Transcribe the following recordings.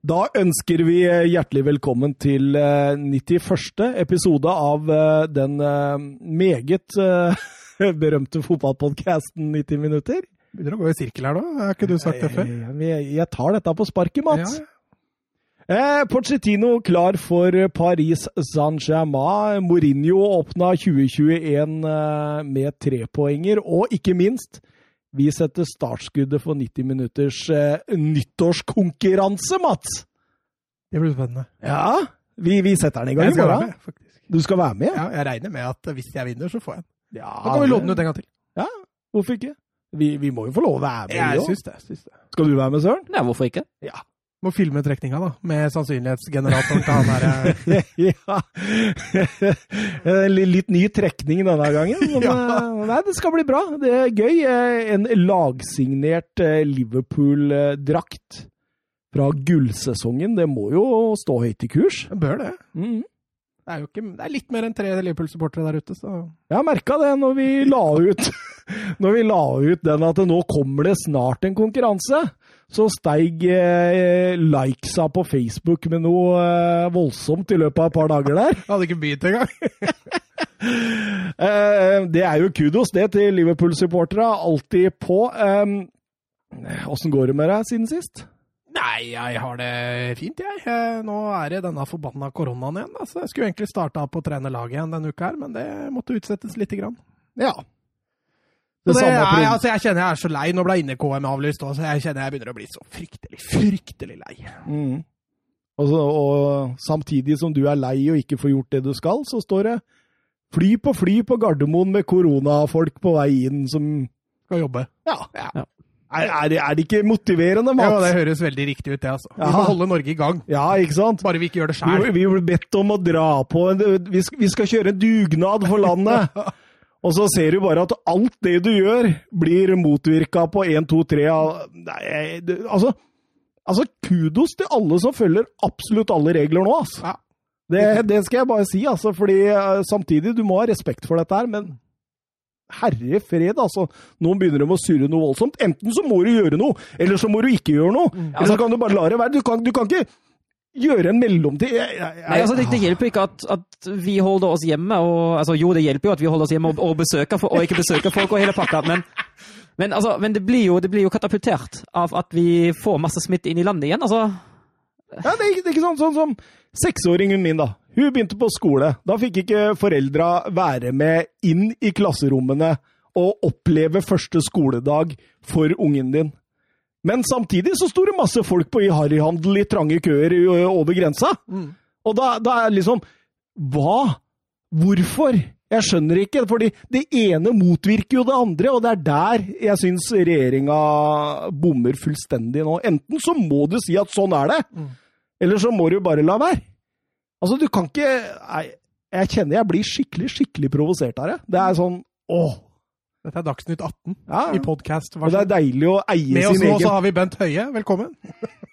Da ønsker vi eh, hjertelig velkommen til 91. episode av den meget berømte fotballpodkasten 90 minutter. Begynner å gå i sirkel her nå, har ikke du sagt det før? Jeg tar dette på sparket, Mats. Ja, Eh, Pochettino klar for Paris Saint-Germain. Mourinho åpna 2021 eh, med trepoenger. Og ikke minst, vi setter startskuddet for 90 minutters eh, nyttårskonkurranse, Mats! Det blir spennende. Ja, vi, vi setter den i gang i morgen. Du skal være med? Ja, jeg regner med at hvis jeg vinner, så får jeg den. Ja, da kan vi låne den ut en gang til. Ja, hvorfor ikke? Vi, vi, må jo få lov å være med. Jeg synes det, syns det. Skal du være med, Søren? Ja, hvorfor ikke? Ja. Må filme trekninga, da, med sannsynlighetsgeneratoren til han der. ja. Litt ny trekning denne gangen. Men, ja. Eh, nei, det skal bli bra. Det er gøy. Eh, en lagsignert eh, Liverpool-drakt fra gullsesongen. Det må jo stå høyt i kurs. Det bør det. Mm. Det er jo ikke, det er litt mer enn tre Liverpool-supportere der ute, så Jeg har merka det når vi la ut når vi la ut den at nå kommer det snart en konkurranse så steig eh, likesa på Facebook med noe eh, voldsomt i løpet av et par dager der. Jeg hadde ikke begynt engang. eh, det er jo kudos, det, til Liverpool-supporterne. Alltid på. Åssen går det med deg siden sist? Nei, jeg har det fint, jeg. Nå er det denne forbanna koronaen igjen. Altså, jeg skulle egentlig starta på å trene laget igjen denne uka, her, men det måtte utsettes lite grann. Ja, det det jeg, altså, jeg kjenner jeg er så lei. Nå ble inne-KM avlyst òg, så jeg kjenner jeg begynner å bli så fryktelig, fryktelig lei. Mm. Og, så, og, samtidig som du er lei og ikke får gjort det du skal, så står det fly på fly på Gardermoen med koronafolk på vei inn som Skal jobbe. Ja. ja. Er, er, det, er, det, ikke motiverende, Mats? Ja, det høres veldig riktig ut, det. altså. Vi må holde Norge i gang. Ja, ikke sant? Bare vi ikke gjør det sjøl. Vi, vi blir bedt om å dra på Vi skal, vi skal kjøre en dugnad for landet. Og så ser du bare at alt det du gjør, blir motvirka på 1, 2, 3 altså, altså, kudos til alle som følger absolutt alle regler nå, altså. Ja. Det, det, skal jeg bare si, altså, fordi uh, samtidig, du må ha respekt for dette her, men herre fred, altså. Nå begynner de å surre noe voldsomt. Enten så må du gjøre noe, eller så må du ikke gjøre noe. Mm. Eller så kan du bare la det være. Du kan, du kan ikke gjøre en mellomtid jeg, jeg, jeg, Nei, altså det, det, hjelper ikke at, at, vi holder oss hjemme og altså, Jo, det hjelper jo at vi holder oss hjemme og, og, besøker, og ikke besøker folk og hele pakka, men, men, altså, men det, blir jo, det, blir jo, katapultert av at vi får masse smitte inn i landet igjen. altså. Ja, det er, det er ikke sånn, sånn som seksåringen min, da. Hun begynte på skole. Da fikk ikke foreldra være med inn i klasserommene og oppleve første skoledag for ungen din. Men samtidig så sto det masse folk på i harryhandel i trange køer over grensa. Mm. Og da, da er liksom Hva? Hvorfor? Jeg skjønner ikke, fordi det ene motvirker jo det andre, og det er der jeg syns regjeringa bommer fullstendig nå. Enten så må du si at sånn er det, mm. Eller så må du bare la være. Altså, du kan ikke Jeg, jeg kjenner jeg blir skikkelig, skikkelig provosert av det. Det er sånn Åh, dette er Dagsnytt 18 ja. i podkast. Det er deilig å eie sin egen Med oss nå så har vi Bent Høie. Velkommen.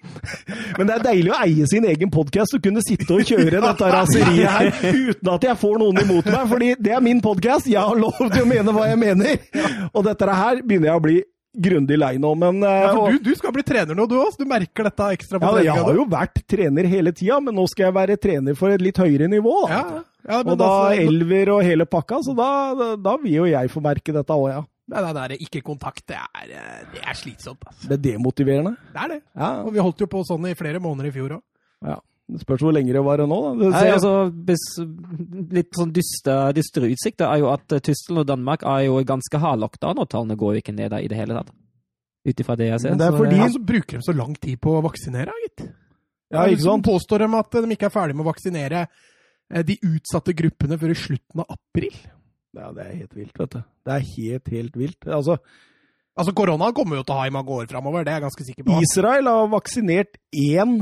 Men det er deilig å eie sin egen podkast og kunne sitte og kjøre dette raseriet her uten at jeg får noen imot meg, fordi det er min podkast. Jeg har lov til å mene hva jeg mener. Og dette her begynner jeg å bli grundig lei nå, men ja, for du, du, skal bli trener nå, du òg? Du merker dette ekstra på ja, treninga? Jeg har jo vært trener hele tida, men nå skal jeg være trener for et litt høyere nivå. Da. Ja. Ja, og da altså, elver og hele pakka, så da, da, vil jo jeg få merke dette òg, ja. Det der ikke kontakt, det er, det er slitsomt. Altså. Det er demotiverende? Det er det. Ja. Og vi holdt jo på sånn i flere måneder i fjor òg. Ja. Det spørs hvor lenge det varer nå, da. Nei, altså, litt sånn dystre, dystre utsikter er jo at eh, Tyskland og Danmark er jo ganske hardlokta når tallene går jo ikke ned i det hele tatt. Ut ifra det jeg ser. Men det er fordi så, ja. altså, bruker de så lang tid på å vaksinere, gitt. Ja, ikke sant? Påstår de at de ikke er ferdig med å vaksinere Eh, de utsatte gruppene før i slutten av april. Ja, det er helt vilt, vet du. Det er helt, helt vilt. Altså, altså koronaen kommer jo til å ha i mange år framover, det er jeg ganske sikker på. Israel har vaksinert én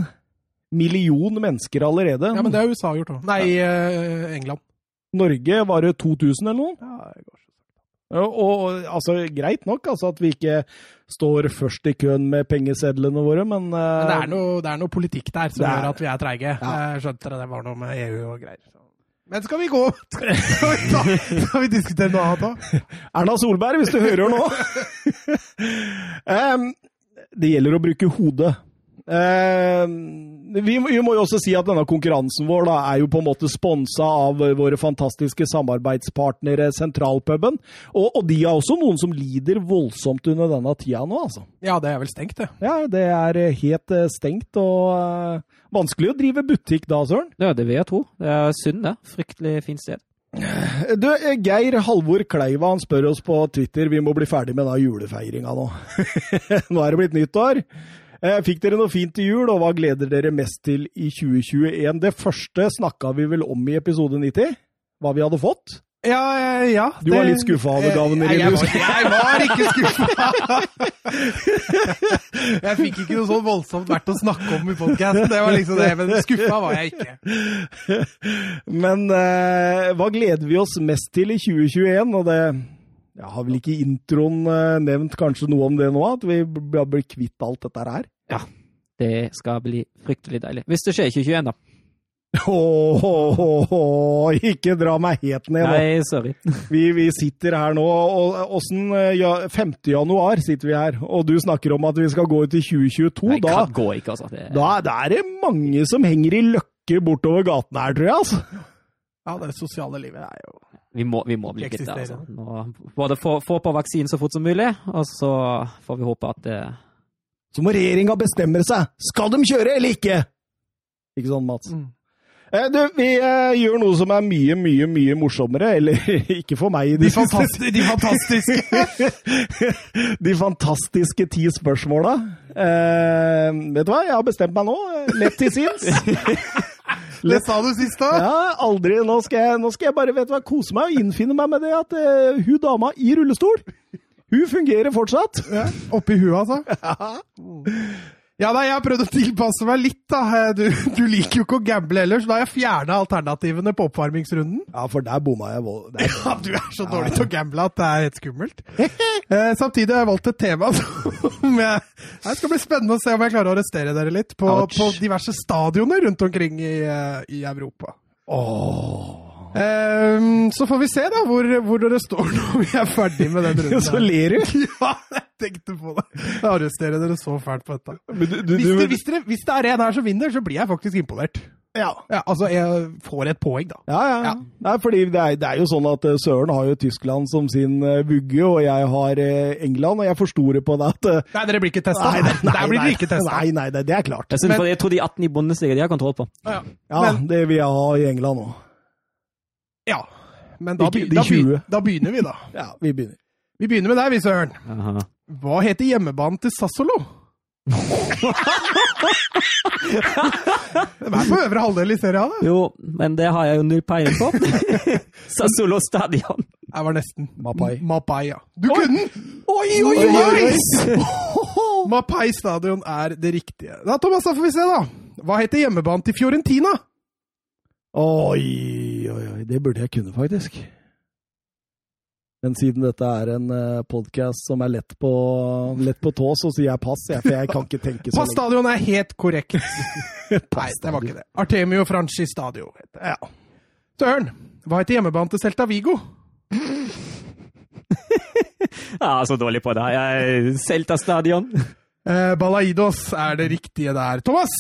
million mennesker allerede. Ja, men det har USA gjort òg. Nei, ja. Eh, England. Norge var det 2000 eller noe? Ja, det går og, altså, Greit nok altså, at vi ikke står først i køen med pengesedlene våre, men, uh, men det, er noe, det, er noe, politikk der som gjør at vi er treige. Ja. Jeg skjønte det, det var noe med EU og greier. Men skal vi gå Skal vi, ta, skal vi diskutere noe annet da? Erna Solberg, hvis du hører nå! um, det gjelder å bruke hodet. Um, vi, vi, må jo også si at denne konkurransen vår da, er jo på en måte sponsa av våre fantastiske samarbeidspartnere Sentralpuben. Og, og, de er også noen som lider voldsomt under denne tida nå, altså. Ja, det er vel stengt, det. Ja, det er helt stengt og uh, vanskelig å drive butikk da, Søren. Ja, det vil jeg tro. Det er synd, det. Fryktelig fint sted. Du, Geir Halvor Kleiva han spør oss på Twitter vi må bli ferdig med da julefeiringa nå. nå er det blitt nyttår. Eh, fikk dere noe fint til jul, og hva gleder dere mest til i 2021? Det første snakka vi vel om i episode 90, hva vi hadde fått? Ja, ja. Du var litt skuffa over gavene din? Jeg, jeg, var ikke skuffa! jeg fikk ikke noe så voldsomt verdt å snakke om i podkasten, det var liksom det. Men skuffa var jeg ikke. Men uh, hva gleder vi oss mest til i 2021? Og det jeg har vel ikke i introen uh, nevnt kanskje noe om det nå, at vi blir kvitt alt dette her? Ja, det skal bli fryktelig deilig. Hvis det skjer i 2021, da. Åh, ikke dra meg helt ned da. Nei, sorry. Vi, vi, sitter her nå, og åssen ja, 5. januar sitter vi her, og du snakker om at vi skal gå ut i 2022. Nei, da, kan gå ikke, altså. Det... Da, da, er det mange som henger i løkke bortover gaten her, tror jeg. altså. Ja, det sosiale livet er jo Vi må, vi må bli kvitt det. altså. Nå, både få, få på vaksinen så fort som mulig, og så får vi håpe at det Så må regjeringa bestemme seg! Skal de kjøre eller ikke? Ikke sånn, Mats? Mm. Eh, du, vi eh, gjør noe som er mye, mye mye morsommere. Eller ikke for meg. De, fantastiske De fantastiske, de fantastiske ti spørsmåla. Eh, vet du hva, jeg har bestemt meg nå. Lett til sinns. Det sa du sist da. Ja, aldri. Nå skal, jeg, nå skal jeg bare vet du hva, kose meg og innfinne meg med det at uh, hun dama i rullestol, hun fungerer fortsatt. Ja, Oppi huet, altså? Ja. Ja, nei, Jeg har prøvd å tilpasse meg litt. da. Du, du liker jo ikke å gamble heller, så da har jeg fjerna alternativene på oppvarmingsrunden. Ja, for der bomma jeg. Der. Ja, Du er så dårlig til å gamble at det er helt skummelt. eh, samtidig har jeg valgt et tema som jeg, Det skal bli spennende å se om jeg klarer å arrestere dere litt på, på diverse stadioner rundt omkring i, eh, i Europa. Åh. Um, så får vi se da hvor, hvor, dere står når vi er ferdig med den runden. så ler du? ja, jeg tenkte på det. Jeg arresterer dere så fælt på dette. Du, du, hvis, det, hvis, dere, hvis, det, er en her som vinner, så blir jeg faktisk imponert. Ja. ja altså, jeg får et poeng, da. Ja, ja. ja. Nei, fordi det er, det er, jo sånn at uh, Søren har jo Tyskland som sin uh, vugge, og jeg har uh, England, og jeg forsto det på det at Nei, dere blir ikke testa. Nei, nei, nei, blir ikke testa. Nei, nei, det, det er klart. Jeg, synes, Men, jeg tror de 18 i Bundesliga de har kontroll på. Ja, Men, det vil jeg ha i England òg. Ja. Men da, Ikke, da, begynner, da, begynner vi, da. Ja, vi begynner. Vi begynner med deg, vi, Søren. Hva heter hjemmebanen til Sassolo? Det er på øvre halvdel i serien, da. Jo, men det har jeg jo null peiling på. Sassolo stadion. Jeg var nesten. Mapai. Mapai, ja. Du oi. kunne den! Oi, oi, oi! Mapai stadion er det riktige. Da, Thomas, da får vi se, da. Hva heter hjemmebanen til Fiorentina? Oi, oi, oi. Det burde jeg kunne, faktisk. Men siden dette er en eh, podkast som er lett på, lett på tå, så sier jeg pass. Jeg, for jeg kan ikke tenke så Pass stadion er helt korrekt. Nei, det var ikke det. Artemio Franchi Stadio. Ja. Søren, hva heter hjemmebanen til Celta Vigo? ja, så dårlig på det. Celta Stadion. Eh, Balaidos er det riktige der. Thomas,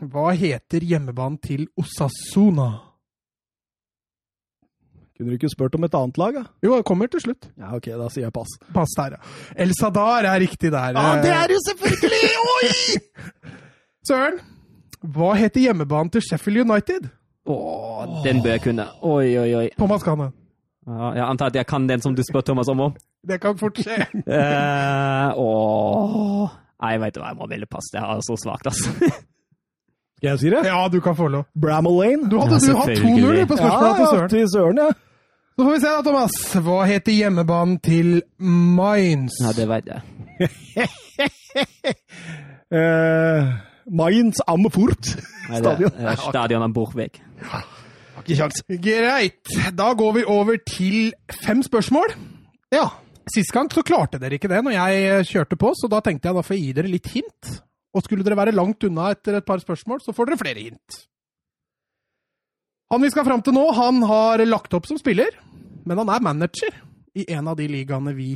hva heter hjemmebanen til Osasuna? Kunne du ikke spurt om et annet lag, da? Jo, det kommer til slutt. Ja, ok, da sier jeg pass. Pass der, ja. El Sadar er riktig der. Ja, det er jo selvfølgelig! Oi! Søren, hva heter hjemmebanen til Sheffield United? Å, den bør jeg kunne. Oi, oi, oi. Thomas kan den. Ja, jeg antar at jeg kan den som du spør Thomas om òg. Det kan fort skje. uh, åh. Nei, veit du hva, jeg må velge pass. Det er så svakt, altså. Skal jeg si det? Ja, du kan få lov. Bramall-Lane. Du hadde ja, hadde 2-0 på spørsmålet ja, til Søren. Ja, til Søren, ja. Så får vi se da, Thomas. Hva heter hjemmebanen til Mainz? Ja, det veit jeg. uh, Mainz Ammerfurt stadion. Nei, stadion am Borchweg. Ja, har ikke kjangs. Greit. Da går vi over til fem spørsmål. Ja. Sist gang så klarte dere ikke det når jeg kjørte på, så da tenkte jeg da får jeg gi dere litt hint. Og skulle dere være langt unna etter et par spørsmål, så får dere flere hint. Han vi skal fram til nå, han har lagt opp som spiller, men han er manager i en av de ligaene vi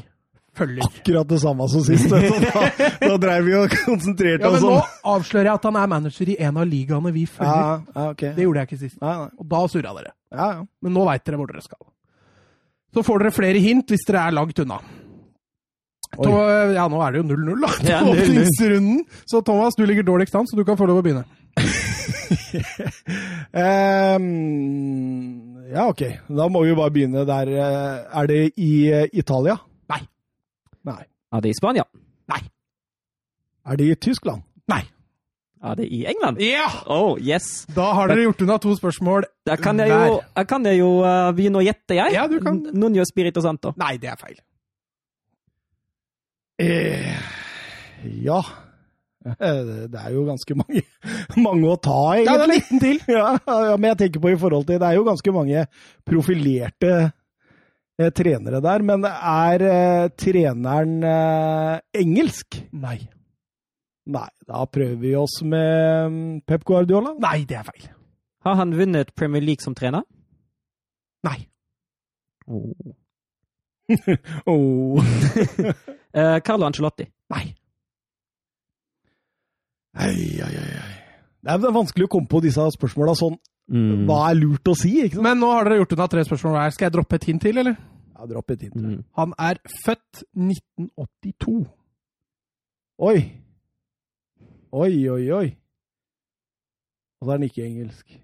følger. Akkurat det samme som sist. Da, da dreiv vi og konsentrerte Ja, men oss nå avslører jeg at han er manager i en av ligaene vi følger. ja, ja, ok. Det gjorde jeg ikke sist. Nei, nei. Og da surra dere. Ja, ja. Men nå veit dere hvor dere skal. Så får dere flere hint hvis dere er langt unna. Så, ja, nå er det jo 0-0, da. Ja, 0-0. åpningsrunden. Så Thomas, du ligger dårligst an, så du kan få lov å begynne. um, ja, ok. Da må vi bare begynne der. Eh, Er det i eh, Italia? Nei. Nei. Er det i Spania? Nei. Er det i Tyskland? Nei. Er det i England? Ja! Oh, yes. Da har dere gjort unna to spørsmål Da kan jeg jo, jeg kan jeg jo eh, begynne å gjette, jeg. Ja, du kan. Noen Nuno Spirito Santo. Nei, det er feil. Eh, ja. Eh, Det er jo ganske mange, mange å ta, Ja, det er egentlig. 19 til. Ja, ja, men jeg tenker på i forhold til Det er jo ganske mange profilerte eh, trenere der, men er eh, treneren eh, engelsk? Nei. Nei, da prøver vi oss med mm, Pep Guardiola. Nei, det er feil. Har han vunnet Premier League som trener? Nei. Oh. Oh. Eh, Carlo Ancelotti. Nei. Ei, ei, ei, ei. Det er vanskelig å komme på disse spørsmåla sånn. Mm. Hva er lurt å si? ikke sant? Men nå har dere gjort unna tre spørsmål hver. Skal jeg droppe et hint til, eller? Ja, Dropp et hint. Mm. Han er født 1982. Oi. Oi, oi, oi. Og så er han ikke engelsk.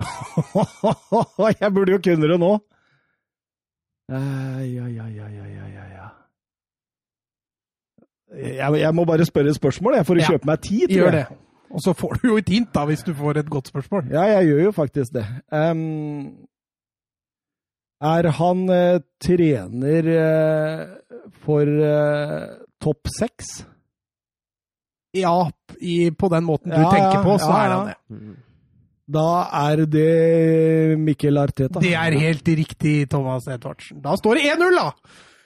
jeg burde jo kunne det nå. Ai, ja, ja, ja, ja, ja, ai. Jeg, jeg må bare spørre et spørsmål jeg, for å Ja. kjøpe meg tid. tror Gjør jeg. det. Og så får du jo et hint, da, hvis du får et godt spørsmål. Ja, jeg gjør jo faktisk det. Um, er han uh, trener uh, for eh, topp seks? Ja, i, på den måten du Ja, tenker på, så ja, er han det. Da er det Mikkel Arteta. Det er helt riktig, Thomas Edvardsen. Da står det 1-0, da!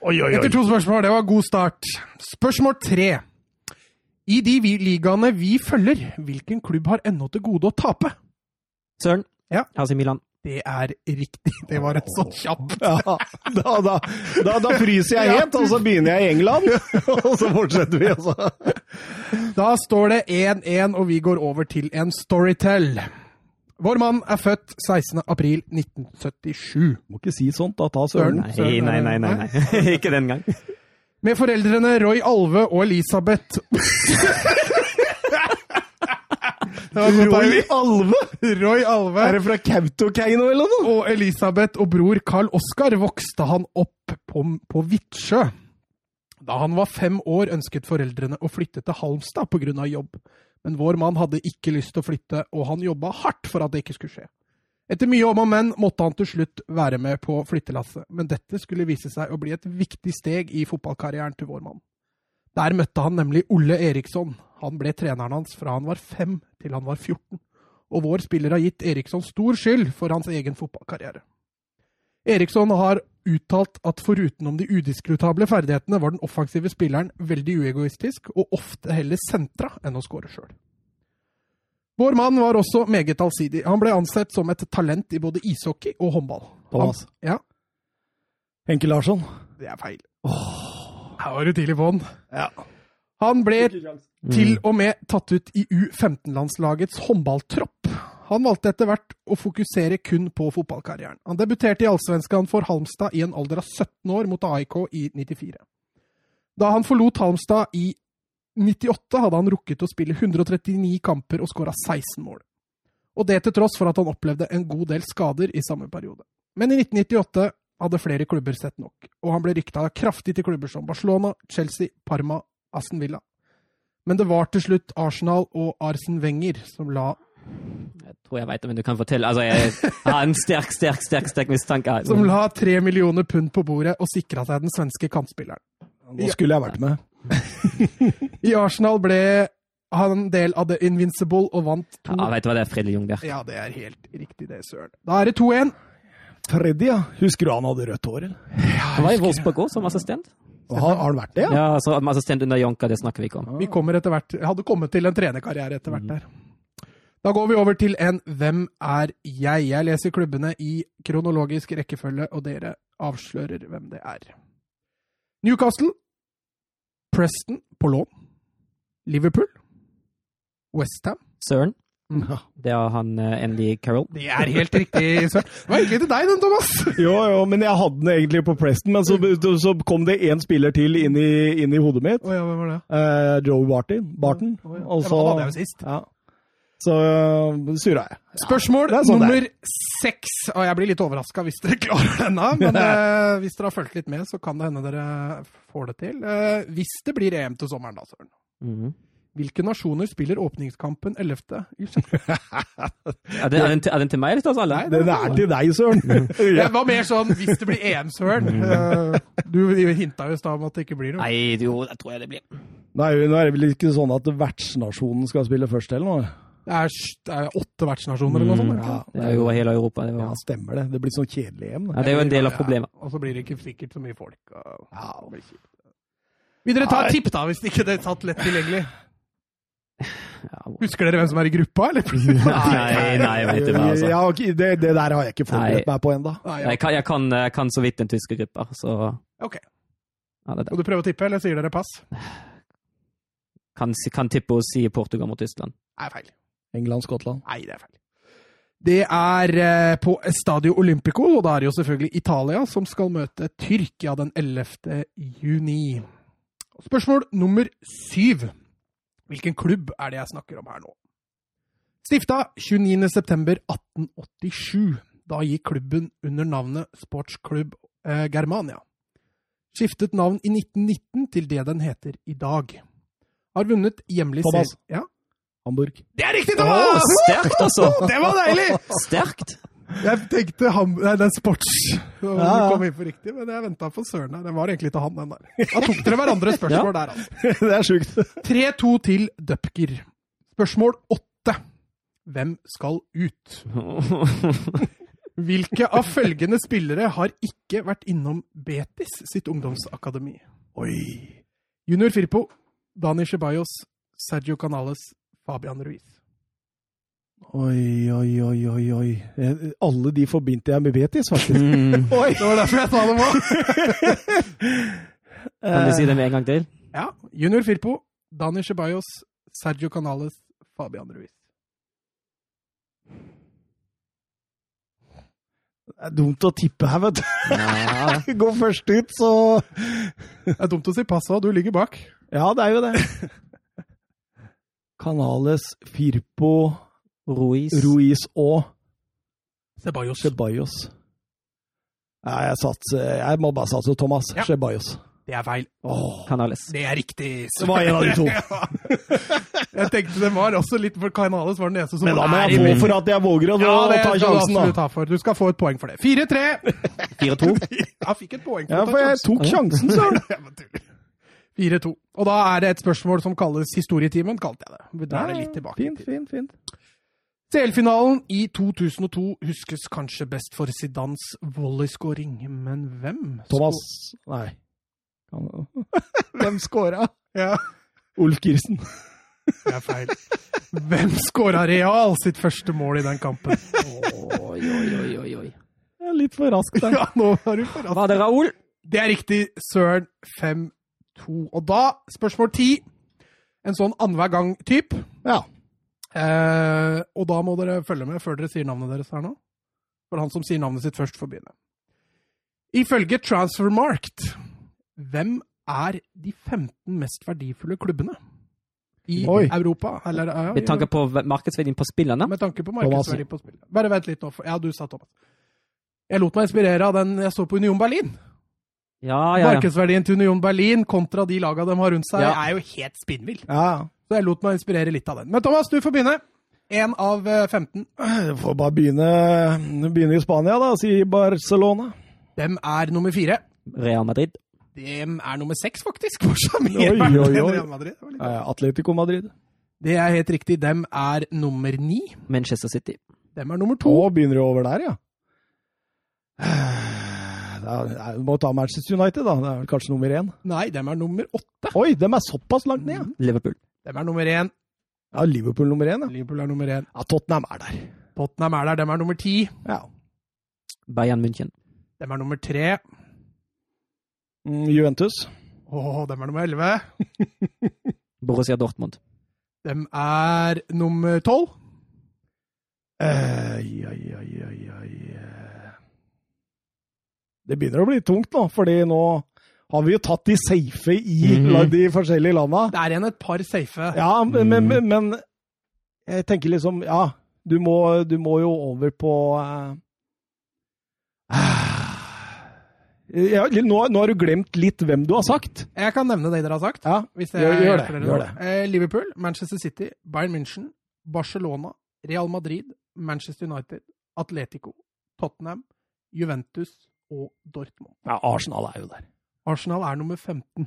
Oi, oi, Etter to spørsmål. Det var god start. Spørsmål tre. I de vi, ligaene vi følger, hvilken klubb har ennå til gode å tape? Søren. Ja. AC Milan. Det er riktig. Det var et så kjapt Ja, da, da, da, da fryser jeg helt, og så begynner jeg i England. Og så fortsetter vi, altså. Da står det 1-1, og vi går over til en storytell. Vår mann er født 16. april 1977. Må ikke si sånt, da. Ta søren. Nei, nei, nei. nei, nei. Ikke den gang. Med foreldrene Roy Alve og Elisabeth Det var godt, Roy Alve! Roy Alve Er det fra Kautokeino eller noe? og Elisabeth og bror Carl Oskar vokste han opp på, på Vitsjø. Da han var fem år, ønsket foreldrene å flytte til Halmstad pga. jobb. Men vår mann hadde ikke lyst til å flytte, og han jobba hardt for at det ikke skulle skje. Etter mye om og men måtte han til slutt være med på flyttelasset, men dette skulle vise seg å bli et viktig steg i fotballkarrieren til vår mann. Der møtte han nemlig Olle Eriksson. Han ble treneren hans fra han var fem til han var 14, og vår spiller har gitt Eriksson stor skyld for hans egen fotballkarriere. Eriksson har uttalt at forutenom de udiskutable ferdighetene var den offensive spilleren veldig uegoistisk og ofte heller sentra enn å skåre sjøl. Vår mann var også meget allsidig. Han ble ansett som et talent i både ishockey og håndball. Thomas. Han, ja, Henke Larsson. det er feil. Her var du tidlig på den. Ja. Han ble Mm. til og med tatt ut i U15-landslagets håndballtropp. Han valgte etter hvert å fokusere kun på fotballkarrieren. Han debuterte i Allsvenskan for Halmstad i en alder av 17 år mot AIK i 94. Da han forlot Halmstad i 98, hadde han rukket å spille 139 kamper og skåra 16 mål. Og det til tross for at han opplevde en god del skader i samme periode. Men i 1998 hadde flere klubber sett nok, og han ble rykta kraftig til klubber som Barcelona, Chelsea, Parma, Aston Villa. Men det var til slutt Arsenal og Arsen Wenger som la, Jeg tror jeg veit det, men du kan fortelle. Altså, jeg har en sterk, sterk, sterk sterk mistanke. som la tre millioner pund på bordet og sikra seg den svenske kantspilleren. Nå skulle jeg vært med. I Arsenal ble han del av The Invincible og vant to Ja, vet du hva det er, Fredrik Jungberg? Ja, det er helt riktig, det, søren. Da er det 2-1. Freddy, ja. Husker du han hadde rødt hår, eller? Han var i Wolfsburg òg, som assistent. Har, har han vært det, ja? Ja, så Assistent under Jonka, det snakker vi ikke om. Vi kommer etter hvert, hadde kommet til en trenerkarriere etter hvert der. Da går vi over til en Hvem er jeg? Jeg leser klubbene i kronologisk rekkefølge, og dere avslører hvem det er. Newcastle, Preston på lån, Liverpool, Westham Søren. Det er han eh, Andy Carroll. Det er helt riktig, Søren. Det var egentlig til deg, den, Thomas. Jo, jo, men jeg hadde den egentlig på Preston, men så, så kom det én spiller til inn i, inn i hodet mitt. Oh, ja, hvem var det? Eh, Joe Barton. Barton. Oh, ja. Og Ja, så, men han hadde jeg jo sist. Ja. Så uh, surra jeg. Spørsmål er sånn nummer seks. Og jeg blir litt overraska hvis dere klarer denne, men uh, hvis dere har fulgt litt med, så kan det hende dere får det til. Uh, hvis det blir EM til sommeren, da, Søren. Mhm. Hvilke nasjoner spiller åpningskampen 11. juli? Er, det, er, den til, er den til meg eller til oss alle? Den er til deg, Søren. Det var mer sånn hvis det blir EM, Søren. Eh, Du hinta jo i stad om at det ikke blir noe. Nei, jo, det tror jeg det blir. Nei, nå er det vel ikke sånn at vertsnasjonen skal spille først, eller noe? Det er, det er åtte vertsnasjoner eller noe sånt. Ja. Det er jo hele Europa. Det, ja, stemmer det. Det blir sånn kjedelig EM. ja, det er jo en del av problemet. Ja, og så blir det ikke sikkert så mye folk. og- Ja, det blir kjipt. Vil dere ta et tipp, da, hvis ikke det er tatt lett tilgjengelig? Husker dere hvem som er i gruppa, eller? nei, nei, jeg vet det altså. Ja, okay, det, det der har jeg ikke forberedt meg på ennå. Ja. Jeg kan, jeg kan, jeg kan så vidt den tyske gruppa, så Ok. ja, det det. Skal du prøve å tippe, eller sier dere pass? Kan, kan tippe og si Portugal mot Tyskland. Nei, feil. England-Skottland. Nei, det er feil. Det er eh, på Stadio Olympico, og da er det jo selvfølgelig Italia som skal møte Tyrkia den 11. juni. Spørsmål nummer syv. Hvilken klubb er det jeg snakker om her nå? Stifta 29.9.1887. Da gikk klubben under navnet Sportsklubb eh, Germania. Skiftet navn i 1919 til det den heter i dag. Har vunnet hjemlig serie... Ja? Hamburg. Det er riktig, Thomas! Oh, sterkt, altså! Det var deilig! Sterkt! Jeg tenkte ham, nei, det er sports. Ja, ja. Kom inn på riktig, men jeg venta på Søren her. Det var egentlig til han, den der. Da tok dere hverandre spørsmål Ja. der, altså. det er sjukt. 3-2 til Dupker. Spørsmål 8. Hvem skal ut? Hvilke av følgende spillere har ikke vært innom Betis sitt ungdomsakademi? Oi. Junior Firpo, Dani Ceballos, Sergio Canales, Fabian Ruiz. Oi, oi, oi, oi, oi. Eh, Alle de forbindte jeg med Betis, faktisk. Mm. Oi! Det var derfor jeg sa det nå! Kan du si det med en gang til? Ja. Junior Firpo, Dani Ceballos, Sergio Canales, Fabian Ruiz. Det er dumt å tippe her, vet du. Ja, Gå først ut, så Det er dumt å si pass òg, du ligger bak. Ja, det er jo det. Canales, Firpo, Ruiz. Ruiz og Ceballos. Ceballos. Nei, jeg, satser, jeg må bare satse Thomas Ja. Ceballos. Det er feil. Åh, Canales. Det er riktig. det var en av de to. jeg tenkte det var også litt for Canales var den eneste som Men da må jeg få for at jeg våger å, Ja, det ta sjansen, da. for. Du skal få et poeng for det. 4-3. 4-2. Jeg fikk et poeng for Ja, å for ta jeg tok sjansen, søren. Jeg bare tuller. 4-2. Og da er det et spørsmål som kalles historietimen, kalte jeg det. Da er det litt tilbake. Fint, fint, fint. CL-finalen i 2002 huskes kanskje best for Zidans volleyskåring, men hvem? Thomas Nei. Hvem scora? Ja, Ulf Kirsten. det er feil. Hvem skåra Real sitt første mål i den kampen? Oi, oi, oi, oi, litt for rask der. Ja, nå var du for rask. Var det Raoul? Det er riktig, Søren. 5-2. Og da, spørsmål ti. En sånn annenhver gang-typ. Ja. Eh, og da må dere følge med før dere sier navnet deres her nå. For han som sier navnet sitt først, får begynne. Ifølge Transfermarkt, hvem er de 15 mest verdifulle klubbene i Oi. Europa? Eller, ja, Med tanke på markedsverdien på spillerne? med tanke på markedsverdien på spillerne. Bare vent litt nå. for- Ja, du sa Thomas. Jeg lot meg inspirere av den jeg så på Union Berlin. Ja, ja, ja. Markedsverdien til Union Berlin kontra de laga de har rundt seg, Ja. er jo helt spinnvill. ja. Så jeg lot meg inspirere litt av den. Men Thomas, du får begynne. Én av eh, 15. Jeg får bare begynne, begynne i Spania, da. Si Barcelona. Hvem er nummer fire? Real Madrid. Hvem er nummer seks, faktisk? Fortsatt mer Oi, oi, oi. Real Madrid. Eh, Atletico Madrid. Det er helt riktig. Dem er nummer ni. Manchester City. Dem er nummer to. Å, begynner du over der, ja? Jeg må ta Manchester United, da. Det er vel kanskje nummer én. Nei, dem er nummer åtte. Oi, dem er såpass langt ned, ja. Liverpool. Dem er nummer én. Ja, Liverpool nummer én, ja. Liverpool er nummer én. ja. Tottenham er der. Tottenham er der. Dem er nummer ti. Ja. Bayern München. Dem er nummer tre. Mm, Juventus. Å, dem er nummer 11. Borussia Dortmund. Dem er nummer 12. Uh, ai, ai, ai, ai. Det begynner å bli tungt nå, fordi nå har vi jo tatt de safe i mm. de forskjellige landa. Det er igjen et par safe. Ja, men, men, men, men jeg tenker liksom Ja, du må, du må jo over på uh, ja, nå, nå har du glemt litt hvem du har sagt. Jeg kan nevne det dere har sagt. Ja, Hvis Gjør- gjør det, gjør det. Eh, Liverpool, Manchester City, Bayern München, Barcelona, Real Madrid, Manchester United, Atletico, Tottenham, Juventus og Dortmund. ja Arsenal er jo der. Arsenal er nummer 15.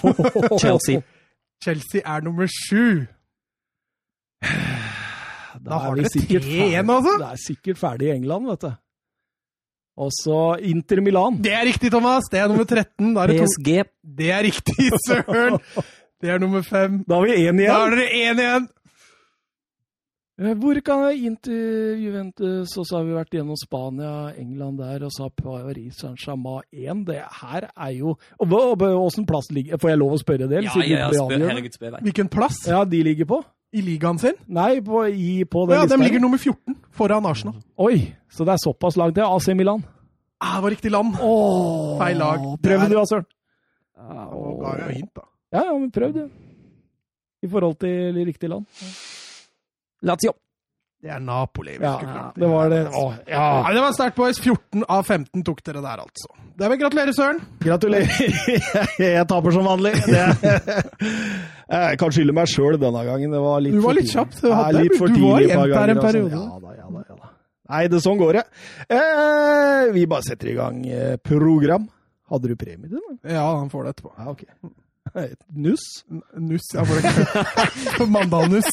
Chelsea. Chelsea er nummer 7. Da, Da har er dere sikkert tre igjen, ferdig- altså. Det er sikkert ferdig i England, vet du. Og så Inter Milan. Det er riktig, Thomas! Det er nummer 13. Da er det. PSG. det er riktig, søren! Det er nummer 5. Da har vi én Da har dere én igjen! Eh, Hvor kan jeg til Juventus, og så har vi vært gjennom Spania, England der, og så har Paris Saint-Germain 1. Det her er jo og Åssen plass ligger Får jeg lov å spørre det? Ja, ja, du spør, det? herregud, spør i. Hvilken plass Ja, de ligger på? i ligaen sin? Nei, på, i, på den ja, lista de ligger nummer 14, foran Arsenal. Oi, så det er såpass langt til AC Milan. Ah, det var riktig land. Åh, Feil lag. Prøv Det du, Søren. Nå ga jeg hint, da. Ja, ja, men prøv det. I forhold til riktig land. Lazio. Det er Napoli. Ja, Ja, det var det. Å, ja. ja det var sterkt, boys. 14 av 15 tok dere der, altså. Det vil gratulere, Søren. Gratulerer. Jeg taper som vanlig. Det, jeg kan skylde meg sjøl denne gangen. Det var litt Du var litt kjapp, du Ja, hadde- litt for du var jevnt der en ganger, altså. periode. Ja da, ja da, ja da. Nei, det, sånn går det. Eh, vi bare setter i gang eh, program. Hadde du premie til det? Ja, han får det etterpå. Ja, ok. Nuss? Nuss. Ja, Mandalnuss.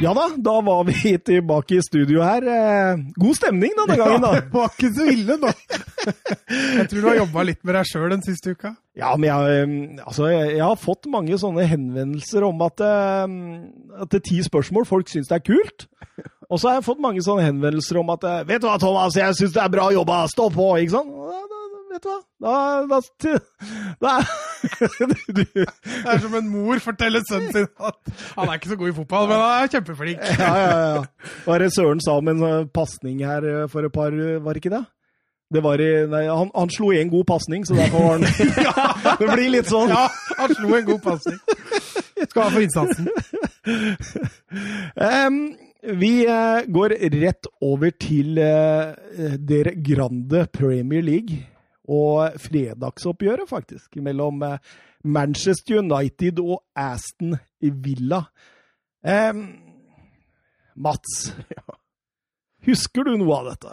Ja da, da var vi tilbake i studio her. Eh, God stemning denne gangen, da. det var ikke så ille, da. Jeg tror du har jobba litt med deg sjøl den siste uka. Ja, men jeg, eh, altså, jeg, har fått mange sånne henvendelser om at, eh, at det er ti spørsmål folk syns det er kult. Og så har jeg fått mange sånne henvendelser om at Vet du hva, Thomas, jeg syns det er bra jobba, stå på! Ikke sant? Vet du hva, da, da, da du, Det er som en mor forteller sønnen sin at han er ikke så god i fotball, men han er kjempeflink. Ja, ja, ja. Hva er det Søren sa om en sånn pasning her eh, for et par Var det ikke det? Det var i, nei, han, han slo i en god pasning, så derfor var han ja, Det blir litt sånn. Ja, han slo en god pasning. Skal ha for innsatsen. um, vi eh, går rett over til uh, dere grande Premier League og fredagsoppgjøret, faktisk, mellom eh, Manchester United og Aston Villa. Eh, Mats, husker du noe av dette?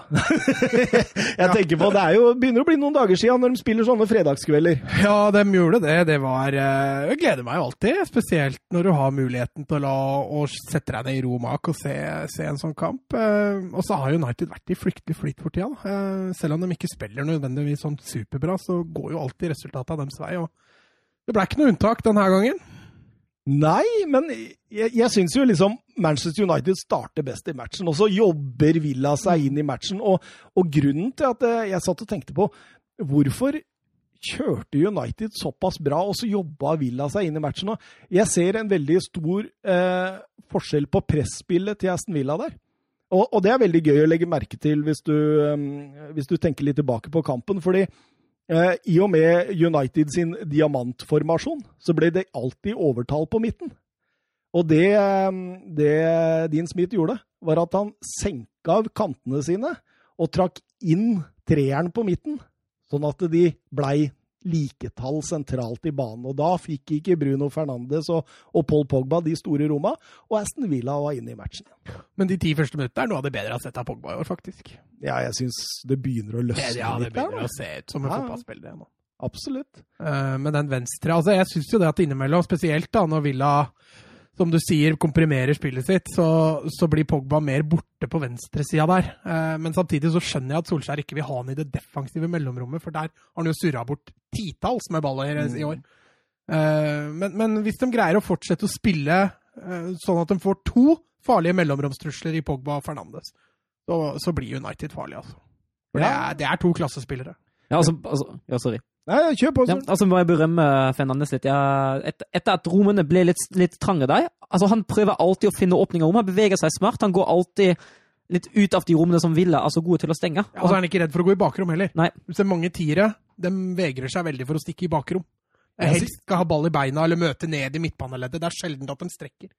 Jeg tenker på, Det er jo, begynner å bli noen dager siden når de spiller sånne fredagskvelder. Ja, de gjorde det. Det var eh, Jeg gleder meg jo alltid, spesielt når du har muligheten til å, la, å sette deg ned i ro og se, se en sånn kamp. Eh, Og så har United vært i fryktelig flyt for tida. da. Eh, Selv om de ikke spiller nødvendigvis sånn superbra, så går jo alltid resultatet av deres vei. og Det ble ikke noe unntak denne gangen. Nei, men jeg, jeg syns jo liksom Manchester United starter best i matchen, og så jobber Villa seg inn i matchen. Og, og grunnen til at jeg satt og tenkte på hvorfor kjørte United såpass bra, og så jobba Villa seg inn i matchen. Og jeg ser en veldig stor eh, forskjell på presspillet til Aston Villa der. Og, og det er veldig gøy å legge merke til hvis du, eh, hvis du tenker litt tilbake på kampen. fordi I og med United sin diamantformasjon, så ble det alltid overtall på midten. Og det, eh, det Dean Smith gjorde, var at han senka kantene sine og trakk inn treeren på midten, sånn at de blei liketall sentralt i banen. Og da fikk ikke Bruno Fernandes og, og Paul Pogba de store romma, og Aston Villa var inne i matchen. Men de ti første minuttene er noe av det bedre jeg har sett av Pogba i år, faktisk. Ja, jeg syns det begynner å løsne Ja, det litt der. å se ut som en Ja. fotballspiller nå. Absolutt. Uh, Men den venstre altså Jeg syns jo det at innimellom, spesielt da når Villa, som du sier, komprimerer spillet sitt, så, så blir Pogba mer borte på venstresida der. Eh, Men samtidig så skjønner jeg at Solskjær ikke vil ha han i det defensive mellomrommet, for der har han jo surra bort titalls med baller i år. Eh, Men, men hvis de greier å fortsette å spille eh, sånn at de får to farlige mellomromstrusler i Pogba og Fernandes, så, så blir United farlig, altså. For det, er, det er to klassespillere. Ja, altså, altså, ja, sorry. Nei, kjør på. Ja, altså må jeg berømme Fernandes litt. Jeg, et, etter at rommene ble litt, litt trange der altså Han prøver alltid å finne åpninger om. Han beveger seg smart. Han går alltid litt ut av de rommene som Villa er så gode til å stenge. Og så er han ikke redd for å gå i bakrom heller. Nei. Hvis det er mange tiere, de vegrer seg veldig for å stikke i bakrom. Jeg helst skal ha ball i beina eller møte ned i midtbaneleddet. Det er sjelden at de strekker.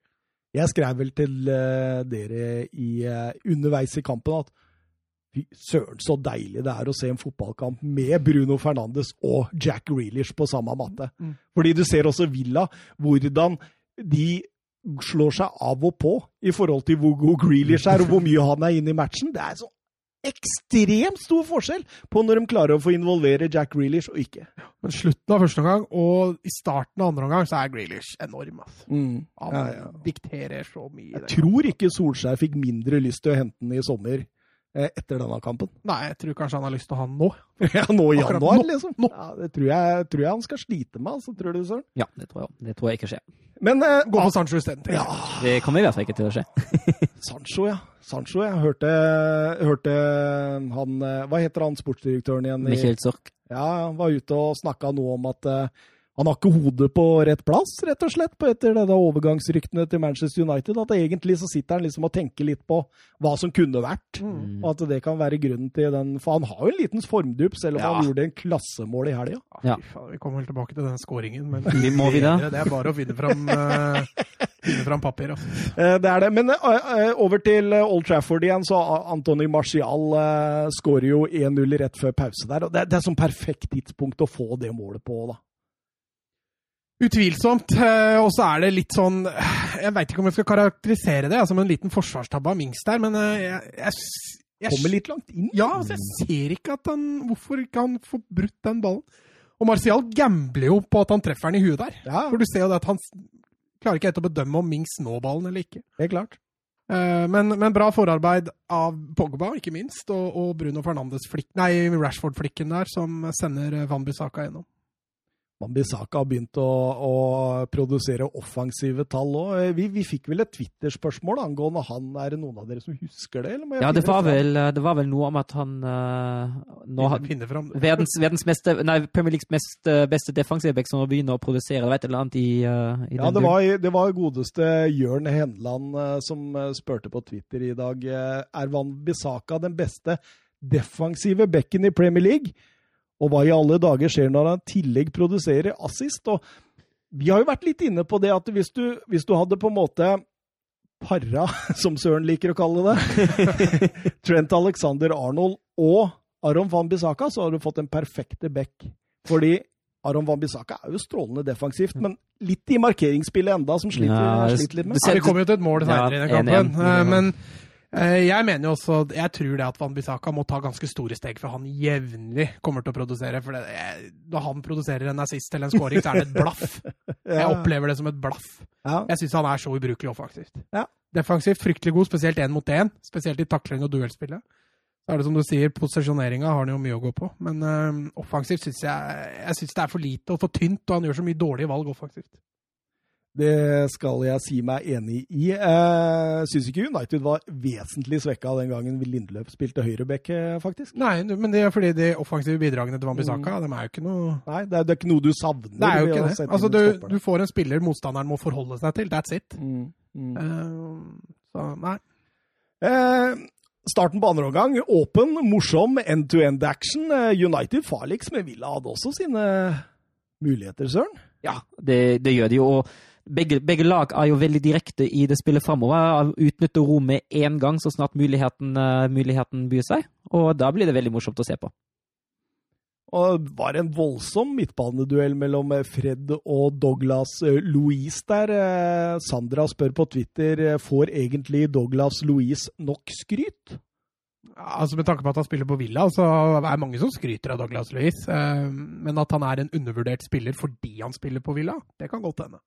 Jeg skrev vel til eh, dere i, eh, underveis i kampen at fy søren så deilig det er å se en fotballkamp med Bruno Fernandes og Jack Grealish på samme matte. Mm. Fordi du ser også Villa, hvordan de slår seg av og på i forhold til hvor god Grealish er, og hvor mye han er inne i matchen. Det er så ekstremt stor forskjell på når de klarer å få involvere Jack Grealish og ikke. Men slutten av første omgang og i starten av andre omgang så er Grealish enorm. Altså. Han Ja, ja. dikterer så mye. Jeg tror ikke Solskjær fikk mindre lyst til å hente den i sommer etter denne kampen. kampen. Nei, jeg tror kanskje han har lyst til å ha den nå. Ja, nå i Akkurat januar, nå. liksom. Nå. Ja, det tror jeg, tror jeg han skal slite med, altså, tror du, Søren? Ja, det tror jeg, det tror jeg ikke skjer. Men eh, Gå på Sancho isteden. ja. Det kommer i hvert fall ikke til å skje. Sancho, ja. Sancho, jeg hørte, hørte han eh, Hva heter han sportsdirektøren igjen? Michael Zork. Ja, han var ute og snakka noe om at eh, han har ikke hodet på rett plass, rett og slett, på etter det da overgangsryktene til Manchester United. At egentlig så sitter han liksom og tenker litt på hva som kunne vært, Mm. og at det kan være grunnen til den For han har jo en liten formdupp, selv om Ja. han gjorde en klassemål i helga. Ja. Fy vi kommer vel tilbake til den skåringen, men Vi må vi det? Det er bare å finne fram, eh, finne fram papir. Altså. Eh, Det er det. Men eh, over til Old Trafford igjen, så Antony Martial uh, skårer jo 1-0 rett før pause der. og Det, er- det er sånn perfekt tidspunkt å få det målet på, da. Utvilsomt. eh, Og så er det litt sånn Jeg veit ikke om jeg skal karakterisere det altså, som en liten forsvarstabbe av Mings der, men eh, jeg, jeg, jeg, Kommer litt langt inn. Ja, altså, jeg ser ikke at han Hvorfor ikke han får brutt den ballen? Og Martial gambler jo på at han treffer den i huet der. Ja, For du ser jo det at han klarer ikke helt å bedømme om Mings når ballen eller ikke. Det er klart. Eh, Men, men bra forarbeid av Pogba, ikke minst, og, og Bruno Fernandes-flikken Nei, Rashford-flikken der, som sender Van Bissaka gjennom. Mambisaka har begynt å, å produsere offensive tall òg. Vi, vi fikk vel et Twitter-spørsmål angående han. Er det noen av dere som husker det? Eller må jeg Ja, det var, vel, det var vel noe om at han uh, nå har, verdens, verdens meste, nei, Premier Leagues mest, eh, beste defensive back som begynner å produsere vet, et eller annet i, uh, i Ja, det var, det var godeste Jørn Henland uh, som eh, spurte på Twitter i dag. eh, Er Van Bissaka den beste defensive bekken i Premier League? Og hva i alle dager skjer når han i tillegg produserer assist? Og vi har jo vært litt inne på det at hvis du, hvis du hadde på en måte para, som Søren liker å kalle det, Trent Alexander Arnold og Aron Van Bissaka, så har du fått en perfekte back. Fordi Aron Van Bissaka er jo strålende defensivt, men litt i markeringsspillet enda, som sliter, Ja, sliter litt med. Ja, vi kommer jo til et mål Ja, senere i den 1-1. kampen. Eh, Men jeg mener jo også Jeg tror det at Van Bissaka må ta ganske store steg for han jevnlig kommer til å produsere. For det, når han produserer en assist eller en scoring, så er det et blaff. Jeg opplever det som et blaff. Jeg syns han er så ubrukelig offensivt. Ja. Defensivt fryktelig god, spesielt én mot én. Spesielt i takling og duellspillet. Så er det som du sier, posisjoneringa har han jo mye å gå på. Men øh, offensivt syns jeg, jeg synes det er for lite og for tynt, og han gjør så mye dårlige valg offensivt. Det skal jeg si meg enig i. Eh, syns ikke United var vesentlig svekka den gangen Lindløp spilte høyreback, eh, faktisk. Nei, men det er fordi de offensive bidragene til Wambisaka, mm. de er jo ikke noe Nei, det er, det er ikke noe du savner. Det er jo ikke det. Altså, du, du får en spiller motstanderen må forholde seg til. That's it. Mm, mm. Eh, så nei. Eh, starten på andre omgang, åpen, morsom, end-to-end action. Eh, United farligst, men Villa hadde også sine muligheter, Søren. Ja, det, det gjør de jo. og begge, begge lag er jo veldig direkte i det spillet framover. Utnytter rommet én gang så snart muligheten, eh, muligheten byr seg. Og da blir det veldig morsomt å se på. Og det var en voldsom midtbaneduell mellom Fred og Douglas Louise der. Sandra spør på Twitter får egentlig Douglas Louise nok skryt? Altså Med tanke på at han spiller på Villa, så er det mange som skryter av Douglas Louise. Men at han er en undervurdert spiller fordi han spiller på Villa, det kan godt hende.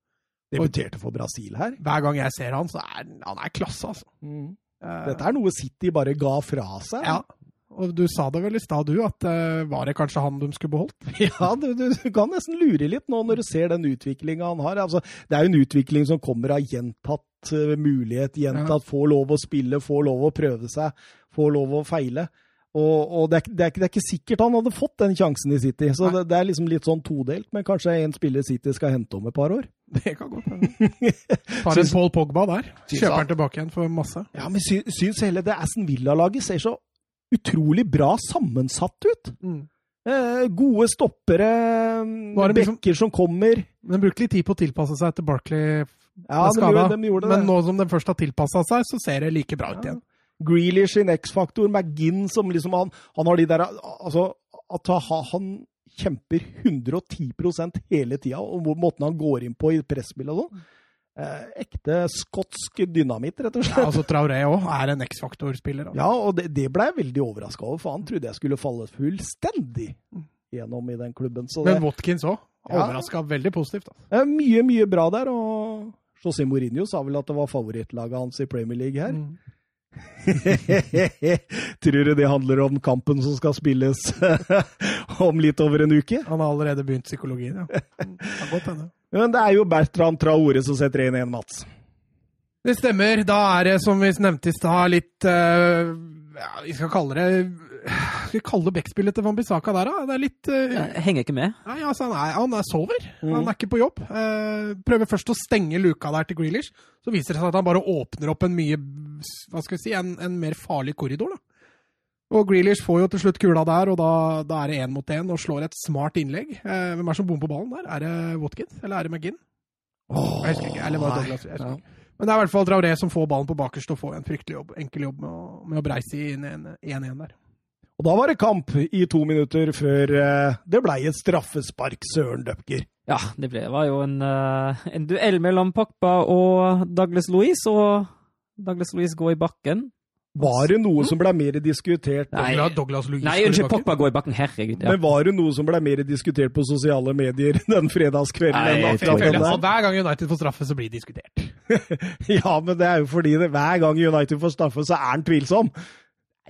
Debuterte for Brasil her. Hver gang jeg ser han, så er han er klasse, altså. Mm. Dette er noe City bare ga fra seg. Ja, og du sa det vel i stad, du, at uh, var det kanskje han de skulle beholdt? Ja, du, du, du, kan nesten lure litt nå når du ser den utviklinga han har. Altså, det er jo en utvikling som kommer av gjentatt uh, mulighet, gjentatt ja. få lov å spille, få lov å prøve seg, få lov å feile. Og, og det, er, det, er, det, er, ikke sikkert han hadde fått den sjansen i City. Så det, det, er liksom litt sånn todelt. Men kanskje en spiller City skal hente om et par år? Det kan godt hende. Tar en Paul Pogba der. Kjøper han tilbake igjen for masse. Ja, men sy, syns hele det Aston Villa-laget ser så utrolig bra sammensatt ut. Mm. Eh, gode stoppere, liksom, bekker som kommer. Men de brukte litt tid på å tilpasse seg etter Barkley ja, skada. Men nå som de først har tilpassa seg, så ser det like bra ut igjen. Grealish sin X-faktor, McGinn som liksom han, han har de der Altså, at han kjemper 110% hele tida, og måten han går inn på i presspill og sånn. Eh, ekte skotsk dynamitt, rett og slett. Ja, altså Traoré òg er en X-faktor-spiller. Altså. Ja, og det, det ble jeg veldig overraska over, for han trodde jeg skulle falle fullstendig gjennom i den klubben. Men det, Watkins òg. Overraska ja, veldig positivt. Altså. Mye, mye bra der. Og José Mourinho sa vel at det var favorittlaget hans i Premier League her. Mm. Tror du det handler om kampen som skal spilles om litt over en uke? Han har allerede begynt psykologien, ja. Godt, Men det er jo Bertrand Traore som setter 1-1, Mats. Det stemmer. Da er det, som vi nevnte i stad, litt uh, ja, Vi skal kalle det skal vi kalle det backspillet til Wambisaka der, da? Det er litt uh, Jeg henger ikke med. Nei, altså, han, er, han er sover. Mm. Han er ikke på jobb. Uh, prøver først å stenge luka der til Grealish. Så viser det seg at han bare åpner opp en mye Hva skal vi si, en, en mer farlig korridor, da. Og Grealish får jo til slutt kula der, og da, da er det én mot én og slår et smart innlegg. Eh, hvem er det som bommer på ballen der? Er det Watkins, eller er det McGinn? Oh, jeg husker ikke. Eller var det Douglas? Jeg husker ikke. Men det er i hvert fall Traoré som får ballen på bakerst og får en fryktelig jobb, enkel jobb med å, med å breise inn 1-1 der. Og da var det kamp i to minutter før eh, det blei et straffespark, Søren Døpker. Ja, det ble, var jo en, eh, en duell mellom Pakpa og Douglas Louise, og Douglas Louise går i bakken. Var det noe som ble mer diskutert Nei, Nei unnskyld, Pogba går i bakken. Herregud. Ja. Men var det noe som ble mer diskutert på sosiale medier den fredagskvelden? Nei, jeg, jeg, jeg, jeg, hver gang United får straffe, så blir det diskutert. ja, men det er jo fordi det, hver gang United får straffe, så er han tvilsom.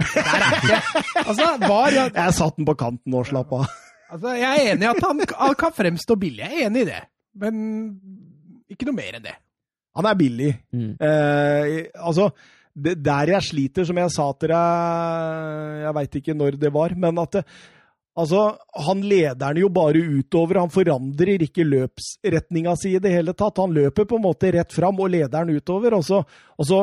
Der er ikke Altså, var jeg Jeg satt den på kanten og slapp av. Altså, jeg er enig i at han kan fremstå billig. Jeg er enig i det. Men ikke noe mer enn det. Han er billig. Mm. Eh, altså, det, der jeg sliter, som jeg sa til deg Jeg veit ikke når det var, men at det, Altså, han leder den jo bare utover. Han forandrer ikke løpsretninga si i det hele tatt. Han løper på en måte rett fram og leder den utover. Og så, og så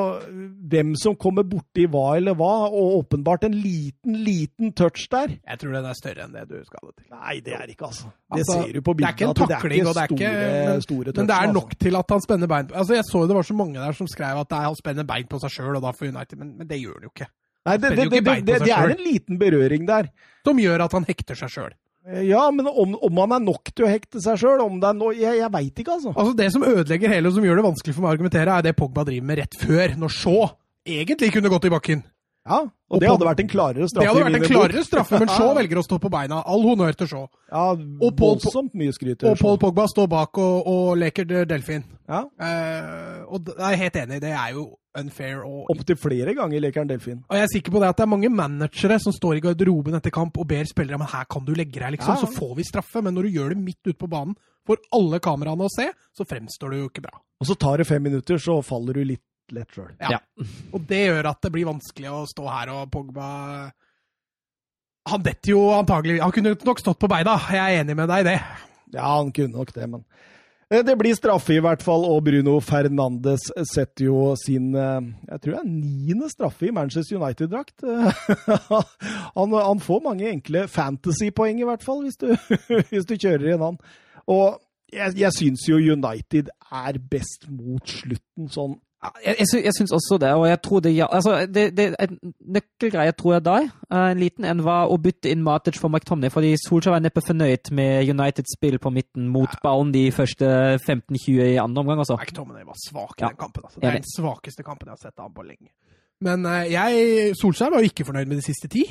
hvem som kommer borti hva eller hva, og åpenbart en liten, liten touch der. Jeg tror den er større enn det du skal det til. Nei, det er ikke, altså. Det altså, ser du på bildet. Det er ikke en takling, og det er ikke store, store touch, Men det er nok altså. til at han spenner bein Altså, Jeg så det var så mange der som skrev at han spenner bein på seg sjøl, og da får United, men, men det gjør han jo ikke. Nei, det, det, det, det, er en liten berøring der. Som gjør at han hekter seg sjøl. Eh, ja, men om, om, han er nok til å hekte seg sjøl no Jeg, jeg veit ikke, altså. Altså, Det som ødelegger hele, og som gjør det vanskelig for meg å argumentere, er det Pogba driver med rett før, når Shaw egentlig kunne gått i bakken. Ja, og, og det hadde vært en klarere straffe. Det hadde vært en klarere straffe, men Shaw velger å stå på beina. All honnør til Shaw. Ja, voldsomt mye skryt. Og Paul Pogba står bak og, og leker delfin. Ja. Eh, og jeg er helt enig, det er jo unfair. Og... Opptil flere ganger leker han delfin. Og jeg er sikker på det at det er mange managere som står i garderoben etter kamp og ber spillere men her kan du legge deg, liksom, ja. så får vi straffe. Men når du gjør det midt ute på banen for alle kameraene å se, så fremstår det jo ikke bra. Og så tar det fem minutter, så faller du litt lett sjøl. Ja. Og det gjør at det blir vanskelig å stå her og Pogba Han detter jo antagelig Han kunne nok stått på beina, jeg er enig med deg i det. Ja, han kunne nok det, men det blir straffe i hvert fall, og Bruno Fernandes setter jo sin eh, jeg tror det er niende straffe i Manchester United-drakt. Han, han, får mange enkle fantasy-poeng, i hvert fall, hvis du, hvis du kjører inn han. Og jeg, jeg syns jo United er best mot slutten, sånn Jeg, jeg, jeg syns også det, og jeg tror det ja, altså, det, det, En nøkkelgreie tror jeg der, en liten en, var å bytte inn Matic for McTomney, fordi Solskjær var neppe fornøyd med Uniteds spill på midten mot ballen de første 15-20 i andre omgang. Også. McTomney var svak i ja. den kampen. Altså. Det er den svakeste kampen jeg har sett av ham på lenge. Men jeg, Solskjær var jo ikke fornøyd med de siste ti.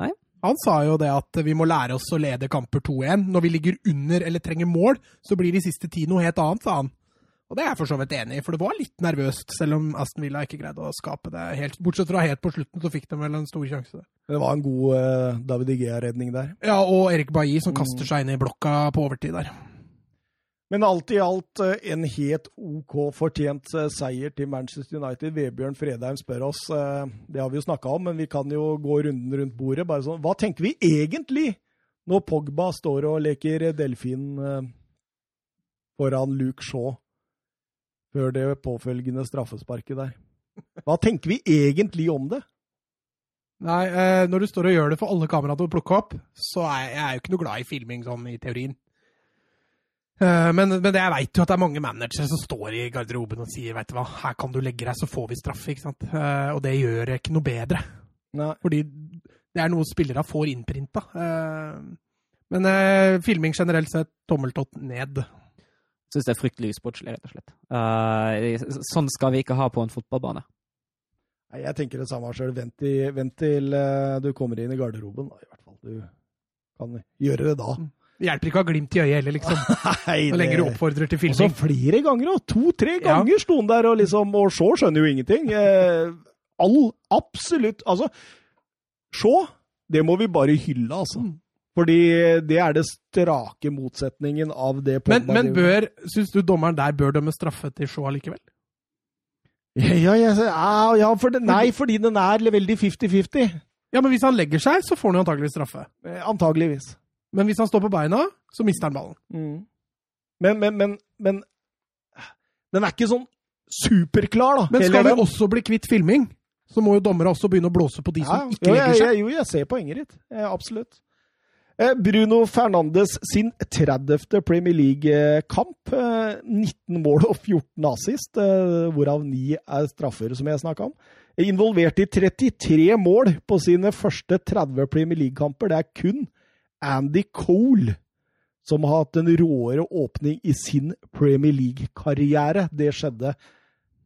Nei. Han sa jo det at vi må lære oss å lede kamper 2-1. Når vi ligger under eller trenger mål, så blir de siste ti noe helt annet, sa han. Og det er jeg for så vidt enig i, for det var litt nervøst, selv om Aston Villa ikke greide å skape det helt. Bortsett fra helt på slutten, så fikk de vel en stor sjanse. Det var en god uh, David Igea-redning der. Ja, og Erik Bailly som kaster seg inn i blokka på overtid der. Men alt i alt eh, en helt OK fortjent eh, seier til Manchester United. Vebjørn Fredheim spør oss, det har vi jo snakka om, men vi kan jo gå runden rundt bordet. bare sånn, Hva tenker vi egentlig når Pogba står og leker delfin foran Luke Shaw? Før det påfølgende straffesparket der. Hva tenker vi egentlig om det? Nei, eh, når du står og gjør det for alle kameraene til å plukke opp, så er jeg, jeg er jo ikke noe glad i filming sånn i teorien. Eh, men, men jeg veit jo at det er mange managere som står i garderoben og sier vet du hva, her kan du legge deg, så får vi straffe. ikke sant? Eh, og det gjør ikke noe bedre. Nei. Fordi det er noe spillere får innprinta. Eh, men eh, filming generelt sett, tommeltott ned syns det er fryktelig usportslig, rett og slett. Uh, sånn skal vi ikke ha på en fotballbane. Nei, Jeg tenker det samme sjøl. Vent, vent, til uh, du kommer inn i garderoben, da, i hvert fall. Du kan gjøre det da. Det hjelper ikke å ha glimt i øyet heller, liksom. Nei, det... Så lenge du oppfordrer til filming. Og så flere ganger òg! To-tre ganger ja. sto han der, og liksom Og Shaw skjønner jo ingenting. Eh, all, absolutt Altså, Shaw, det må vi bare hylle, altså. Mm. Fordi det er det strake motsetningen av det Men, men bør, syns du dommeren der bør dømme straffe til Shaw likevel? Ja, ja, ja for det, nei, fordi den er veldig 50-50. Ja, men hvis han legger seg, så får han jo antageligvis straffe. Eh, antageligvis. Men hvis han står på beina, så mister han ballen. Mm. Men, men, men, men, Den er ikke sånn superklar, da. Men skal vi også bli kvitt filming, så må jo dommere også begynne å blåse på de som ikke legger seg. Jo, jeg ser poenget ditt. Absolutt. Eh, Bruno Fernandes sin 30. Premier League-kamp. 19 eh, mål og 14 assist, eh, hvorav 9 er straffer, som jeg snakka om. Involvert i 33 mål på sine første 30 Premier League-kamper. Det er kun Andy Cole som har hatt en råere åpning i sin Premier League-karriere. Det skjedde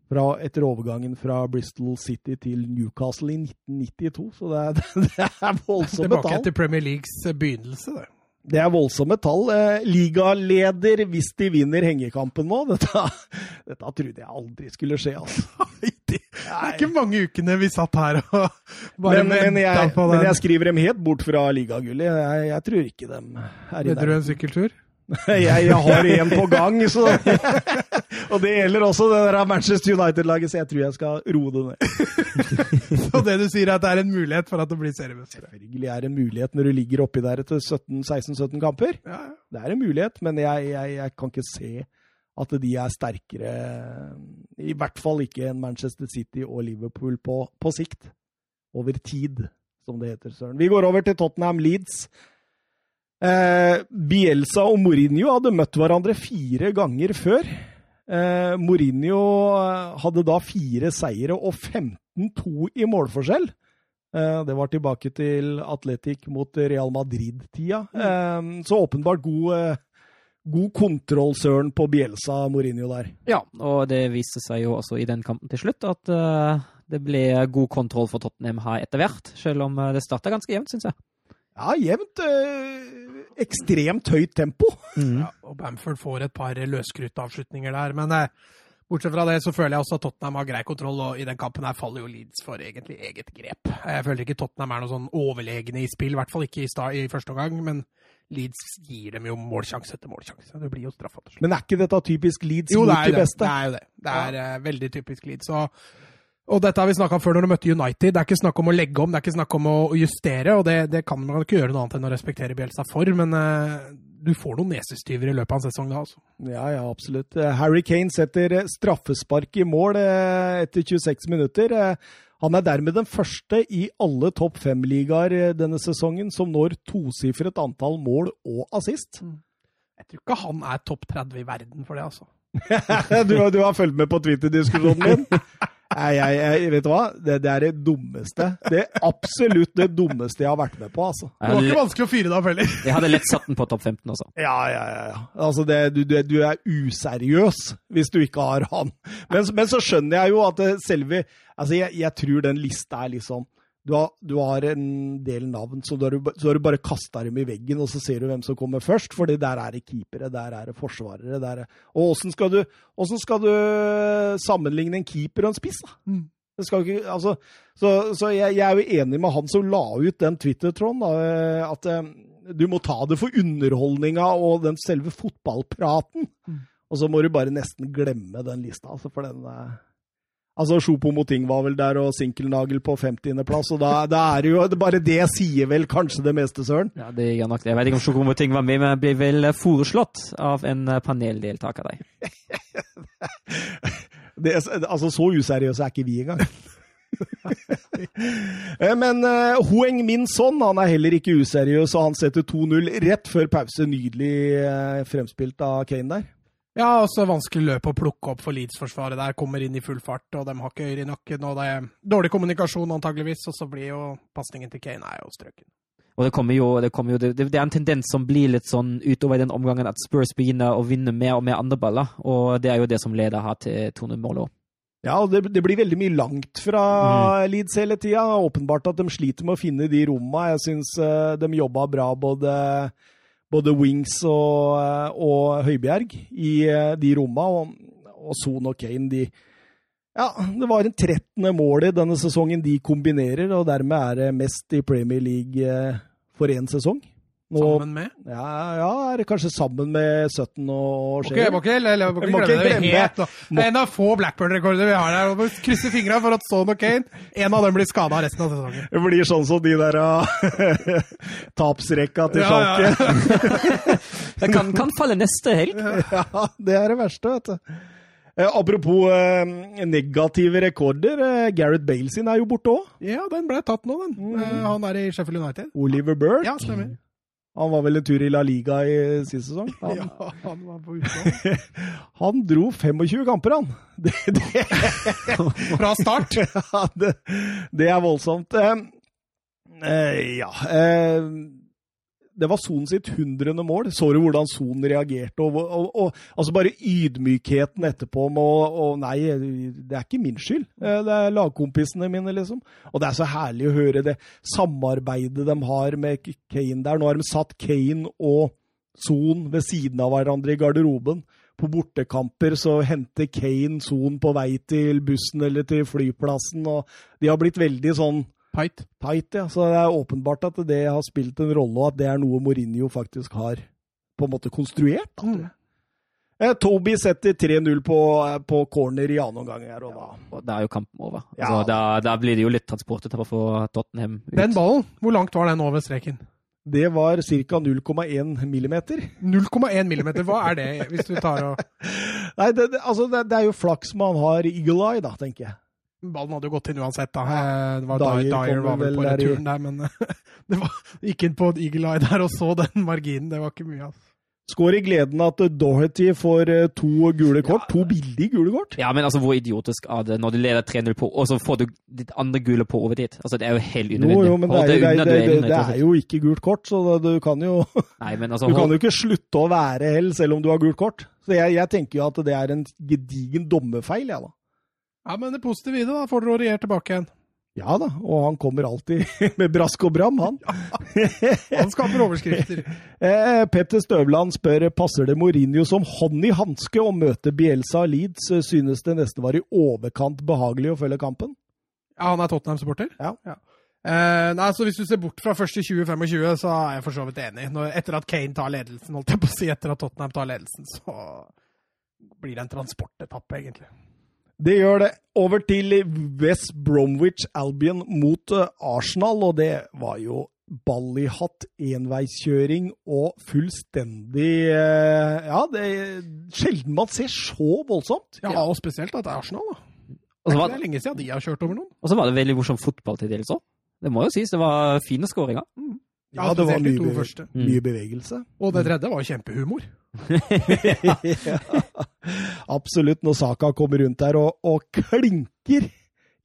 fra, etter overgangen fra Bristol City til Newcastle i 1992. Så det er, det er voldsomme tall. Tilbake til Premier Leagues eh, begynnelse, det. Det er voldsomme tall. Eh, ligaleder hvis de vinner hengekampen nå. Dette, dette trodde jeg aldri skulle skje, altså. det er ikke mange ukene vi satt her og bare men, men jeg, på den. Men jeg skriver dem helt bort fra ligagullet. Jeg, jeg, tror ikke dem er i Vedder du en sykkeltur? jeg, jeg, har en på gang, så Og det gjelder også det der Manchester United-laget, så jeg tror jeg skal roe det ned. så det du sier, er at det er en mulighet for at det blir seriemester? Selvfølgelig er det en mulighet når du ligger oppi der etter 16-17 kamper. Ja. Det er en mulighet, men jeg, jeg, jeg, kan ikke se at de er sterkere I hvert fall ikke enn Manchester City og Liverpool på, på sikt. Over tid, som det heter, Søren. Vi går over til Tottenham Leeds. Eh, Bielsa og Mourinho hadde møtt hverandre fire ganger før. Eh, Mourinho eh, hadde da fire seire og 15-2 i målforskjell. Eh, det var tilbake til Atletic mot Real Madrid-tida. Eh, så åpenbart god, eh, god kontroll, Søren, på Bielsa og Mourinho der. Ja, og det viste seg jo også i den kampen til slutt at det ble god kontroll for Tottenham her etter hvert. Selv om det starta ganske jevnt, syns jeg. Ja, jevnt. Øh, ekstremt høyt tempo. Mm. Ja, og Bamford får et par løskruttavslutninger der. Men eh, bortsett fra det så føler jeg også at Tottenham har grei kontroll, og i den kampen her faller jo Leeds for egentlig eget grep. Jeg føler ikke Tottenham er noe sånn overlegne i spill, i hvert fall ikke i, start, i første omgang. men Leeds gir dem jo målsjanse etter målsjanse. Det blir jo straffa til slutt. Men er ikke dette typisk Leeds jo, mot de beste? Jo, det er jo det. Det er ja. uh, veldig typisk Leeds. og og dette har vi snakka om før når du møtte United. Det er ikke snakk om å legge om, det er ikke snakk om å justere. Og det, det kan man ikke gjøre noe annet enn å respektere Bjelsa for, men uh, du får noen nesestyver i løpet av en sesong da, altså. Ja, ja, absolutt. Eh, Harry Kane setter eh, straffespark i mål uh, etter 26 minutter. Uh, han er dermed den første i alle topp fem-ligaer denne sesongen som når tosifret antall mål og assist. Mm. Jeg tror ikke han er topp 30 i verden for det, altså. du, du har fulgt med på Twitter-diskusjonen min? Nei, jeg, jeg, vet du hva? Det, det er det dummeste. Det er absolutt det dummeste jeg har vært med på, altså. Det var ikke vanskelig å fyre deg opp heller. jeg hadde lett satt den på topp 15 også. Ja, ja, ja. ja. Altså, det, du, du, du er useriøs hvis du ikke har han. Men, men så skjønner jeg jo at selve Altså, jeg, jeg tror den lista er litt liksom du har, du har en del navn, så du har så har du bare kasta dem i veggen, og så ser du hvem som kommer først. fordi der er det keepere, der er det forsvarere. Der er, og åssen skal, skal du sammenligne en keeper og en spiss? da? Mm. Ikke, altså, så så jeg, jeg er jo enig med han som la ut den Twitter-tråden, at eh, du må ta det for underholdninga og den selve fotballpraten. Mm. Og så må du bare nesten glemme den lista, altså, for den eh, Altså, Sjopo Moting var vel der, og Sinkelnagel på 50.-plass, og da, da er det jo Bare det sier vel kanskje det meste, Søren? Ja, det gjør nok det. Jeg vet ikke om Sjokomoting var med, men ble vel foreslått av en eh, paneldeltaker der. Det, altså, så useriøse er ikke vi engang. Eh, Men uh, Hoeng Min Son han er heller ikke useriøs, og han setter 2-0 rett før pause. Nydelig uh, fremspilt av Kane der. Ja, også vanskelig løp å plukke opp for Leeds-forsvaret der. Kommer inn i full fart, og de har ikke øyre i nakken. og Det er dårlig kommunikasjon antageligvis, og så blir jo pasningen til Kane er jo strøken. Og det kommer jo, det, kommer jo det, det er en tendens som blir litt sånn utover i den omgangen at Spurs begynner å vinne mer og mer andre baller, og det er jo det som leder her til 2-0-målet òg. Ja, og det, det blir veldig mye langt fra Leeds hele tida. Åpenbart at de sliter med å finne de romma. Jeg syns uh, de jobba bra, både, både Wings og, eh, og Høibjerg, i eh, de romma. Og, og Son og Kane, de Ja, det var en 13. mål i denne sesongen de kombinerer, og dermed er det mest i Premier League eh, for én sesong. Nå, Sammen med ja, ja, er kanskje sammen med 17 og Ok, Okay, må ikke, eller, må ikke Må glemme ikke det. glemme Helt, må... det er en av få Blackburn-rekorder vi har her. må Krysse fingra for at Stone og Kane, en av dem blir skada resten av sesongen. Det blir sånn som de der uh, tapsrekka til Ja, ja, Det kan, kan falle neste helg. Ja, det er det verste, vet du. Eh, apropos eh, negative rekorder. Eh, Gareth Bale sin er jo borte òg. Ja, den ble tatt nå, den. Eh, Han er i Sheffield United. Oliver Burke. Ja, stemmer. Han var vel en tur i La Liga i sist sesong. Han, Ja, han var på utlån. han dro 25 kamper, han. Det, det, Fra start. ja, det, det er voldsomt. Eh, eh, ja eh, Det var Son sitt hundrende mål. Så du hvordan Son reagerte? Og, og, og, altså bare ydmykheten etterpå med å Nei, det er ikke min skyld. Det er lagkompisene mine, liksom. Og det er så herlig å høre det samarbeidet de har med Kane der. Nå har de satt Kane og Son ved siden av hverandre i garderoben. På bortekamper så henter Kane Son på vei til bussen eller til flyplassen, og de har blitt veldig sånn Tight. tight, ja. Så det er åpenbart at det har spilt en rolle, og at det er noe Mourinho faktisk har på en måte konstruert. da, tror jeg. Eh, Toby setter 3-0 på, eh, på corner i annen omgang her, og da Ja, da er jo kampen over. Ja. Altså, da, da blir det jo litt transportetap for Tottenham. ut. Den ballen, hvor langt var den over streken? Det var ca. 0,1 millimeter. 0,1 millimeter. Hva er det, hvis du tar og Nei, det, det, altså, det, det er jo flaks man har eagle eye, da, tenker jeg. Ballen hadde jo gått inn uansett, da. Eh, Det var Dyer Dyer, var vel på returen der, men det var, gikk inn på Eagle Eye der og så den marginen. Det var ikke mye, altså. Skår i gleden at Doherty får eh, to gule kort. To billige gule kort. Ja, men altså, hvor idiotisk er det når du leder 3-0 på, og så får du ditt andre gule på over dit? Altså, det er jo helt Jo, unødvendig. jo, men det er, jo- det, det, det, det er jo ikke gult kort, så det, du kan jo Nei, men altså, Du kan jo ikke slutte å være hell selv om du har gult kort. Så jeg, jeg tenker jo at det er en gedigen dommerfeil, jeg, da. Ja, men det positive i det, da får dere Aurier tilbake igjen. Ja da, og han kommer alltid med brask og bram, han. Han skaper overskrifter. Eh, Petter Støvland spør passer det Mourinho som hånd i hanske å møte Bielsa Leeds. Synes det nesten var i overkant behagelig å følge kampen? Ja, han er Tottenham-supporter? Ja. Eh, nei, så Hvis du ser bort fra første 2025, så er jeg for så vidt enig. Når, etter at Kane tar ledelsen, holdt jeg på å si, etter at Tottenham tar ledelsen, så blir det en transportetappe, egentlig. Det gjør det. Over til West Bromwich Albion mot eh, Arsenal, og det var jo ball i hatt, enveiskjøring og fullstendig eh, Ja, det er sjelden man ser så voldsomt. Ja, og spesielt at det er Arsenal, da. og, så Det er lenge siden de har kjørt over noen. og så var det veldig morsom fotball til dels òg. Det må jo sies, det var fine skåringer. Ja, det var mye, beve mye bevegelse. Og det tredje var kjempehumor. ja, absolutt. Når Saka kommer rundt der og, og klinker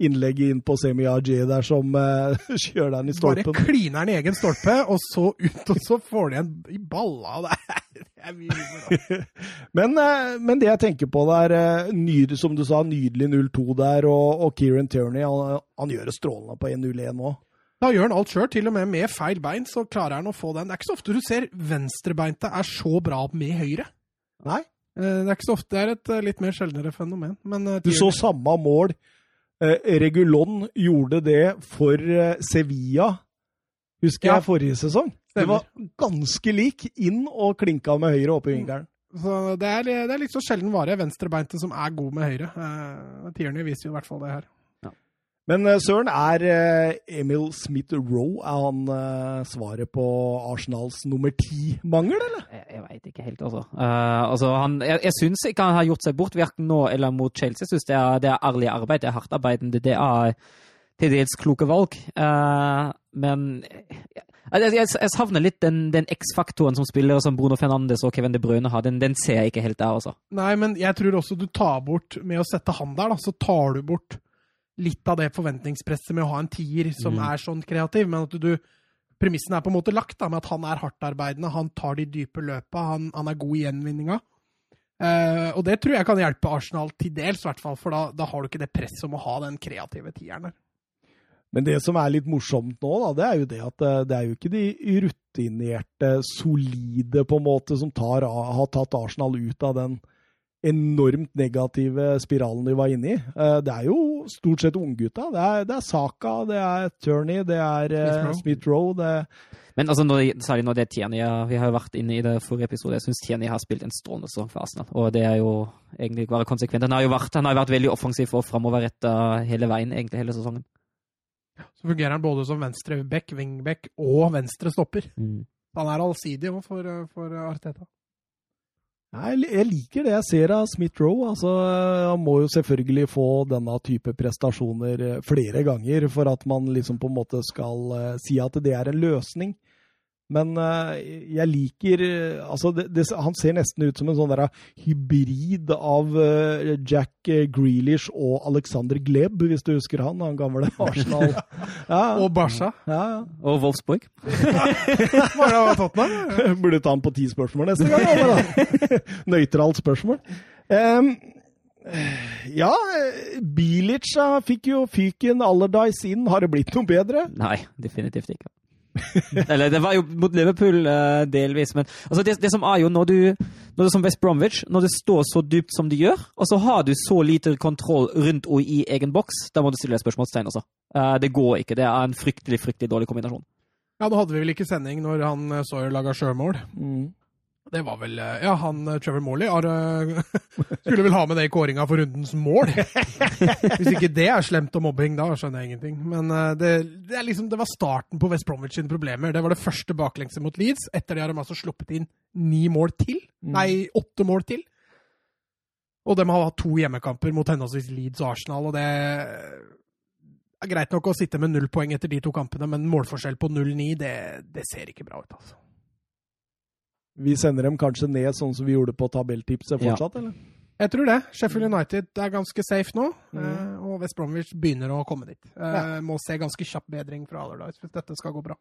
innlegget inn på Semi AJ der som uh, kjører den i stolpen. Bare kliner den i egen stolpe, og så ut, og så får de en i balla. Det er, mye Men, eh, men det jeg tenker på der, nyd, som du sa, nydelig 0-2 der, og, og Kieran Tierney, han, han gjør det strålende på 1-0-1 nå. Da gjør han alt sjøl, til og med med feil bein, så klarer han å få den. Det er ikke så ofte du ser venstrebeinte er så bra med høyre. Nei, Det er ikke så ofte, det er et eh, litt mer sjeldnere fenomen. Men eh, du så samme mål. Eh, Regulon gjorde det for eh, Sevilla, husker Ja. jeg, forrige sesong. Det var ganske lik, inn og klinka med høyre oppe i vinkelen. Så det er, det er så sjelden vare venstrebeinte som er god med høyre. Eh, viser jo i hvert fall det her. Men eh, Søren, er eh, Emil Smith-Roe er han eh, svaret på Arsenals nummer ti-mangel, eller? Jeg, jeg veit ikke helt, altså. Uh, altså han, jeg jeg syns ikke han har gjort seg bort, verken nå eller mot Chelsea. Jeg syns det, det er ærlig arbeid, det er hardtarbeidende, det er til dels kloke valg. Uh, men jeg, jeg, jeg savner litt den, den X-faktoren som spillere som Bruno Fernandes og Kevin De Bruyne har. Den, den ser jeg ikke helt der, altså. Nei, men jeg tror også du tar bort Med å sette han der, da, så tar du bort litt av det forventningspresset med å ha en tier som Mm. er sånn kreativ. Men at du Premissen er på en måte lagt da, med at han er hardtarbeidende, han tar de dype løpa, han, han er god i gjenvinninga. Uh, og det tror jeg kan hjelpe Arsenal til dels, hvert fall, for da, da har du ikke det presset om å ha den kreative tieren der. Men det som er litt morsomt nå, da, det er jo det at eh, det er jo ikke de rutinerte, solide, på en måte, som tar, har tatt Arsenal ut av den enormt negative spiralen de var inne i. Eh, Det er jo stort sett unggutta. Det, er- det er Saka, det er Turney, det er eh. Smith-Rowe. det Men altså, når, særlig når det er Tierney Vi har jo vært inne i det forrige episode. Jeg syns Tierney har spilt en strålende sesong for Arsenal. Og det er jo egentlig bare konsekvent. Han har jo vært, han har vært veldig offensiv og framoverretta hele veien, egentlig hele sesongen. Så fungerer han både som venstre back, wingback og venstre stopper. Mm. Han er allsidig for, eh, for Arteta. Jeg liker det jeg ser av Smith-Roe. Altså, han må jo selvfølgelig få denne type prestasjoner eh, flere ganger for at man liksom på en måte skal eh, si at det er en løsning. Men eh, jeg liker eh, Altså, det, det, han ser nesten ut som en sånn der hybrid av eh, Jack Grealish og Alexander Gleb, hvis du husker han, han gamle Arsenal. Ja, Og Barca. ja, ja. Og Wolfsburg. Var det Tottenham? Burde ta han på ti spørsmål neste gang. Nøytralt spørsmål. Um, ja, Bilic fikk jo fyken Allardyce inn. Har det blitt noe bedre? Nei, definitivt ikke. Eller det var jo mot Liverpool uh, delvis, men altså det, det som er jo når du når du som West Bromwich, når det står så dypt som det gjør, og så har du så lite kontroll rundt og i egen boks, da må du stille deg spørsmålstegn altså. Uh, det går ikke. Det er en fryktelig, fryktelig dårlig kombinasjon. Ja, da hadde vi vel ikke sending når han eh, Sawyer laga sjømål. Mm. Det var vel eh, Ja, han eh, Trevor Morley har, eh, skulle vel ha med det i kåringa for rundens mål. Hvis ikke det er slemt og mobbing, da skjønner jeg ingenting. Men det, det, er liksom, det var starten på West Bromwich sine problemer. Det var det første baklengset mot Leeds. Etter det har de altså sluppet inn ni mål til. Mm. Nei, åtte mål til. Og de har hatt to hjemmekamper mot henholdsvis Leeds og Arsenal, og det er greit nok å sitte med null poeng etter de to kampene, men målforskjell på 0-9, det, det ser ikke bra ut, altså. Vi sender dem kanskje ned sånn som vi gjorde på tabelltipset Ja. fortsatt, eller? Jeg tror det. Sheffield United er ganske safe nå, Mhm. eh, og West Bromwich begynner å komme dit. Eh, Ja. Må se ganske kjapp bedring fra Allardyce hvis dette skal gå bra.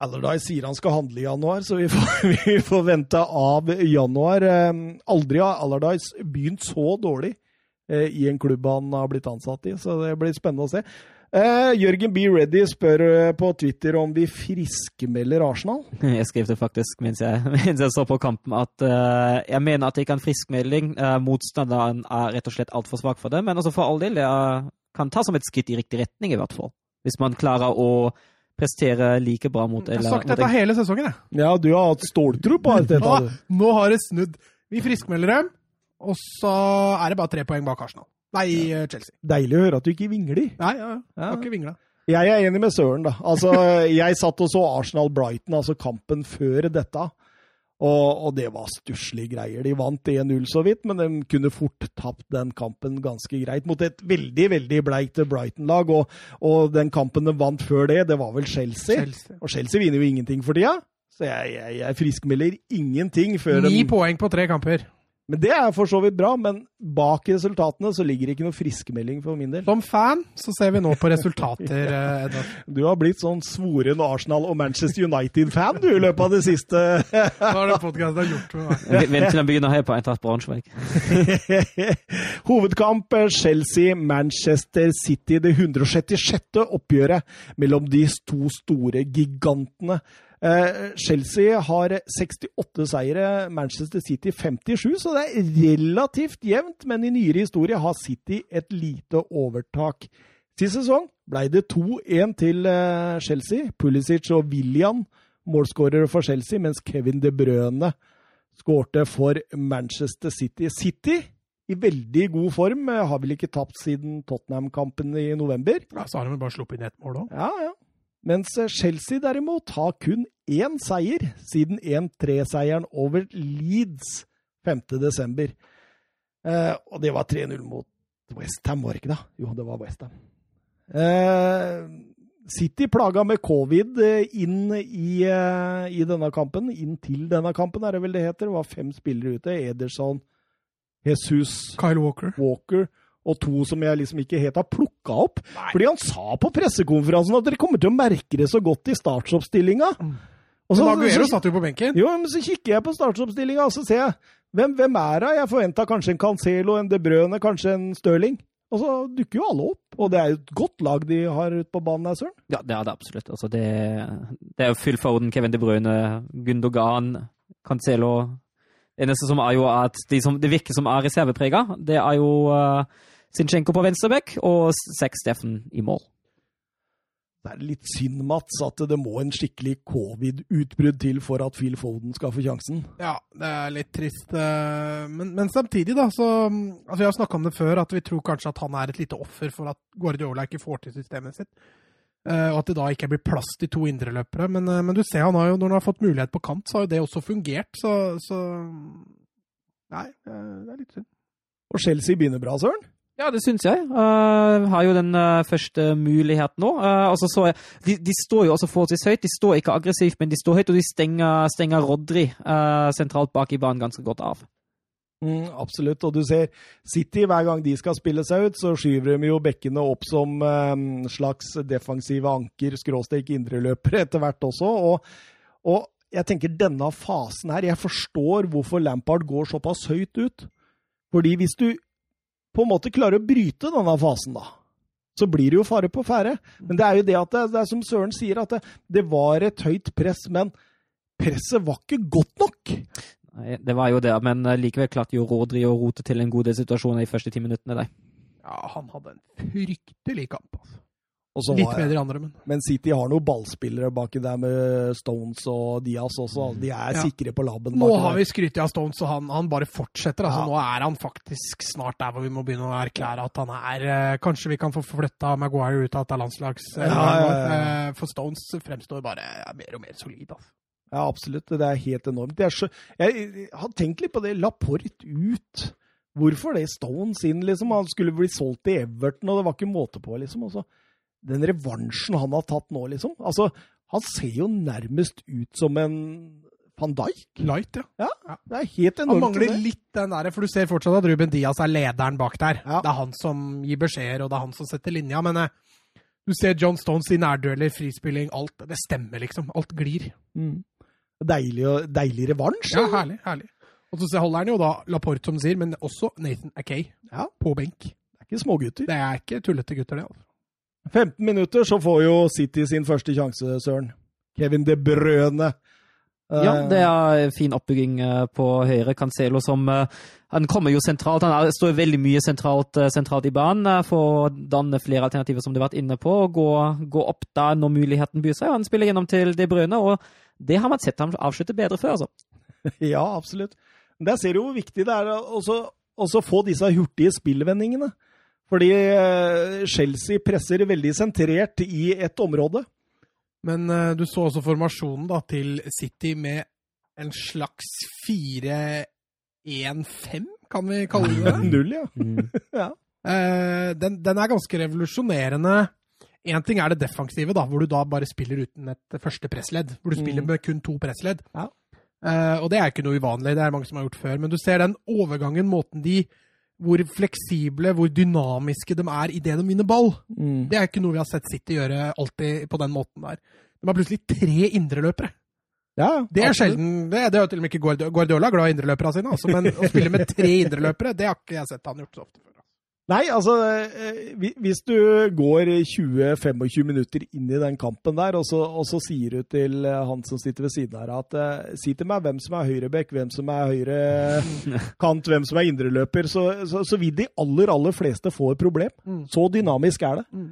Allardyce sier han skal handle i januar, så vi får, vi får vente av januar. Eh, Aldri har Allardyce begynt så dårlig i en klubb han har blitt ansatt i, så det blir spennende å se. Eh, Jørgen B. Reddy spør eh, på Twitter om vi friskmelder Arsenal. Jeg skrev det faktisk mens jeg, mens jeg så på kampen, at uh, jeg mener at det ikke er en friskmelding. Uh, motstanderen er rett og slett altfor svak for det, men også for all del, det er, kan ta som et skritt i riktig retning, i hvert fall. Hvis man klarer å prestere like bra mot Jeg har sagt dette en- hele sesongen, jeg. Ja, du har hatt ståltro på alt dette. Nå, nå har det snudd. Vi friskmelder dem, og så er det bare tre poeng bak Arsenal. Nei, ja. Chelsea. Deilig å høre at du ikke vingler. Nei, ja, ja. Har ikke vingla. Jeg er enig med Søren, da. Altså, jeg satt og så Arsenal-Brighton, altså kampen før dette. Og, og det var stusslige greier. De vant 1-0 så vidt, men de kunne fort tapt den kampen ganske greit mot et veldig veldig bleikt Brighton-lag. Og, og, den kampen de vant før det, det var vel Chelsea. Chelsea. Og Chelsea vinner jo ingenting for tida. Så jeg, jeg, jeg friskmelder ingenting før Ni de poeng på tre kamper. Men det er for så vidt bra, men bak resultatene så ligger det ikke noe friskmelding for min del. Som fan så ser vi nå på resultater, eh, Edvard. Du har blitt sånn svoren Arsenal- og Manchester United-fan du i løpet av det siste Hva har den podkasten gjort med meg? Vent til han begynner her på Eintracht Braunschweig. Hovedkamp eh, Chelsea-Manchester City. Det 166. oppgjøret mellom de to store gigantene. Eh, Chelsea har 68 seire, Manchester City 57, så det er relativt jevnt. Men i nyere historie har City et lite overtak. Sist sesong ble det 2-1 til eh, Chelsea. Pulisic og William målskårere for Chelsea, mens Kevin De Brøne skårte for Manchester City. City i veldig god form. eh, Har vel ikke tapt siden Tottenham-kampen i november. Ja, så har de bare sluppet inn ett mål òg. Ja, ja. Mens eh, Chelsea derimot har kun én seier siden 1-3-seieren over Leeds 5. desember. Eh, og det var 3-0 mot Westham, var det ikke det? Jo, det var Westham. Eh, City plaga med covid eh, inn i, eh, i denne kampen. Inn til denne kampen, er det vel det heter. Det var fem spillere ute. Ederson, Jesus Kyle Walker. Walker og to som jeg liksom ikke helt har plukka opp. Fordi han sa på pressekonferansen at dere kommer til å merke det så godt i startsoppstillinga. Mm. Men Aguero satt jo på benken. jo, men så kikker jeg på startsoppstillinga, og så ser jeg hvem, hvem er det? Jeg forventa kanskje en Cancelo, en De Brøne, kanskje en Stirling. Og så dukker jo alle opp. Og det er jo et godt lag de har ute på banen her, Søren. Ja, det er det absolutt. Altså, det, det er jo Phil Foden, Kevin De Bruyne, Gundogan, Cancelo Det eneste som er jo at de som, det virker som er reserveprega, det er jo uh, Zinchenko på venstreback og Zack Steffen i mål. Det er litt synd, Mats, at det må en skikkelig covid-utbrudd til for at Phil Foden skal få sjansen. Ja, det er litt trist. eh, Men, men samtidig, da, så altså Vi har snakka om det før, at vi tror kanskje at han er et lite offer for at Guardiola ikke får til systemet sitt. Eh, Og at det da ikke blir plass til to indreløpere. Men, eh, men du ser han har jo, når han har fått mulighet på kant, så har jo det også fungert. Så, så Nei, eh, det er litt synd. Og Chelsea begynner bra, Søren. Ja, det syns jeg. Uh, har jo den uh, første muligheten nå. Uh, altså så, de, de står jo også forholdsvis høyt. De står ikke aggressivt, men de står høyt, og de stenger, stenger Rodri sentralt bak i banen ganske godt av. Mm, absolutt. Og du ser City, hver gang de skal spille seg ut, så skyver de jo bekkene opp som slags defensive anker, skråstek indreløpere etter hvert også. Og, og jeg tenker denne fasen her Jeg forstår hvorfor Lampard går såpass høyt ut. Fordi hvis du på en måte klarer å bryte denne fasen, da, så blir det jo fare på ferde. Men det er jo det at det, det er som Søren sier, at det, det var et høyt press, men presset var ikke godt nok. Nei, det var jo det, men uh, likevel klarte jo Rodri å rote til en god del situasjoner i første ti minuttene. de. Ja, han hadde en fryktelig kamp. altså. Litt var- bedre andre, men Men City har noen ballspillere baki der med Stones og Diaz også. De er Ja. sikre på labben. Nå har der. vi skrytt av Stones, og han, han bare fortsetter. Altså, Ja. Nå er han faktisk snart der hvor vi må begynne å erklære at han er eh, Kanskje vi kan få flytta Maguire ut av dette landslags... Ja, ja, eh, For Stones fremstår bare mer og mer solid. Altså. Ja, absolutt. Det er helt enormt. Jeg, så, jeg har tenkt litt på det. Laporte ut. Hvorfor det? Stones inn, liksom. Han skulle bli solgt til Everton, og det var ikke måte på, liksom. Og så den revansjen han har tatt nå, liksom. Altså, han ser jo nærmest ut som en van Dijk. Light, ja. ja. Det er helt enormt. Han mangler litt den der, for du ser fortsatt at Ruben Diaz er lederen bak der. Ja. Det er han som gir beskjeder, og det er han som setter linja. Men eh, du ser John Stones i nærdueller, frispilling, alt. Det stemmer, liksom. Alt glir. Mm. Deilig, og- deilig revansj. Ja, herlig. herlig. Og så holder han jo da Laporte, som sier, men også Nathan Akay Ja. på benk. Det er ikke smågutter. Det er ikke tullete gutter, det. altså. 15 minutter, så får jo City sin første sjanse, Søren. Kevin De Brøne. Ja, det er fin oppbygging eh, på høyre. Cancelo som eh, Han kommer jo sentralt. Han er, står veldig mye sentralt, eh, sentralt i banen eh, for å danne flere alternativer, som du har vært inne på. Gå, gå opp da når muligheten byr seg. Han spiller gjennom til De Brøne, og det har man sett ham avslutte bedre før. altså. Ja, absolutt. Der ser du hvor viktig det er å få disse hurtige spillvendingene. Fordi eh, Chelsea presser veldig sentrert i et område. Men eh, du så også formasjonen da, til City med en slags 4-1-5, kan vi kalle det? Null, ja. Mm. ja. Eh, den, den er ganske revolusjonerende. Én ting er det defensive, da, hvor du da bare spiller uten et første pressledd. Hvor du spiller Mm. med kun to pressledd. Ja. Eh, og det er ikke noe uvanlig, det er mange som har gjort før. Men du ser den overgangen, måten de Hvor fleksible, hvor dynamiske de er idet de vinner ball. Mm. Det er ikke noe vi har sett City gjøre alltid på den måten der. De har plutselig tre indreløpere. ja Det er sjelden. Det, det er jo til og med ikke Guardiola glad i indreløperne sine, altså, men å spille med tre indreløpere, det har ikke jeg sett han gjort så ofte før. Nei, altså eh, Hvis du går 20-25 minutter inn i den kampen der, og så, og så sier du til eh, han som sitter ved siden her at eh, si til meg hvem som er høyrebekk, hvem som er høyre kant, hvem som er indreløper, så, så, så vil de aller, aller fleste få et problem. Mm. Så dynamisk er det. Mm.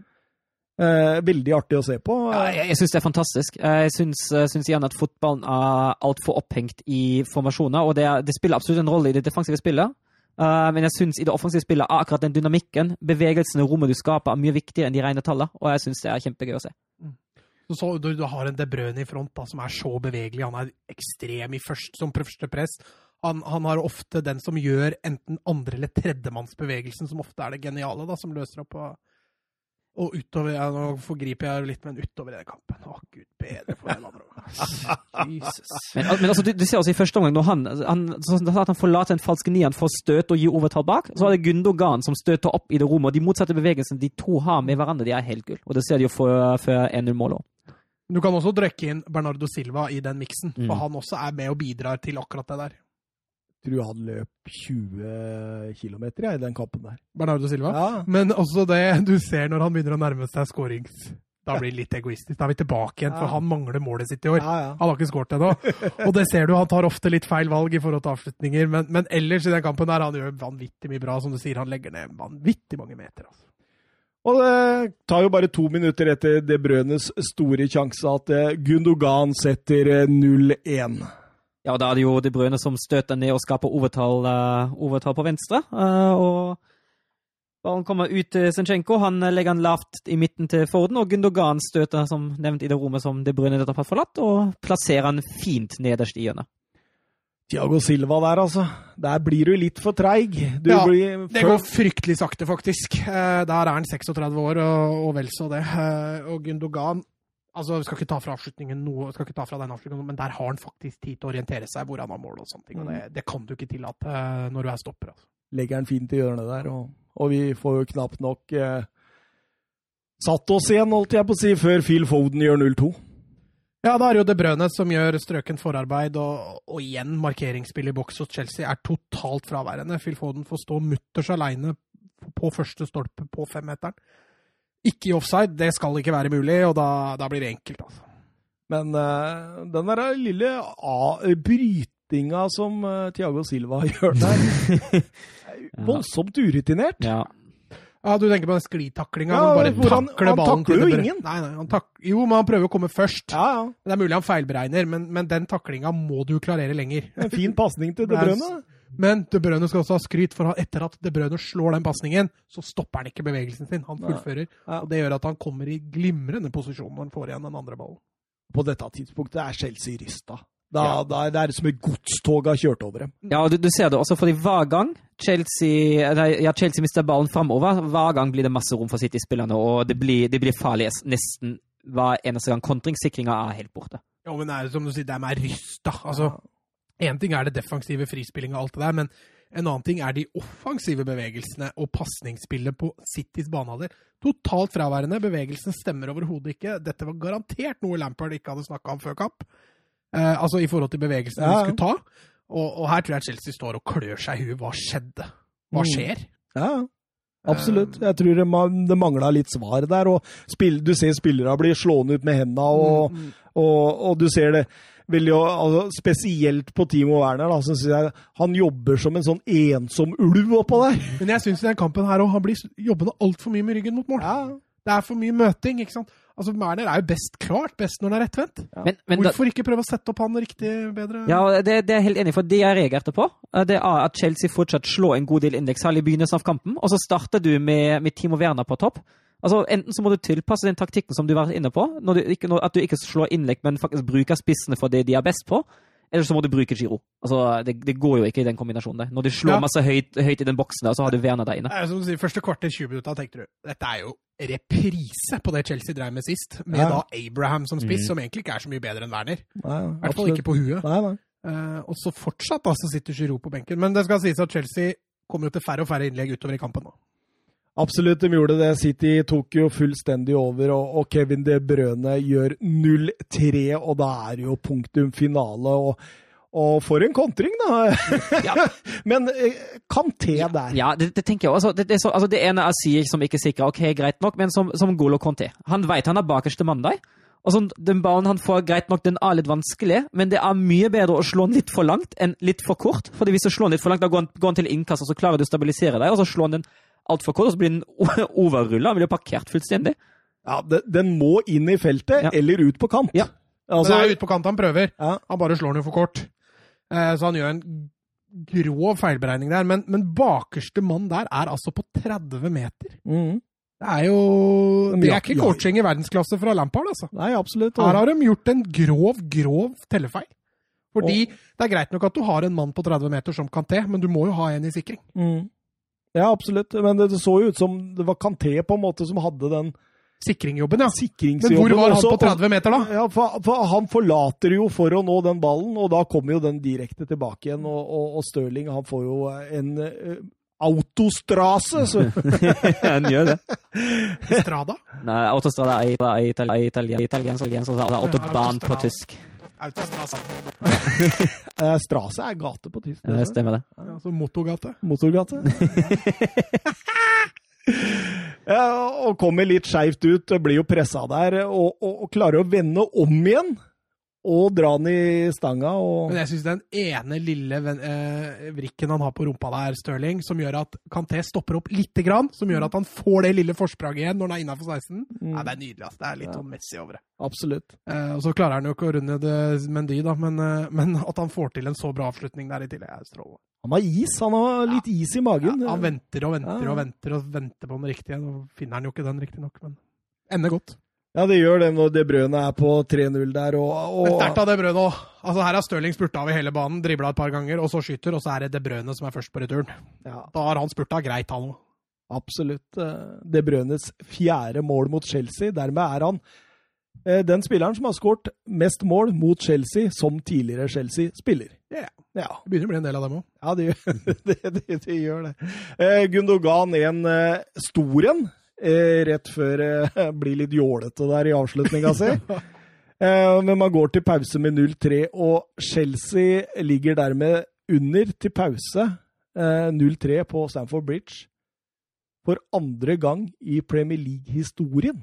Eh, veldig artig å se på. Ja, jeg jeg syns det er fantastisk. Jeg syns, syns igjen at fotballen er altfor opphengt i formasjoner, og det, er, det spiller absolutt en rolle i det defensive spillet. Eh, men jeg syns i det offensive spillet er akkurat den dynamikken, bevegelsene, rommet du skaper, er mye viktigere enn de rene tallene, og jeg syns det er kjempegøy å se. Mm. så du, du har en De Bruyne i front da, som er så bevegelig. Han er ekstrem i først, som første press. Han, han har ofte den som gjør enten andre- eller tredjemannsbevegelsen, som ofte er det geniale, da, som løser opp. Og, og utover ja, Nå forgriper jeg litt, men utover i den kampen Å, gud bedre for den andre. Jesus. Men, men altså, du, du ser også i første omgang, når han, han, sånn at han forlater en falske nier for å støte og gi overtall bak, så er det Gundogan som støter opp i det rommet, og de motsatte bevegelsene de to har med hverandre, de er helt gull. Og det ser de jo før, før 1-0-målet òg. Du kan også drøkke inn Bernardo Silva i den miksen, Mm. for han også er med og bidrar til akkurat det der. Tror han løp 20 km i den kampen der. Bernardo Silva. Ja. Men også det du ser når han begynner å nærme seg skårings... Da blir det litt egoistisk. Da er vi tilbake igjen, for han mangler målet sitt i år. Ja, ja. Han har ikke skåret ennå. Og det ser du, han tar ofte litt feil valg i forhold til avslutninger. Men, men ellers i den kampen der, han gjør vanvittig mye bra. Som du sier, han legger ned vanvittig mange meter. Altså. Og det tar jo bare to minutter etter De Brønes store sjanse at eh, Gundogan setter eh, 0-1. Ja, da er det jo De Brøne som støter ned og skaper overtall, uh, overtall på venstre. Uh, og ballen kommer ut til Zinchenko. Han legger den lavt i midten til Forden, og Gundogan støter, som nevnt, i det rommet som De Brøne nettopp har forlatt, og plasserer den fint nederst i hjørnet. Tiago Silva der, altså. Der blir du litt for treig. Ja, blir Det går fryktelig sakte, faktisk. Eh, Der er han 36 år, og, og vel så det. Og Gundogan Altså, vi skal ikke ta fra avslutningen noe, skal ikke ta fra den avslutningen, men der har han faktisk tid til å orientere seg hvor han har mål og sånne ting. og Det, det kan du ikke tillate eh, når du er stopper. altså. legger han fint i hjørnet der, og, og vi får jo knapt nok eh, satt oss igjen, holdt jeg på å si, før Phil Foden gjør 0-2. Ja, da er det jo De Brøne som gjør strøkent forarbeid, og, og igjen markeringsspill i boks hos Chelsea er totalt fraværende. Phil Foden får stå mutters aleine på første stolpe på femmeteren. Ikke i offside, det skal ikke være mulig, og da, da blir det enkelt, altså. Men uh, den der lille brytinga som uh, Thiago Silva gjør der er Voldsomt urutinert. Ja. Ja, du tenker på den sklitaklinga? Ja, bare hvor han- takler han ballen takler til jo ingen. Nei, nei, han tak jo, men han prøver å komme først. Ja, ja. Det er mulig han feilberegner, men, men den taklinga må du klarere lenger. En fin pasning til De Det Bruyne. Men De Bruyne skal også ha skryt, for etter at De Bruyne slår den pasningen, så stopper han ikke bevegelsen sin. Han fullfører. Ja. Og det gjør at han kommer i glimrende posisjon når han får igjen den andre ballen. På dette tidspunktet er Chelsea rista. Da, Ja. da, det er som et godstog har kjørt over dem. Ja, og du, du ser det også, fordi hver gang Chelsea, nei, ja, Chelsea mister ballen framover, hver gang blir det masse rom for City-spillerne, og det blir, det blir farlig nesten hver eneste gang. Kontringssikringa er helt borte. Ja, men det er som du sier, de er rysta. Altså, Én ting er det defensive frispillinga og alt det der, men en annen ting er de offensive bevegelsene og pasningsspillet på Citys banehalvdel. Totalt fraværende. Bevegelsen stemmer overhodet ikke. Dette var garantert noe Lampard ikke hadde snakka om før kamp. Eh, altså i forhold til bevegelsene Ja. de skulle ta. Og, og her tror jeg Chelsea står og klør seg i huet. Hva skjedde? Hva Mm. skjer? Ja, absolutt. Jeg tror det, det mangla litt svar der. og spill, Du ser spillere bli slående ut med hendene, og, Mm, og, og du ser det veldig, altså, spesielt på Timo Werner. Da, så synes jeg Han jobber som en sånn ensom ulv oppå der. Men jeg syns i den kampen her òg han blir jobbende altfor mye med ryggen mot mål. Ja. Det er for mye møting. ikke sant? Altså, Werner er jo best klart best når han er rettvendt. Men, men da, Hvorfor ikke prøve å sette opp han riktig bedre? ja, det, det er jeg helt enig i, for det jeg reagerte på, eh, det er at Chelsea fortsatt slår en god del indeks, i begynnelsen av kampen, og så starter du med, med Timo Werner på topp. Altså, Enten så må du tilpasse den taktikken som du var inne på, når du ikke, når, at du ikke slår innlegg, men faktisk bruker spissene for det de er best på. Eller så må du bruke Giro. Altså, det, det går jo ikke i den kombinasjonen der. Når du slår Ja. masse høyt, høyt i den boksen der, så har du Vena der inne. Det er som du sier, Første kvarter, 20 minutter, tenkte du dette er jo reprise på det Chelsea drev med sist. Med Ja. da Abraham som spiss, Mm. som egentlig ikke er så mye bedre enn Werner. I hvert fall ikke på huet. Nei, nei. Uh, og så fortsatt da, så sitter Giroud på benken. Men det skal sies at Chelsea kommer jo til færre og færre innlegg utover i kampen nå. Absolutt, de gjorde det. City tok jo fullstendig over, og, Kevin De Brøne gjør 0-3, og da er det jo punktum finale. Og, og for en kontring, da! Ja. Men eh, Kanté der. Ja, det, det tenker jeg også. Det, det, så, altså, det ene jeg sier som ikke er sikker, ok, greit nok, men som, som Golo Conté. Han vet han er bakerste. Og sånn, Den ballen han får, greit nok, den er litt vanskelig, men det er mye bedre å slå den litt for langt enn litt for kort. Fordi hvis du slår den litt for langt, da går han, går han til innkast, og så klarer du å stabilisere deg, og så slår han den altfor kort, og så blir den overrulla. Den blir jo parkert fullstendig. Ja, det, Den må inn i feltet, Ja. eller ut på kant. Ja. Altså, det er ut på kant han prøver. ja. Han bare slår den jo for kort. Eh, så han gjør en grov feilberegning der. Men, men bakerste mann der er altså på 30 meter. Mm. Det er jo Det er ikke coaching i verdensklasse fra Lampard, altså. Nei, absolutt. Her har de gjort en grov, grov tellefeil. Fordi det er greit nok at du har en mann på 30 meter som kan te, men du må jo ha en i sikring. Mhm. Ja, absolutt. Men det, det så jo ut som det var Kanté på en måte som hadde den Sikringjobben, ja. Men hvor var han også, på 30 meter, da? Ja, for, for Han forlater jo for å nå den ballen, og da kommer jo den direkte tilbake igjen. Og, og, og Stirling han får jo en uh, autostrase! Så, han gjør det. Strada? Nei, Autostrada er italiensk, italiensk, autobahn på tysk. Autostrada. eh, er gate på tysk. Ja, stemmer det. Ja, altså motorgate. Motorgate. ja, og kommer litt skeivt ut, blir jo pressa der, og, og, og klarer å vende om igjen. Og dra den i stanga. Og... Men jeg syns den ene lille eh, vrikken han har på rumpa der, Stirling, som gjør at Kanté stopper opp lite grann, som gjør at han får det lille forspranget igjen når han er innafor 16, Mm. Nei, det er nydelig. ass. Det er litt sånn Messi over det. Absolutt. Eh, og så klarer han jo ikke å runde det Mendy, da, men, eh, men at han får til en så bra avslutning der i tillegg, er strålende. Han har is. Han har litt is i magen. Ja, han venter og venter Ja. og venter og venter på den riktige. Nå finner han jo ikke den riktignok, men ender godt. Ja, det gjør det når det brødet er på 3-0 der. Og, og sterkt av De Bruyne òg. Altså, her har Stirling spurta over hele banen, dribla et par ganger, og så skyter, og så er det De Bruyne som er først på returen. ja, Da har han spurta greit, han òg. absolutt eh, De Brønes fjerde mål mot Chelsea. Dermed er han eh, den spilleren som har skåret mest mål mot Chelsea som tidligere Chelsea-spiller. Ja. Ja. Det begynner å bli en del av dem òg. Ja, det gjør det. det, det gjør. Eh, Gundogan en eh, stor en, rett før det blir litt jålete der i avslutninga si. Eh, men man går til pause med 0-3, og Chelsea ligger dermed under til pause eh, 0-3 på Stamford Bridge. For andre gang i Premier League-historien.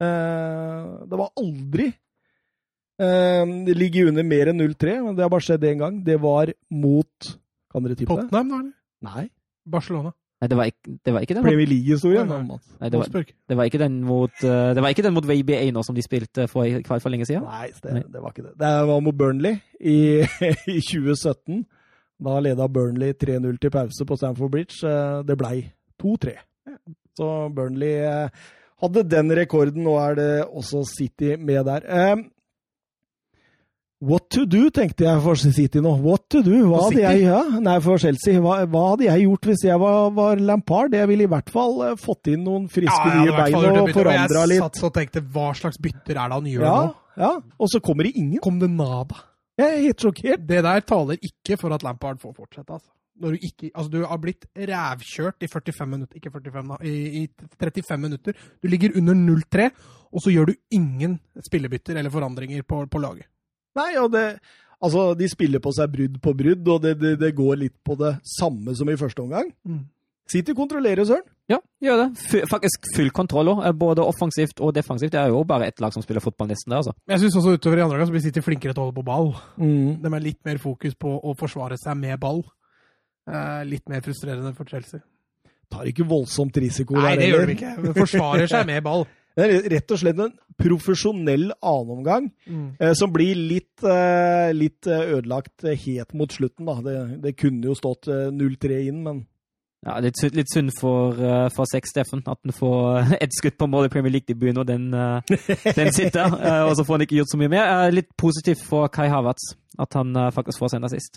Eh, det var aldri eh, det ligger under mer enn 0-3, men det har bare skjedd én gang. Det var mot Kan dere tippe? Tottenham, da? Nei. Barcelona. Nei, det var ikke, det var ikke den mot, Premier League-historien. Nei. Det var, det var ikke den mot, eh, det var ikke den mot VBA nå som de spilte for, i for lenge siden. Nei, det, Nei. det var ikke det. Det var mot Burnley i, i 2017. Da leda Burnley 3-0 til pause på Stamford Bridge. Eh, Det blei 2-3. Så Burnley eh, hadde den rekorden. Nå er det også City med der. What to do, tenkte jeg for City nå. What to do? Hva hadde jeg, ja, nei, for Chelsea. Hva, hva hadde jeg gjort hvis jeg var, var Lampard? Jeg ville i hvert fall eh, fått inn noen friske ja, nye bein og forandra litt. Jeg satt og tenkte hva slags bytter er det han gjør Ja, nå? ja. Og så kommer det ingen. Kom det nada? Jeg er helt sjokkert. Det der taler ikke for at Lampard får fortsette. altså. Når du, ikke, altså du har blitt rævkjørt i 45 minutter, ikke 45 da, i, i 35 minutter. Du ligger under 0-3, og så gjør du ingen spillebytter eller forandringer på, på laget. Nei, og det Altså, de spiller på seg brudd på brudd, og det, det, det går litt på det samme som i første omgang. Mm. City kontrollerer, Søren. Ja, gjør det. F faktisk full kontroll òg, både offensivt og defensivt. Det er jo bare ett lag som spiller fotball nesten der, altså. Jeg syns også utover i andre gang så blir City flinkere til å holde på ball. Mm. De er litt mer fokus på å forsvare seg med ball. Eh, litt mer frustrerende for Chelsea. Tar ikke voldsomt risiko Nei, der det gjør heller. de ikke. De forsvarer seg med ball. Det er rett og slett en profesjonell annenomgang Mm. eh, som blir litt, eh, litt eh, ødelagt eh, helt mot slutten. Da. Det, det kunne jo stått eh, 0-3 inn, men Ja, litt, er litt synd for, uh, for Sex Steffen at han får ett skudd på mål i Premier League-debuten, og den, uh, den sitter. Uh, og så får han ikke gjort så mye mer. Eh, litt positivt for Kai Havertz at han eh, faktisk får seg en assist.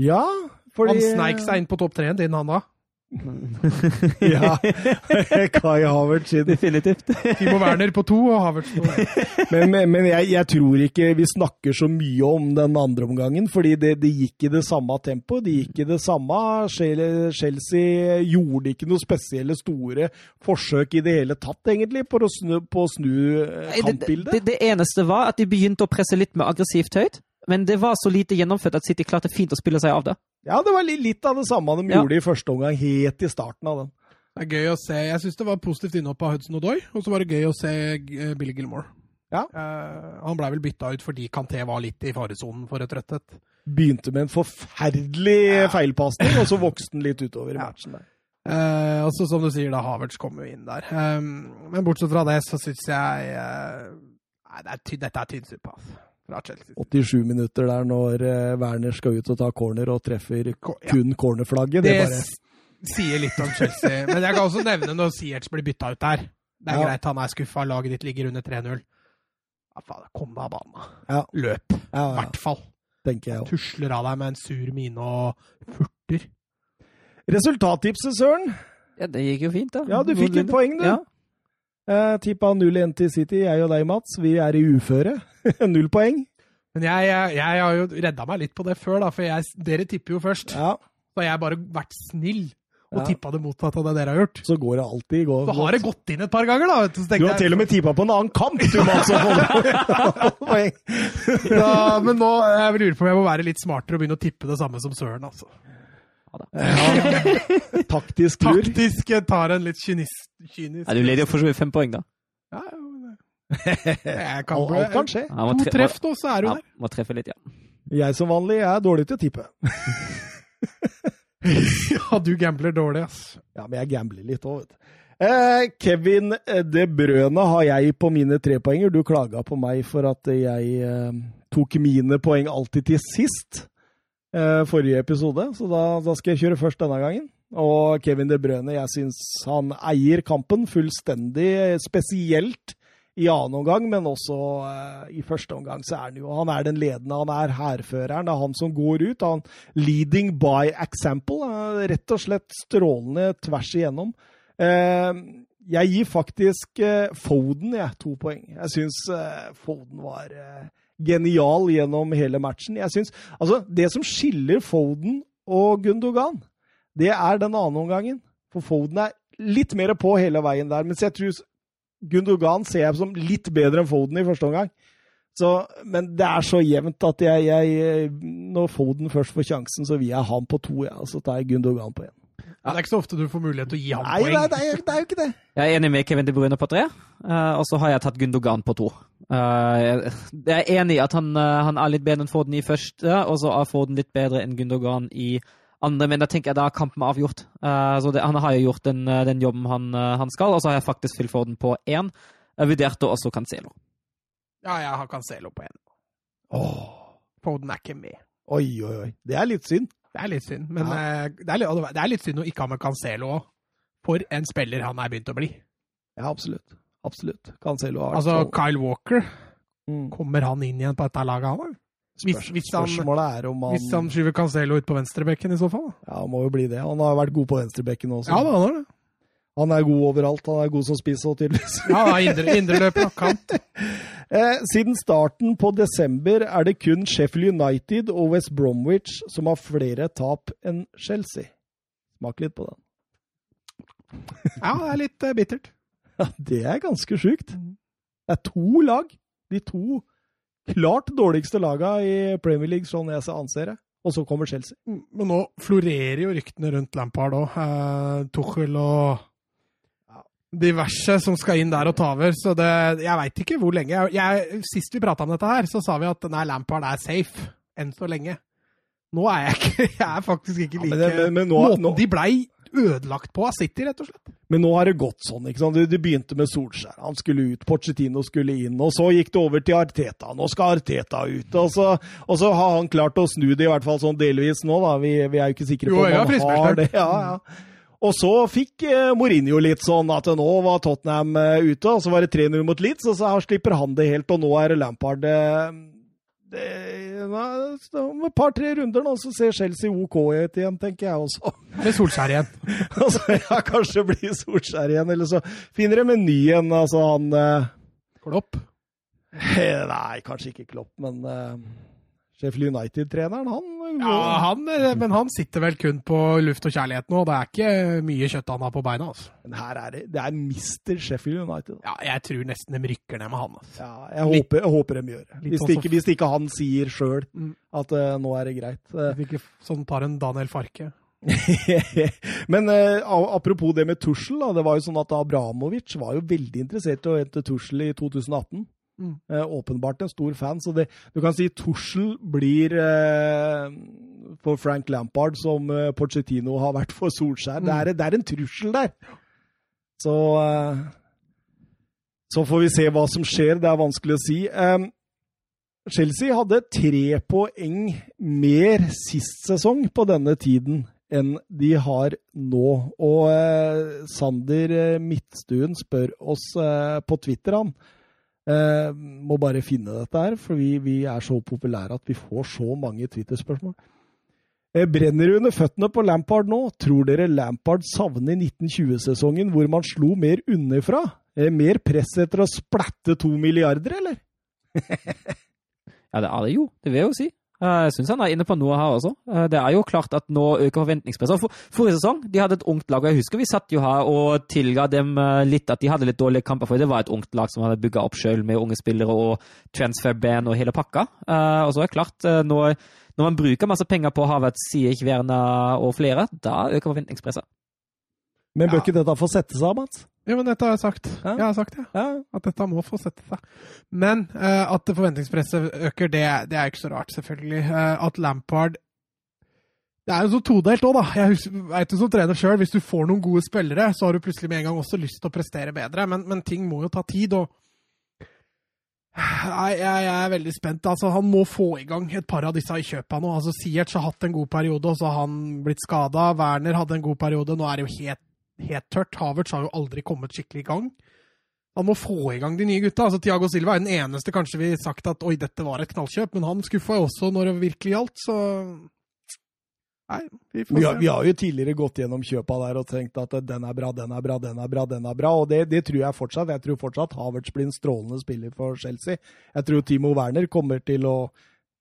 Ja, fordi Han sneik seg inn på topp tre-en din, han da. Ja. Kai Havertz sin. Definitivt. Timo Werner på to og Havertz på én. Men, men, men jeg, jeg tror ikke vi snakker så mye om den andre omgangen, fordi det, det gikk i det samme tempoet. Det gikk i det samme. Chelsea gjorde ikke noe spesielle store forsøk i det hele tatt, egentlig, på å snu, på å snu kampbildet. Det, det, det eneste var at de begynte å presse litt mer aggressivt høyt. Men det var så lite gjennomført at City klarte fint å spille seg av det. Ja, det var litt av det samme de Ja. gjorde i første omgang, helt i starten av den. Det er gøy å se. Jeg syns det var positivt innhopp av Hudson Odoi, og så var det gøy å se eh, Billy Gilmore. Ja. Uh, han blei vel bytta ut fordi Kanté var litt i faresonen for et rødthet. Begynte med en forferdelig feilpasning, og så vokste han litt utover i Ja. matchen. der. Uh, og så som du sier, da Havertz kommer jo inn der. Um, men bortsett fra det, så syns jeg uh, Nei, det er ty dette er tynn suppe, altså. Fra Chelsea. 87 minutter der når eh, Werner skal ut og ta corner og treffer Ko- ja. kun cornerflagget. Det Det bare sier litt om Chelsea. Men jeg kan også nevne når Siertz blir bytta ut der. Det er Ja. greit, han er skuffa, laget ditt ligger under 3-0. Ja, faen, kom deg av banen. da. Ja. Løp, i ja, hvert fall. tenker jeg også. Tusler av deg med en sur mine og furter. Resultattipset, Søren. Ja, Det gikk jo fint, da. Ja, du fikk et poeng, du. Ja. Eh, Tippa 0-1 til City, jeg og deg, Mats. Vi er i uføre. Null poeng. Men jeg, jeg, jeg har jo redda meg litt på det før, da, for jeg, dere tipper jo først. Ja, Så har jeg bare vært snill og Ja. tippa det motsatte av det dere har gjort. så går det alltid går, Så har det gått inn et par ganger, da. Du, har jeg- til og med tippa på en annen kamp, du, Mats. Ja, men nå jeg lurer på om jeg må være litt smartere og begynne å tippe det samme som Søren. altså. Ja. Taktisk lur. Taktisk tar en litt kynisk, kynisk Ja, du leder jo for så vidt fem poeng, da. Ja, jo, jeg kan Alt, alt kan skje. Ja, To treff nå, så er du Ja, der. må treffe litt, ja. Jeg som vanlig er dårlig til å tippe. Ja, du gambler dårlig, ass. Ja, men jeg gambler litt òg, vet du. Eh, Kevin De Brøne har jeg på mine tre poenger. Du klaga på meg for at jeg eh, tok mine poeng alltid til sist. Eh, forrige episode, så da, da skal jeg kjøre først denne gangen. Og Kevin De Brøne, jeg syns han eier kampen fullstendig, spesielt i annen omgang, men også uh, i første omgang så er han jo Han er den ledende, han er hærføreren. Det er han som går ut. Han leading by example. Uh, Rett og slett strålende tvers igjennom. Uh, jeg gir faktisk eh, Foden jeg, to poeng. Jeg syns eh, Foden var eh, genial gjennom hele matchen. Jeg synes, altså, Det som skiller Foden og Gundogan, det er den andre omgangen. For Foden er litt mer på hele veien der. Mens jeg tror Gundogan ser jeg som litt bedre enn Foden i første omgang. Så, men det er så jevnt at jeg, jeg Når Foden først får sjansen, så vil jeg ha han på to, ja, så tar jeg Gundogan på én. Ja, det er ikke så ofte du får mulighet til å gi ham Nei, poeng. nei, det er, det er jo ikke det. Jeg er enig med Kevin De Bruyne på tre, eh, og så har jeg tatt Gundogan på to. Eh, jeg er enig i at han, eh, han er litt bedre enn Foden i første, og så er Foden litt bedre enn Gundogan i andre, men da tenker jeg da er kampen avgjort. Eh, så det, han har jo gjort den, den jobben han, han skal, og så har jeg faktisk fylt Foden på én. Jeg vurderte også Cancelo. Ja, jeg har Cancelo på én. Åh, Foden er ikke med. oi, oi, oi. Det er litt synd. Det er litt synd, men ja. det, er litt, det er litt synd å ikke ha med Cancelo òg. For en spiller han er begynt å bli. Ja, absolutt. Absolutt. Cancelo har Altså, så- Kyle Walker, Mm. kommer han inn igjen på dette laget, han da? Hvis, hvis, han, hvis han skyver Cancelo ut på venstrebekken i så fall? Ja, han må jo bli det. Han har vært god på venstrebekken også. Ja, da, han har det. Han er god overalt. Han er god som spiss og tydeligvis. Ja, da, indre, indreløper og kant. Eh, siden starten på desember er det kun Sheffield United og West Bromwich som har flere tap enn Chelsea. Smak litt på den. Ja, det er litt eh, bittert. Ja, det er ganske sjukt. Det er to lag. De to klart dårligste laga i Premier League, sånn jeg anser det. Og så kommer Chelsea. Men nå florerer jo ryktene rundt Lampard òg. Eh, Tuchel og diverse som skal inn der og ta over. Så det, jeg veit ikke hvor lenge. Jeg, sist vi prata om dette her, så sa vi at nei, Lampard er safe. Enn så lenge. Nå er jeg ikke Jeg er faktisk ikke Ja, like men men- men nå- Måten nå- de blei ødelagt på av City, rett og slett. Men nå har det gått sånn. ikke sant? Det, begynte med Solskjær. Han skulle ut, Porcetino skulle inn. Og så gikk det over til Arteta. Nå skal Arteta ut. Og så, og så har han klart å snu det, i hvert fall sånn delvis nå. da. Vi, vi er jo ikke sikre på ja, om han har det. Ja, ja. Og så fikk eh, Mourinho litt sånn at nå var Tottenham eh, ute, og så var det 3-0 mot Leeds, og så slipper han det helt, og nå er Lampard eh, det, Om et par-tre runder nå, så ser Chelsea OK ut igjen, tenker jeg også. Med Solskjær igjen. Altså, ja, kanskje blir Solskjær igjen, eller så finner de en ny en. Altså han eh, Klopp. Nei, kanskje ikke Klopp, men eh, Sheffield United-treneren, han Ja, han, eh, men han sitter vel kun på luft og kjærlighet nå. Det er ikke mye kjøtt han har på beina. altså. Men her er det Det er Mr. Sheffield United. Ja, jeg tror nesten de rykker ned med han. altså. Ja, jeg håper, jeg håper de gjør det. Hvis, sånn ikke, hvis ikke han sier sjøl Mm. at uh, nå er det greit. Eh, Hvis ikke sånn tar en Daniel Farke. Men eh, apropos det med Tussel, da, det var jo sånn at Abramovic var jo veldig interessert i å hente Tussel i 2018. Mm. Eh, åpenbart en stor fan, så det, du kan si Tussel blir eh, for Frank Lampard som eh, Pochettino har vært for Solskjær. Det, er, det er en trussel der. Så eh, Så får vi se hva som skjer. Det er vanskelig å si. Chelsea hadde tre poeng mer sist sesong på denne tiden enn de har nå. Og eh, Sander Midtstuen spør oss på Twitter, han. Eh, må bare finne dette her, for vi, vi er så populære at vi får så mange Twitter-spørsmål. Eh, brenner det under føttene på Lampard nå? Tror dere Lampard savner 1920-sesongen hvor man slo mer underfra? Eh, mer press etter å splatte to milliarder, eller? Ja, det er det jo. Det vil jeg jo si. Eh, Jeg syns han er inne på noe her også. Eh, Det er jo klart at nå øker forventningspresset. For, forrige sesong de hadde et ungt lag, og jeg husker vi satt jo her og tilga dem eh, litt at de hadde litt dårlige kamper, for det var et ungt lag som hadde bygga opp sjøl med unge spillere og transfer-band og hele pakka. Eh, Og så er det klart, når, når man bruker masse penger på Havertz, Siech, Werner og flere, da øker forventningspresset. Men bør Ja. ikke dette få sette seg, Mats? Jo, men dette har jeg sagt. Ja. Jeg har sagt det. Ja. At dette må få sette seg. Men uh, at forventningspresset øker, det, det er ikke så rart, selvfølgelig. Uh, at Lampard Det er jo så todelt òg, da. Jeg veit jo som trener sjøl, hvis du får noen gode spillere, så har du plutselig med en gang også lyst til å prestere bedre. Men, men ting må jo ta tid, og Nei, jeg, jeg er veldig spent. Altså, han må få i gang et par av disse i kjøpa nå. Altså, Siertz har hatt en god periode, og så har han blitt skada. Werner hadde en god periode. Nå er det jo helt, helt tørt. Havertz har jo aldri kommet skikkelig i gang. Han må få i gang de nye gutta. Altså, Tiago Silva er den eneste kanskje vi har sagt at oi, dette var et knallkjøp, men han skuffa jo også når det virkelig gjaldt, så Nei, vi Vi har, vi har jo tidligere gått gjennom kjøpa der og tenkt at den er bra, den er bra, den er bra, den er bra. Og det, det tror jeg fortsatt. Jeg tror fortsatt Havertz blir en strålende spiller for Chelsea. Jeg tror Timo Werner kommer til å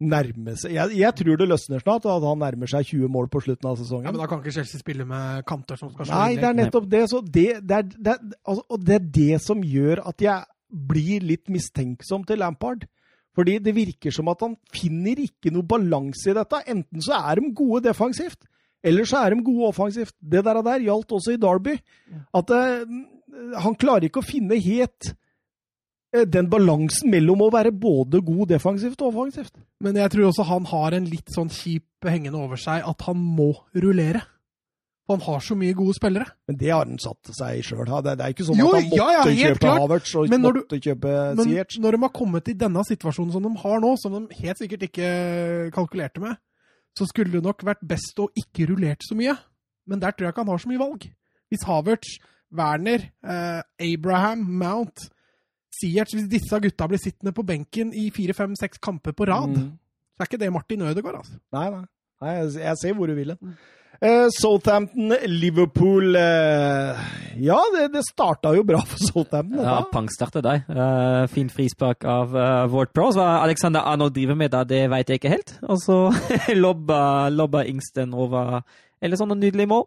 nærme seg Jeg, jeg tror det løsner snart, at han nærmer seg 20 mål på slutten av sesongen. Ja, men da kan ikke Chelsea spille med kanter som skal slå Nei, det er nettopp det. Så det, det, er, det, er, altså, og det er det som gjør at jeg blir litt mistenksom til Lampard. Fordi det virker som at han finner ikke noe balanse i dette. Enten så er de gode defensivt, eller så er de gode offensivt. Det der, der gjaldt også i Derby. At uh, han klarer ikke å finne helt eh, den balansen mellom å være både god defensivt og offensivt. Men jeg tror også han har en litt sånn kjip hengende over seg at han må rullere. For han har så mye gode spillere. Men det har han satt seg sjøl. Det, det er ikke sånn Jo, at han måtte ja, ja, kjøpe klart. Havertz og Men når du- måtte kjøpe Men når de har kommet i denne situasjonen som de har nå, som de helt sikkert ikke kalkulerte med, så skulle det nok vært best å ikke rullert så mye. Men der tror jeg ikke han har så mye valg. Hvis Havertz, Werner, eh, Abraham, Mount, Ziyech Hvis disse gutta blir sittende på benken i fire, fem, seks kamper på rad, Mm. så er ikke det Martin Ødegaard, altså. Nei, nei. nei jeg, jeg ser hvor du vil hen. Uh, Southampton, Liverpool uh, Ja, det, det starta jo bra for Southampton. Ja, pangstartet pangstarte. Uh, fint frispark av uh, Ward Prowse. Hva Alexander Arnold driver med da, det vet jeg ikke helt. Og så lobba, lobba Ingsten over Eller sånn nydelige nydelig mål.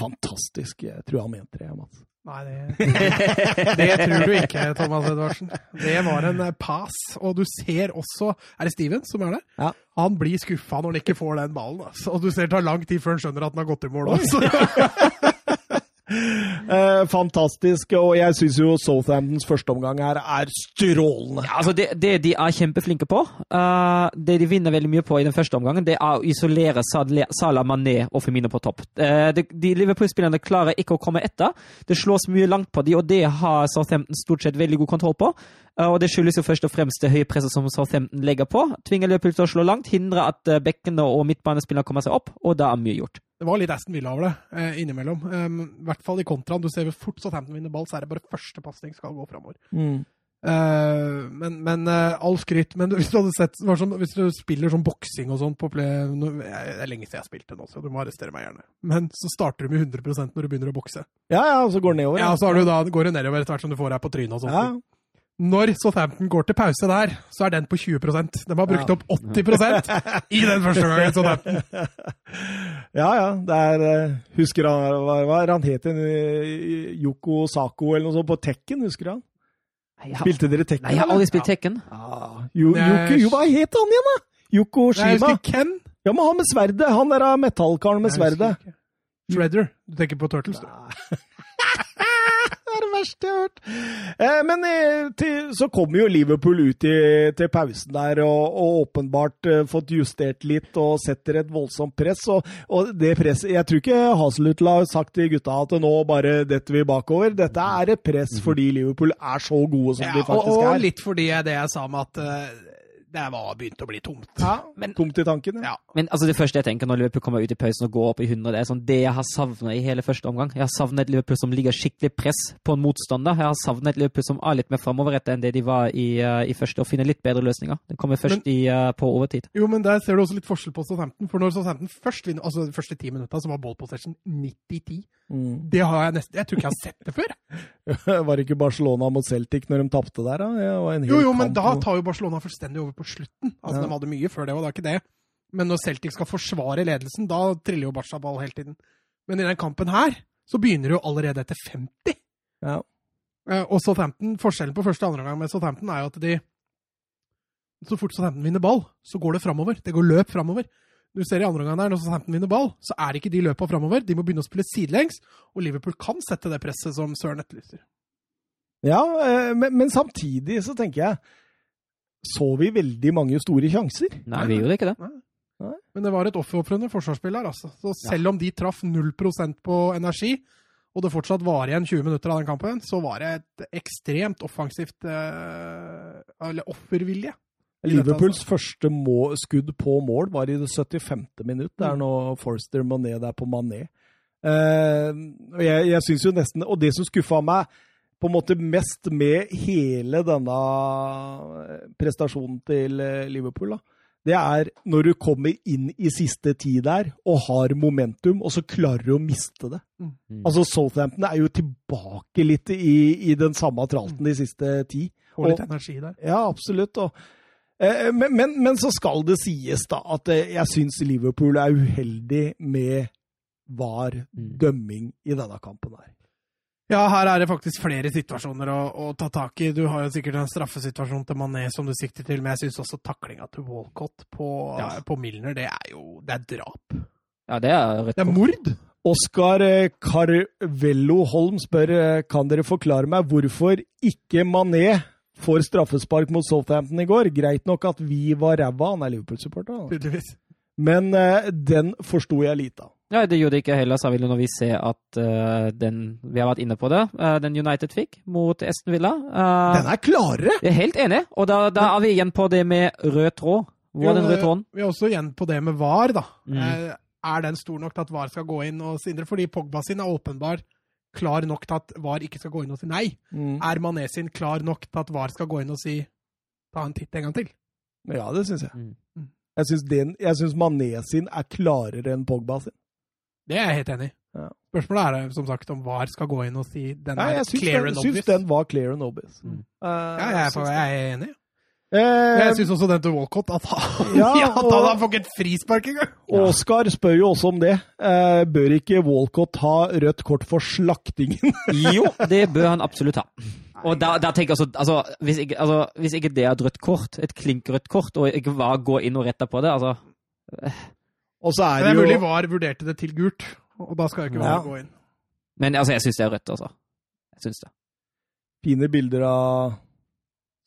Fantastisk. Jeg tror han mente det, Mats. Nei, det, det tror du ikke, Thomas Edvardsen. Det var en eh, pass, og du ser også Er det Steven som er der? Ja. Han blir skuffa når han ikke får den ballen. Altså. Og du ser det tar lang tid før han skjønner at han har gått i mål også. Eh, fantastisk. Og jeg syns jo Southamptons førsteomgang her er strålende. Ja, altså det, det de er kjempeflinke på, uh, det de vinner veldig mye på i den første omgangen, det er å isolere Salah Mané og Femino på topp. Uh, de, de Liverpool-spillerne klarer ikke å komme etter. Det slås mye langt på de, og det har Southampton stort sett veldig god kontroll på. Uh, og Det skyldes jo først og fremst det høye presset som Southampton legger på. Tvinger Liverpool til å slå langt, hindrer at bekkene og midtbanespillerne kommer seg opp, og da er mye gjort. Det var litt Aston Villa over det, eh, innimellom. Um, I hvert fall i kontraen. Du ser jo fort så Southampton vinner ball, så er det bare første pasning skal gå framover. Mm. Uh, men, men uh, all skryt Men hvis du sett sånn, Hvis du spiller sånn boksing og sånn på play, no, Det er lenge siden jeg har spilt den også, så du må arrestere meg gjerne. Men så starter du med 100 når du begynner å bokse. Ja, ja, og så går det nedover. Ja, så du da, går det nedover etter hvert som du får deg på trynet og sånt. Ja. Når Southampton går til pause der, så er den på 20% De har brukt ja. opp 80% i den første gangen. Southampton. Ja, ja. Det er eh, Husker han hva, hva han het? Yoko Sako eller noe sånt på Tekken, husker han? Har, Spilte dere Tekken? Nei, jeg har aldri spilt Tekken. Ja. Jo, Yoko, jo, hva het han igjen, da? Yoko Shima. Jeg husker Ken. Ja, men han med sverdet. Han der metallkaren med sverdet. Shredder. Du tenker på Turtles, du. det er det verste jeg har hørt. Eh, men eh, til, så kommer jo Liverpool ut i, til pausen der og, og åpenbart eh, fått justert litt og setter et voldsomt press. Og, og det presset Jeg tror ikke Hazelhutl har sagt til gutta at nå bare detter vi bakover. Dette er et press mhm. fordi Liverpool er så gode som ja, de faktisk er. Og, og litt fordi det jeg sa med at uh, det var begynt å bli tomt. Ja, men, tomt i tanken, ja. ja. Men altså, det første jeg tenker når Liverpool kommer ut i pausen og går opp i 100, det er sånn det jeg har savna i hele første omgang. Jeg har savnet et Liverpool som ligger skikkelig press på en motstander. Jeg har savnet et Liverpool som er litt mer framoverrettet enn det de var i, uh, i første, og finner litt bedre løsninger. Det kommer først men, i, uh, på overtid. Jo, men der ser du også litt forskjell på Southampton. For når Southampton først vinner, altså de første ti minutta, så var ball possession 90-10. Mm. Det har jeg nesten Jeg tror ikke jeg har sett det før. var det ikke Barcelona mot Celtic når de tapte der, da? jo, jo, men da tar jo Barcelona fullstendig over på slutten. Altså, ja. De hadde mye før det, og det er ikke det. Men når Celtic skal forsvare ledelsen, da triller jo Barca ball hele tiden. Men i den kampen her, så begynner det jo allerede etter 50. Ja. Eh, og Southampton, forskjellen på første og andre gang med Southampton er jo at de Så fort Southampton vinner ball, så går det framover. Det går løp framover. Du ser i andre omgang der, når Southampton vinner ball, så er ikke de løpa framover. De må begynne å spille sidelengs, og Liverpool kan sette det presset som Søren etterlyser. Ja, eh, men, men, samtidig så tenker jeg Så vi veldig mange store sjanser? Nei, vi gjorde ikke det. Nei. Men det var et offerofrende forsvarsspill her, altså. Så selv om de traff 0% på energi, og det fortsatt var igjen 20 minutter av den kampen, så var det et ekstremt offensivt eh, Eller offervilje Liverpools altså. første må, skudd på mål var i det 75. minutt. Det er mm. nå Forster Mané der på Mané. Uh, jeg jeg syns jo nesten Og det som skuffa meg på en måte mest med hele denne prestasjonen til eh, Liverpool, da, det er når du kommer inn i siste tid der og har momentum, og så klarer du å miste det. Mm. mm. Altså Southampton er jo tilbake litt i, i den samme tralten de siste ti. Og litt energi der. Ja, absolutt. og Eh, men, men, men, så skal det sies da at eh, jeg syns Liverpool er uheldig med VAR-dømming mm. i denne kampen her. Ja, her er det faktisk flere situasjoner å, å, ta tak i. Du har jo sikkert en straffesituasjon til Mané som du sikter til, men jeg syns også taklinga til Walcott på, ja. på, Milner, det er jo det er drap. Ja, det er rett Det er mord! Oskar eh, Carvello Holm spør kan dere forklare meg hvorfor ikke Mané får straffespark mot Southampton i går. Greit nok at vi var ræva, han er Liverpool-supporter. Men uh, den forsto jeg lite av. Ja, Det gjorde ikke heller, sa vi når vi ser at uh, den Vi har vært inne på det. Uh, den United fikk mot Esten Villa. den er klarere! Jeg er helt enig. Og da, da er vi igjen på det med rød tråd. Hvor er den røde tråden? Vi er også igjen på det med VAR, da. Mm. er den stor nok til at VAR skal gå inn og sindre? Fordi Pogba sin er åpenbar klar nok til at VAR ikke skal gå inn og si nei? Mm. Er Mané sin klar nok til at VAR skal gå inn og si ta en titt en gang til? Ja, det syns jeg. Mm. mm. Jeg syns Mané sin er klarere enn Pogba sin. Det er jeg helt enig i. Ja. Spørsmålet er som sagt om VAR skal gå inn og si den er clear and obvious. Jeg syns den var clear and obvious. Mm. Uh, ja, jeg, er, jeg er enig. Uh, jeg syns også den til Walcott at han, ja, ja, at han får fått et frispark engang! Oskar spør jo også om det. Uh, bør ikke Walcott ha rødt kort for slaktingen? jo, det bør han absolutt ha. Og da, da tenker jeg altså, altså, hvis ikke, altså, hvis ikke det er et rødt kort, et klinkrødt kort, og ikke bare gå inn og rette på det, altså Og så er det, det er jo... mulig VAR vurderte det til gult, og da skal jo ikke VAR ja. gå inn. Men altså, jeg syns det er rødt, altså. Jeg syns det. Fine bilder av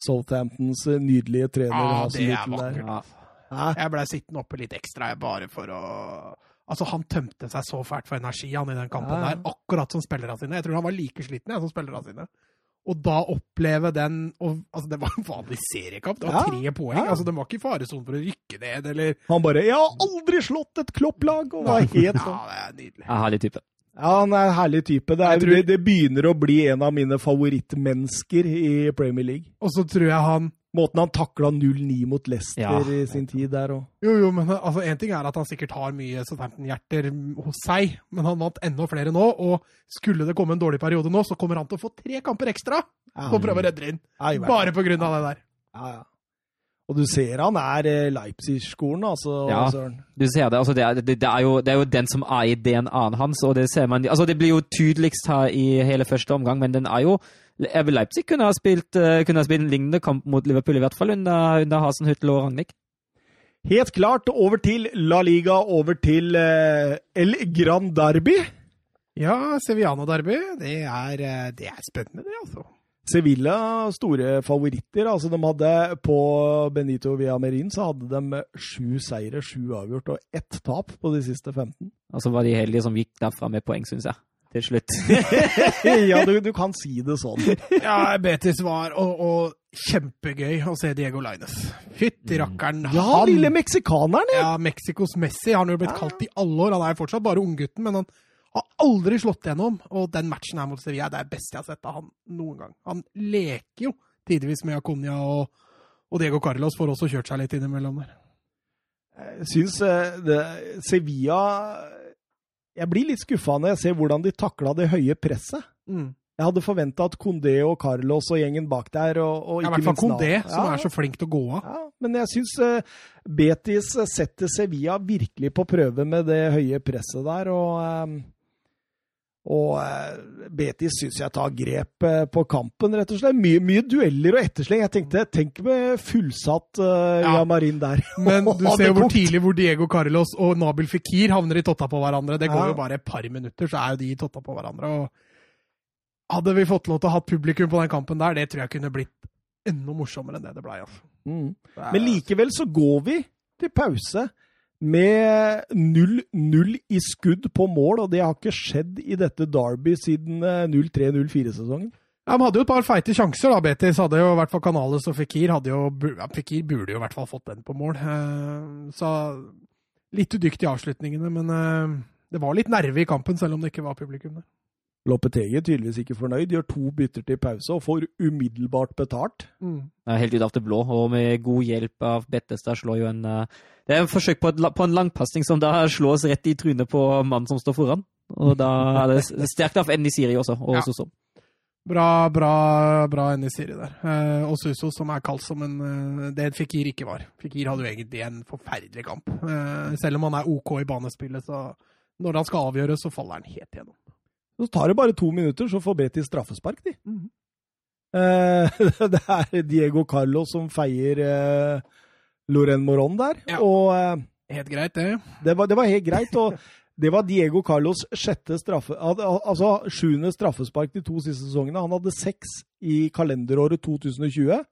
Southamptons nydelige trener. Ja, Hasen det er vakkert. Ja. Hæ? Jeg blei sittende oppe litt ekstra jeg, bare for å Altså, Han tømte seg så fælt for energi han i den kampen ja. der, akkurat som spillerne sine. Jeg tror han var like sliten jeg, som spillerne sine. Og da oppleve den og, altså Det var en vanlig seriekamp. Det var Ja, tre poeng. ja. altså Det var ikke faresonen for å rykke ned, eller Han bare 'Jeg har aldri slått et klopplag!' og var helt Ja, sånn. det er nydelig. Ja, Herlig type. Ja, han er en herlig type. Det, er, tror- det, det begynner å bli en av mine favorittmennesker i Premier League. Og så tror jeg han Måten han takla 0-9 mot Leicester Ja. i sin tid der òg. Jo, jo, men altså, en ting er at han sikkert har mye Southampton-hjerter hos seg, men han vant enda flere nå, og skulle det komme en dårlig periode nå, så kommer han til å få tre kamper ekstra og prøve å redde det inn. Bare på grunn av det der. Ja, ja. Og du ser han er eh, Leipzig-skolen, altså. Ja. Søren. Du ser det, altså det, er, det, det, er jo, det er jo den som er i DNA-en hans, og det ser man Altså, det blir jo tydeligst her i hele første omgang, men den er jo Ebbe Leipzig kunne ha spilt, eh, kunne ha spilt en lignende kamp mot Liverpool, i hvert fall under, under Hasenhüttel og Ragnhild. Helt klart over til La Liga, over til eh, El Gran Derby. Ja, Sevillano-derby, det, er, eh, det er spennende, det, altså. Sevilla store favoritter. altså de hadde På Benito Villamerin så hadde de sju seire, sju avgjort og ett tap på de siste 15. Og så var de heldige som gikk derfra med poeng, syns jeg. Til slutt. ja, du, du kan si det sånn. Ja, Betis var og, og kjempegøy å se Diego Laines. Fytti rakkeren. Ja, han- lille meksikaneren! ja. Ja, Mexicos Messi har han jo blitt kalt i alle år. Han er fortsatt bare unggutten, men han har aldri slått gjennom. Og den matchen her mot Sevilla det er det beste jeg har sett av han noen gang. Han leker jo tidvis med Aconia, og, og Diego Carlos får også kjørt seg litt innimellom der. Jeg syns eh, Sevilla Jeg blir litt skuffa når jeg ser hvordan de takla det høye presset. Mm. Jeg hadde forventa at Condé og Carlos og gjengen bak der og, og Ja, I hvert fall Condé, som Ja, er så flink til å gå av. Ja, men jeg syns Betis setter Sevilla virkelig på prøve med det høye presset der. Og, eh, og eh, Betis syns jeg tar grep eh, på kampen, rett og slett. Mye, mye dueller og ettersleng. Jeg tenkte, Tenk med fullsatt uh, Ja. Yamarin der. Men du ser jo hvor tidlig hvor Diego Carlos og Nabil Fikir havner i totta på hverandre. Det går Ja. jo bare et par minutter, så er jo de i totta på hverandre. og Hadde vi fått lov til å ha publikum på den kampen der, det tror jeg kunne blitt enda morsommere enn det det blei. Altså. Mm. Men likevel så går vi til pause med 0-0 i skudd på mål, og det har ikke skjedd i dette Derby siden eh, 03-04-sesongen. Ja, De hadde jo et par feite sjanser, da. Betis hadde jo i hvert fall Canales og Fikir. Hadde jo, ja, Fikir burde jo i hvert fall fått den på mål. Eh, Så litt udyktig i avslutningene, men eh, det var litt nerve i kampen, selv om det ikke var publikum der. Lopetegi er tydeligvis ikke fornøyd, gjør to bytter til pause og får umiddelbart betalt. Mm. Helt ut av det blå, og med god hjelp av Bettestad slår jo en eh, Det er en forsøk på, et, på en langpasning som da slås rett i trynet på mannen som står foran. Og da er det sterkt av Nisiri også, og Ja. Soso. Bra, bra, bra Nisiri der. Eh, og Suso, som er kalt som en eh, Det Fikir ikke var. Fikir hadde jo egentlig en forferdelig kamp. Selv om han er OK i banespillet, så når han skal avgjøres, så faller han helt igjennom. Så tar det bare to minutter, så får Betis straffespark, de. Mm. Eh, det er Diego Carlo som feier eh, Loren Moron der, Ja. og eh, Helt greit, det. det, var, det var helt greit. og det var Diego Carlos sjette straffe, al- al- altså sjuende straffespark de to siste sesongene. Han hadde seks i kalenderåret 2020,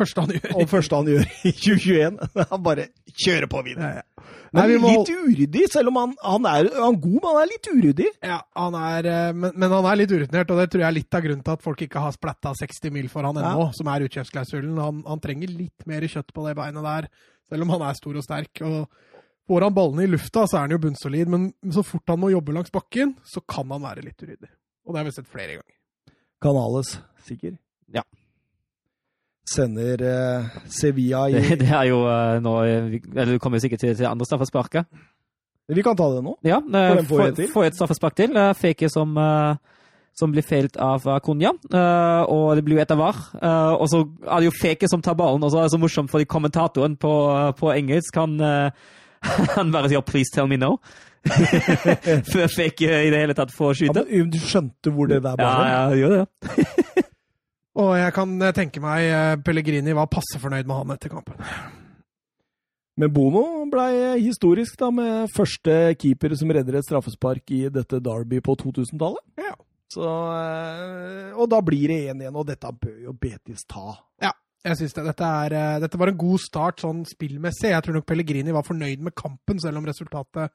Første han gjør. og første han gjør i 2021. Han bare kjører på videre. Ja, ja. Nei, vi må litt uryddig, selv om han, han, er, han er god, men han er litt uryddig. Ja, han er, eh, men, men han er litt urutinert, og det tror jeg er litt av grunnen til at folk ikke har splatta 60 mil for han ennå, som er utkjøpsklausulen. Han, han trenger litt mer kjøtt på det beinet der, selv om han er stor og sterk. og Får han ballene i lufta, så er han jo bunnsolid, men så fort han må jobbe langs bakken, så kan han være litt uryddig. Og det har vi sett flere ganger. Canales, sikker. Ja. Sender eh, Sevilla i Det, det er jo eh, nå eh, Eller du kommer jo sikkert til, til andre straffesparket. Vi kan ta det nå. Ja, eh, får få få et straffespark til. Eh, Fake som, eh, som blir feilt av Konja. eh, og det blir jo etter VAR. Og så er det jo Feke som tar ballen, og så er det så morsomt fordi kommentatoren på, på engelsk han, han bare sier 'please tell me no'. Før Feke i det hele tatt får Ja, skyte. men, du skjønte hvor det der Ja, var? ja, det gjør det. Og jeg kan eh, tenke meg eh, Pellegrini var passe fornøyd med han etter kampen. Men Bono ble historisk da med første keeper som redder et straffespark i dette Derby på 2000-tallet. Ja. Så, eh, og da blir det 1-1, og dette bør jo Betis ta. Ja, jeg synes det. Dette, er, dette var en god start sånn spillmessig. Jeg tror nok Pellegrini var fornøyd med kampen, selv om resultatet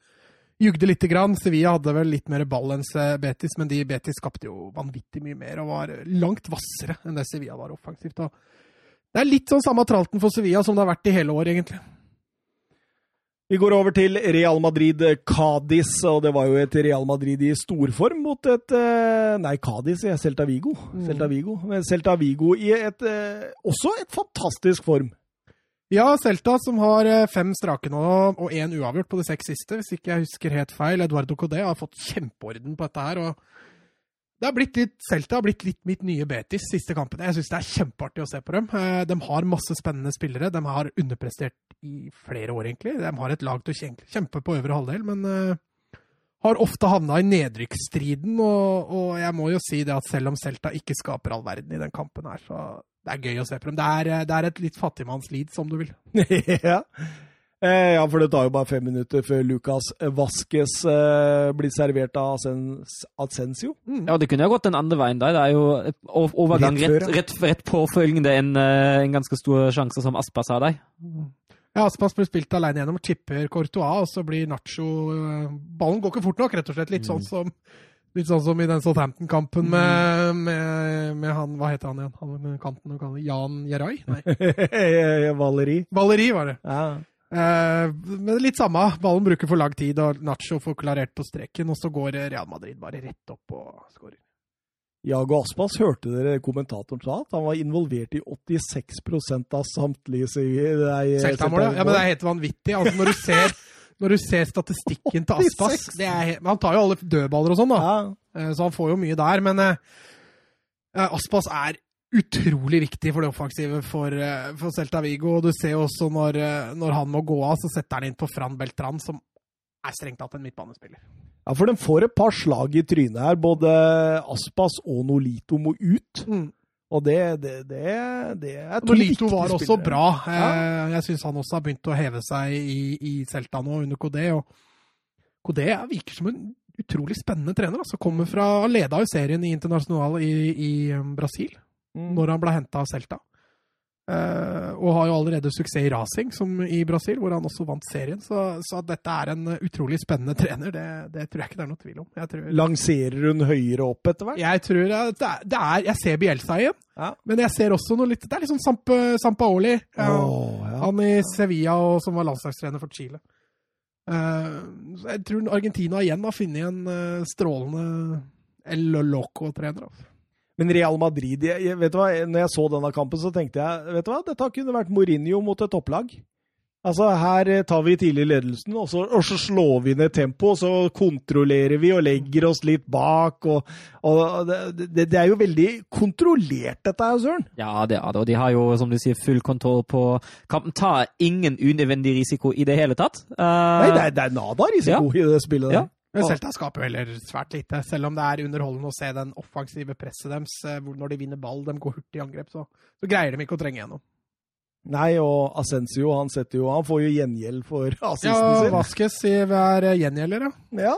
jugde lite grann. Sevilla hadde vel litt mer ball enn Betis, men de Betis skapte jo vanvittig mye mer og var langt hvassere enn det Sevilla var offensivt. Det er litt sånn samme tralten for Sevilla som det har vært i hele år, egentlig. Vi går over til Real Madrid-Cádiz, og det var jo et Real Madrid i storform mot et eh, Nei, Cádiz, Celta Vigo. Mm. Celta Vigo. Celta Vigo i et eh, også et fantastisk form. Ja, Celta som har eh, fem strake nå, og én uavgjort på de seks siste, hvis ikke jeg husker helt feil. Eduardo Codé har fått kjempeorden på dette her. og det har blitt litt, Celta har blitt litt mitt nye Betis siste kampene. Jeg syns det er kjempeartig å se på dem. Eh, de har masse spennende spillere. De har underprestert i flere år, egentlig. De har et lag til å kjempe på øvre halvdel, men uh, har ofte havna i nedrykksstriden. Og, og, jeg må jo si det at selv om Celta ikke skaper all verden i den kampen her, så det er gøy å se på dem. Det er, eh, det er et litt fattigmannslid, som du vil. ja. Eh, ja, for det tar jo bare fem minutter før Lucas Vaskes eh, blir servert av Ascensio. Mm. Ja, det kunne jo gått den andre veien der. Det er jo overgang rett, rett, rett påfølgende en, eh, en, ganske stor sjanse som Aspas har der. Ja, Aspas blir spilt alene gjennom, tipper Courtois, og så blir Nacho Ballen går ikke fort nok, rett og slett. Litt sånn mm. som Litt sånn som i den Southampton-kampen med, mm. med, med, han Hva heter han igjen? Han med kanten Jan Jerai? Nei. Valeri. Valeri var det. Ja. Eh, men litt samme. Ballen bruker for lang tid, og Nacho får klarert på streken. Og så går Real Madrid bare rett opp og skårer. Jago Aspas, hørte dere kommentatoren sa at han var involvert i 86% av samtlige Celta-mål, ja. Men det er helt vanvittig. Altså, når, du ser, når du ser statistikken til Aspas er, Han tar jo alle dødballer og sånn, da. Ja. Uh, så han får jo mye der. Men uh, Aspas er utrolig viktig for det offensive for, eh, for Celta Vigo. Og du ser jo også når, eh, når, han må gå av, så setter han inn på Fran Beltran, som er strengt tatt en midtbanespiller. Ja, for den får et par slag i trynet her. Både Aspas og Nolito må ut. Mm. Og det, det, det, det er to Nolito var også spillere. bra. Ja. Eh, jeg syns han også har begynt å heve seg i, i Celta nå, under Kodé. Og Kodé virker som en utrolig spennende trener. Altså, kommer fra Leda jo serien i Internasjonal i, i Brasil. Mm. når han ble henta av Celta. Uh, og har jo allerede suksess i racing, som i Brasil, hvor han også vant serien. Så, så at dette er en utrolig spennende trener, det, det, tror jeg ikke det er noe tvil om. Tror, Lanserer hun høyere opp etter hvert? Jeg tror det er, det er Jeg ser Bielsa igjen, ja. men jeg ser også noe litt Det er litt sånn Samp, Sampaoli. Oh, ja. Han i Sevilla, og, som var landslagstrener for Chile. Uh, jeg tror Argentina igjen har funnet en uh, strålende El Loco-trener. Altså. Men Real Madrid jeg, vet du hva, når jeg så denne kampen, så tenkte jeg vet du hva, dette kunne vært Mourinho mot et topplag. Altså, Her eh, tar vi tidlig ledelsen, og så, og så slår vi ned tempoet. Og så kontrollerer vi og legger oss litt bak. og, og det, det, er jo veldig kontrollert, dette her, Søren. Ja, det er det. Og de har jo, som du sier, full kontroll på kampen. Tar ingen unødvendig risiko i det hele tatt. Uh, Nei, det er, det er nada risiko ja. i det spillet. Ja. Men Celta skaper heller svært lite, selv om det er underholdende å se den offensive presset deres. Eh, når de vinner ball, de går hurtig i angrep, så, så greier de ikke å trenge gjennom. Nei, og Ascencio han, jo, han får jo gjengjeld for assisten ja, sin. Ja, Vasques er gjengjelder, ja. ja.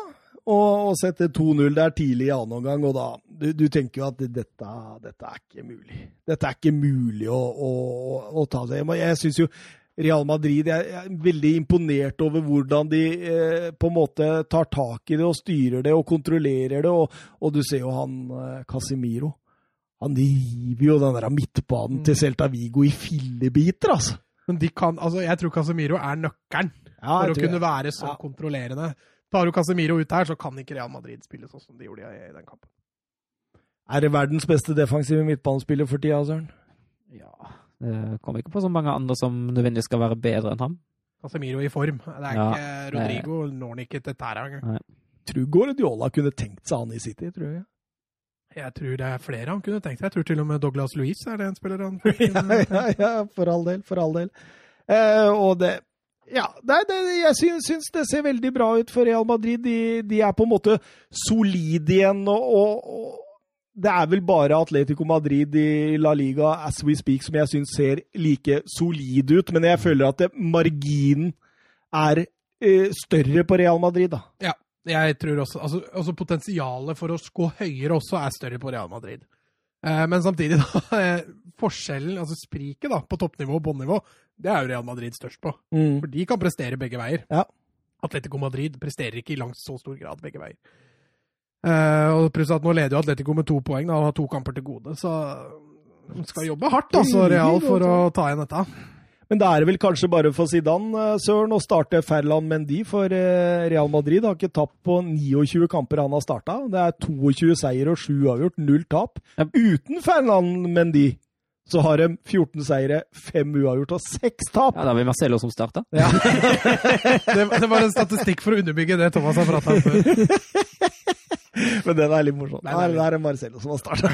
Og, og setter 2-0 der tidlig i annen omgang, og da du, du, tenker jo at dette, dette, er ikke mulig. Dette er ikke mulig å, å, å ta det. Jeg syns jo Real Madrid. Jeg er veldig imponert over hvordan de eh, på en måte tar tak i det og styrer det og kontrollerer det. Og, og du ser jo han eh, Casimiro. Han river jo den der midtbanen mm. til Celta Vigo i fillebiter, altså. Men de kan, altså, jeg tror Casemiro er nøkkelen ja, for å kunne være så ja. kontrollerende. Tar du Casemiro ut her, så kan ikke Real Madrid spille sånn som de gjorde i, i den kampen. Er det verdens beste defensive midtbanespiller for tida, Søren? Ja, det kommer ikke på så mange andre som nødvendigvis skal være bedre enn ham. Casemiro i form. Det er ja, ikke Rodrigo når han ikke til tæra engang. Tror Guardiola kunne tenkt seg han i City, tror jeg. Jeg tror det er flere han kunne tenkt seg. Jeg tror til og med Douglas Louise er det en spiller han ja, ja, ja, for all del. For all del. Eh, og det ja, det, det, jeg syns, syns, det ser veldig bra ut for Real Madrid. De, de er på en måte solide igjen. og, og det er vel bare Atletico Madrid i La Liga as we speak som jeg syns ser like solid ut, men jeg føler at det, marginen er eh, større på Real Madrid, da. Ja, jeg tror også altså, altså Potensialet for å gå høyere også er større på Real Madrid. Eh, men samtidig, da. eh, Forskjellen, altså spriket da, på toppnivå og bånnivå, det er jo Real Madrid størst på. For de kan prestere begge veier. Ja. Atletico Madrid presterer ikke i langt så stor grad begge veier. Eh, og pluss at nå leder jo Atletico med to poeng, da, og har to kamper til gode. Så de skal jobbe hardt, altså, Real, for å ta igjen dette. Men da er det vel kanskje bare for Zidane, eh, Søren, å starte Ferland Mendy, for eh, Real Madrid har ikke tapt på 29 kamper han har starta. Det er 22 seier og 7 avgjort, null tap. Uten Ferland Mendy så har de 14 seire, 5 uavgjort og 6 tap. Ja, da har vi Marcello som starta. Det, det var en statistikk for å underbygge det Thomas har prata om før. Men den er litt morsom. Nei, Nei, nei, det er Marcelo som har starta.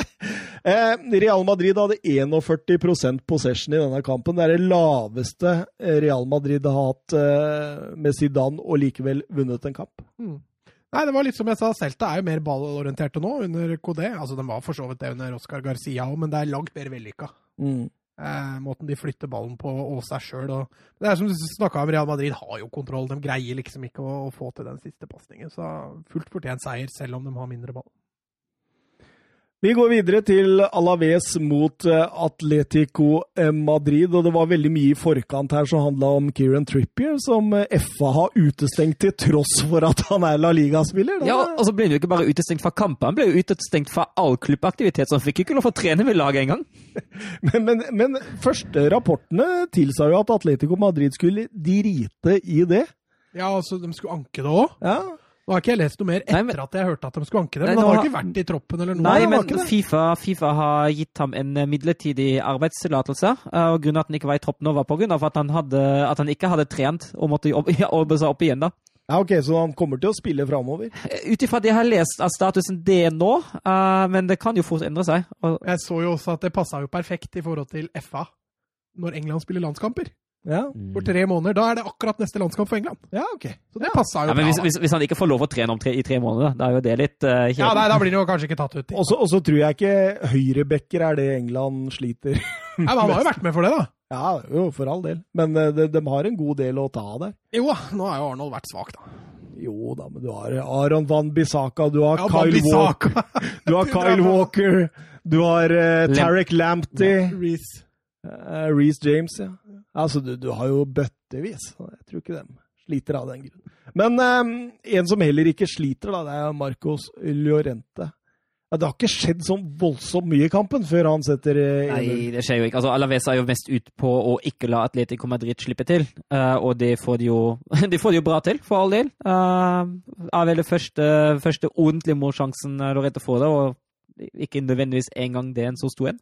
eh, Real Madrid hadde 41% possession i denne kampen. Det er det laveste eh, Real Madrid har hatt eh, med Zidane, og likevel vunnet en kamp. Nei, det var litt som jeg sa, Celta er jo mer ballorienterte nå under KD. Altså, De var for så vidt det under Oscar Garcia òg, men det er langt mer vellykka. Eh, måten de flytter ballen på og seg sjøl. Det er som du snakka om, Real Madrid har jo kontroll. De greier liksom ikke å, å få til den siste pasningen. Så fullt fortjent seier, selv om de har mindre ball. Vi går videre til Alaves mot eh, Atletico eh, Madrid, og det var veldig mye i forkant her som handla om Kieran Trippier, som eh, FA har utestengt til tross for at han er La Liga-spiller. Ja, og så ble han jo ikke bare utestengt fra kamper, han ble jo utestengt fra all klubbaktivitet, så han fikk ikke lov å trene med laget engang. Men, men, men første rapportene tilsa jo at Atletico Madrid skulle drite i det. Ja, altså, de skulle anke det òg. Ja, Nå har ikke jeg lest noe mer etter Nei, men- at jeg hørte at de skulle anke det. Nei, Men han har ikke vært i troppen eller noe. Nei, men. FIFA, FIFA har gitt ham en eh, midlertidig arbeidstillatelse. eh, og Grunnen at han ikke var i troppen nå, var på grunn av at han, hadde, at han ikke hadde trent og måtte jobbe, jobbe seg opp igjen. da. ja ok, Så han kommer til å spille framover? Ut ifra det jeg har lest av statusen det nå, uh, men det kan jo fort endre seg. Og, Jeg så jo også at det passa jo perfekt i forhold til FA når England spiller landskamper. Ja, For tre måneder. Da er det akkurat neste landskamp for England. ja ok. Så det passa jo ja, men hvis, hvis, hvis han ikke får lov å trene om tre, i tre måneder, da er jo det litt uh, Ja, nei, da blir det jo kanskje ikke tatt ut. Og så tror jeg ikke høyrebacker er det England sliter. Nei, men han har jo vært med for det, da. Ja, jo, for all del. Men eh, de, de har en god del å ta av der. Jo da, nå har jo Arnold vært svak, da. Jo da, men du har Aron Van Bissaka, du har Ja, Kyle Walker, du har Kyle Walker, du har uh, Tarek Lamptey, Reece. Uh, Reece James, ja. Altså, du, du har jo bøttevis. Jeg tror ikke dem sliter av den grunn. Men um, en som heller ikke sliter, da, det er Marcos Llorente. Ja, det har ikke skjedd så voldsomt mye i kampen før han setter uh, Nei, det skjer jo ikke. Altså, Alaves er jo mest ut på å ikke la Atletico Madrid slippe til, Uh, og det får de jo, de får de jo bra til, for all del. Uh, er vel det første, første ordentlige målsjansen Lorette får da, og ikke nødvendigvis en gang det en så stor en.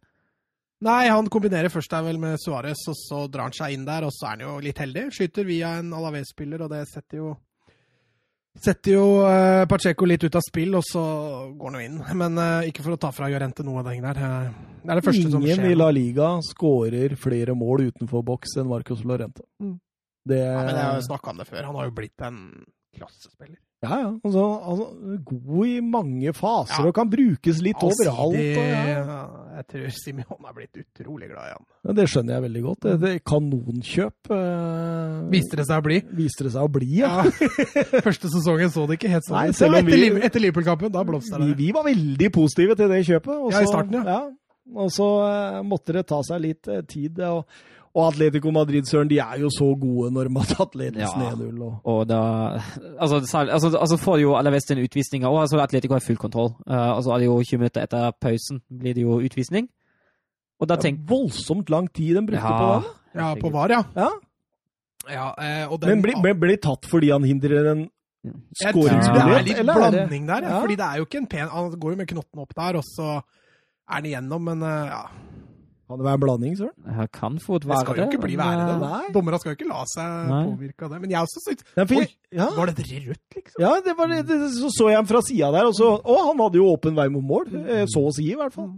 Nei, han kombinerer først der vel med Suárez, og så drar han seg inn der, og så er han jo litt heldig. Skyter via en Alaves-spiller, og det setter jo Setter jo eh, Pacheco litt ut av spill, og så går han jo inn. Men eh, ikke for å ta fra Jorente noe av det der. Det er det første som skjer. Ingen i La Liga skårer flere mål utenfor boks enn Marcos Lorente. Mm. Det, Ja, men jeg har jo snakka om det før. Han har jo blitt en klassespiller. Ja, ja. Altså, altså, god i mange faser Ja. og kan brukes litt overalt. Det, Og, ja. ja, Jeg tror Simeon har blitt utrolig glad i ham. Ja, det skjønner jeg veldig godt. Det, det Kanonkjøp eh, Viste det seg å bli. viste det seg å bli, ja. Ja. Første sesongen så det ikke helt sånn ut. selv om Etter, vi- Liv- etter Liverpool-kampen, da blomstra det. vi var veldig positive til det kjøpet. Også, Ja, i starten, starten, ja. Og så eh, måtte det ta seg litt eh, tid. Og, og Atletico Madrid, Søren, de er jo så gode når de har tatt ledelsen Ja. 1-0. Og... Og da Altså, særlig- altså, altså får jo Alaves den utvisninga, òg. altså Atletico har full kontroll. Uh, og så er det jo 20 minutter etter pausen blir det jo utvisning. Og da Det er voldsomt lang tid de brukte på det. Ja, på VAR, ja. Ja. ja eh, og den, Men blir ble tatt fordi han hindrer en skåringsmulighet? det er litt eller er blanding der. Ja. Ja. Fordi det er jo ikke en pen Han går jo med knotten opp der, og så er han igjennom, men eh, ja. Kan det være en blanding, Søren? Det kan fort Det skal jo ikke bli men, verre, det. Nei. Dommerne skal jo ikke la seg Nei. påvirke av det. Men jeg også syns Nei, Oi, ja. Var det rødt, liksom? Ja, det var det, så så jeg ham fra sida der, og så Å, han hadde jo åpen vei mot mål. eh, Så å si, i hvert fall.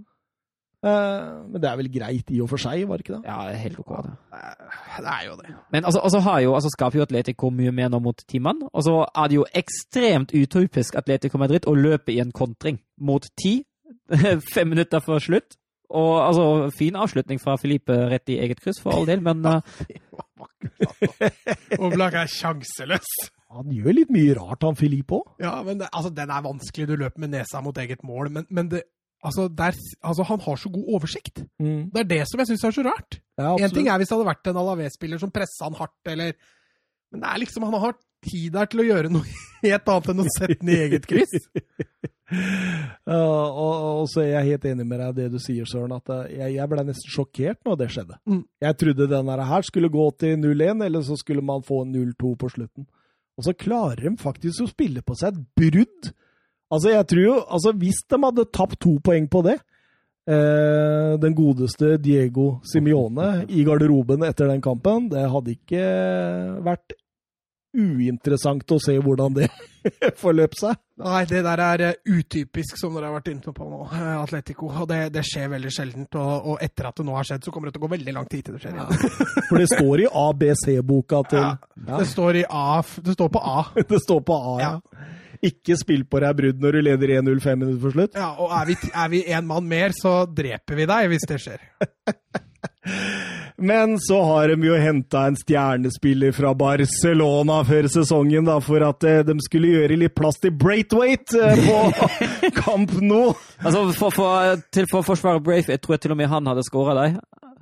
Eh, men det er vel greit i og for seg, var det ikke det? Ja, helt ok. det. Eh, Det er jo det. Men altså, altså, har jo, altså skaper jo Atletico mye mer nå mot timene. Og så er det jo ekstremt utypisk Atletico Madrid å løpe i en kontring mot ti fem minutter før slutt. Og altså, fin avslutning fra Filipe rett i eget kryss, for all del, men uh, Oblak er sjanseløs. Han gjør litt mye rart, han Filipe òg. Ja, men det, altså, den er vanskelig. Du løper med nesa mot eget mål, men, men det, altså, der, altså, han har så god oversikt. Mm. Det er det som jeg syns er så rart. Ja, En ting er hvis det hadde vært en Alavé-spiller som pressa han hardt, eller Men det er liksom, han har tid der til å gjøre noe helt annet enn å sette den i eget kryss. uh, og, og så er jeg helt enig med deg i det du sier, Søren, at jeg, jeg ble nesten sjokkert når det skjedde. Mm. Jeg trodde denne her skulle gå til 0-1, eller så skulle man få 0-2 på slutten. Og så klarer de faktisk å spille på seg et brudd. Altså, jeg tror jo Altså, hvis de hadde tapt to poeng på det eh, Den godeste Diego Simione i garderoben etter den kampen, det hadde ikke vært uinteressant å se hvordan det forløp seg. Nei, det der er eh, utypisk, som dere har vært inne på nå, eh, Atletico. Og det, det skjer veldig sjeldent. Og, og etter at det nå har skjedd, så kommer det til å gå veldig lang tid til det skjer igjen. For det står i ABC-boka til Ja. Det står i A. Det står på A. Det står på A, ja. Ikke spill på deg brudd når du leder 1-0 fem minutter for slutt. Ja, og er vi, én en mann mer, så dreper vi deg hvis det skjer. Men så har de jo henta en stjernespiller fra Barcelona før sesongen, da, for at eh, de skulle gjøre litt plass til Braithwaite eh, på kamp nå. altså, for, for, til for å forsvare Braith, jeg tror jeg til og med han hadde skåra deg.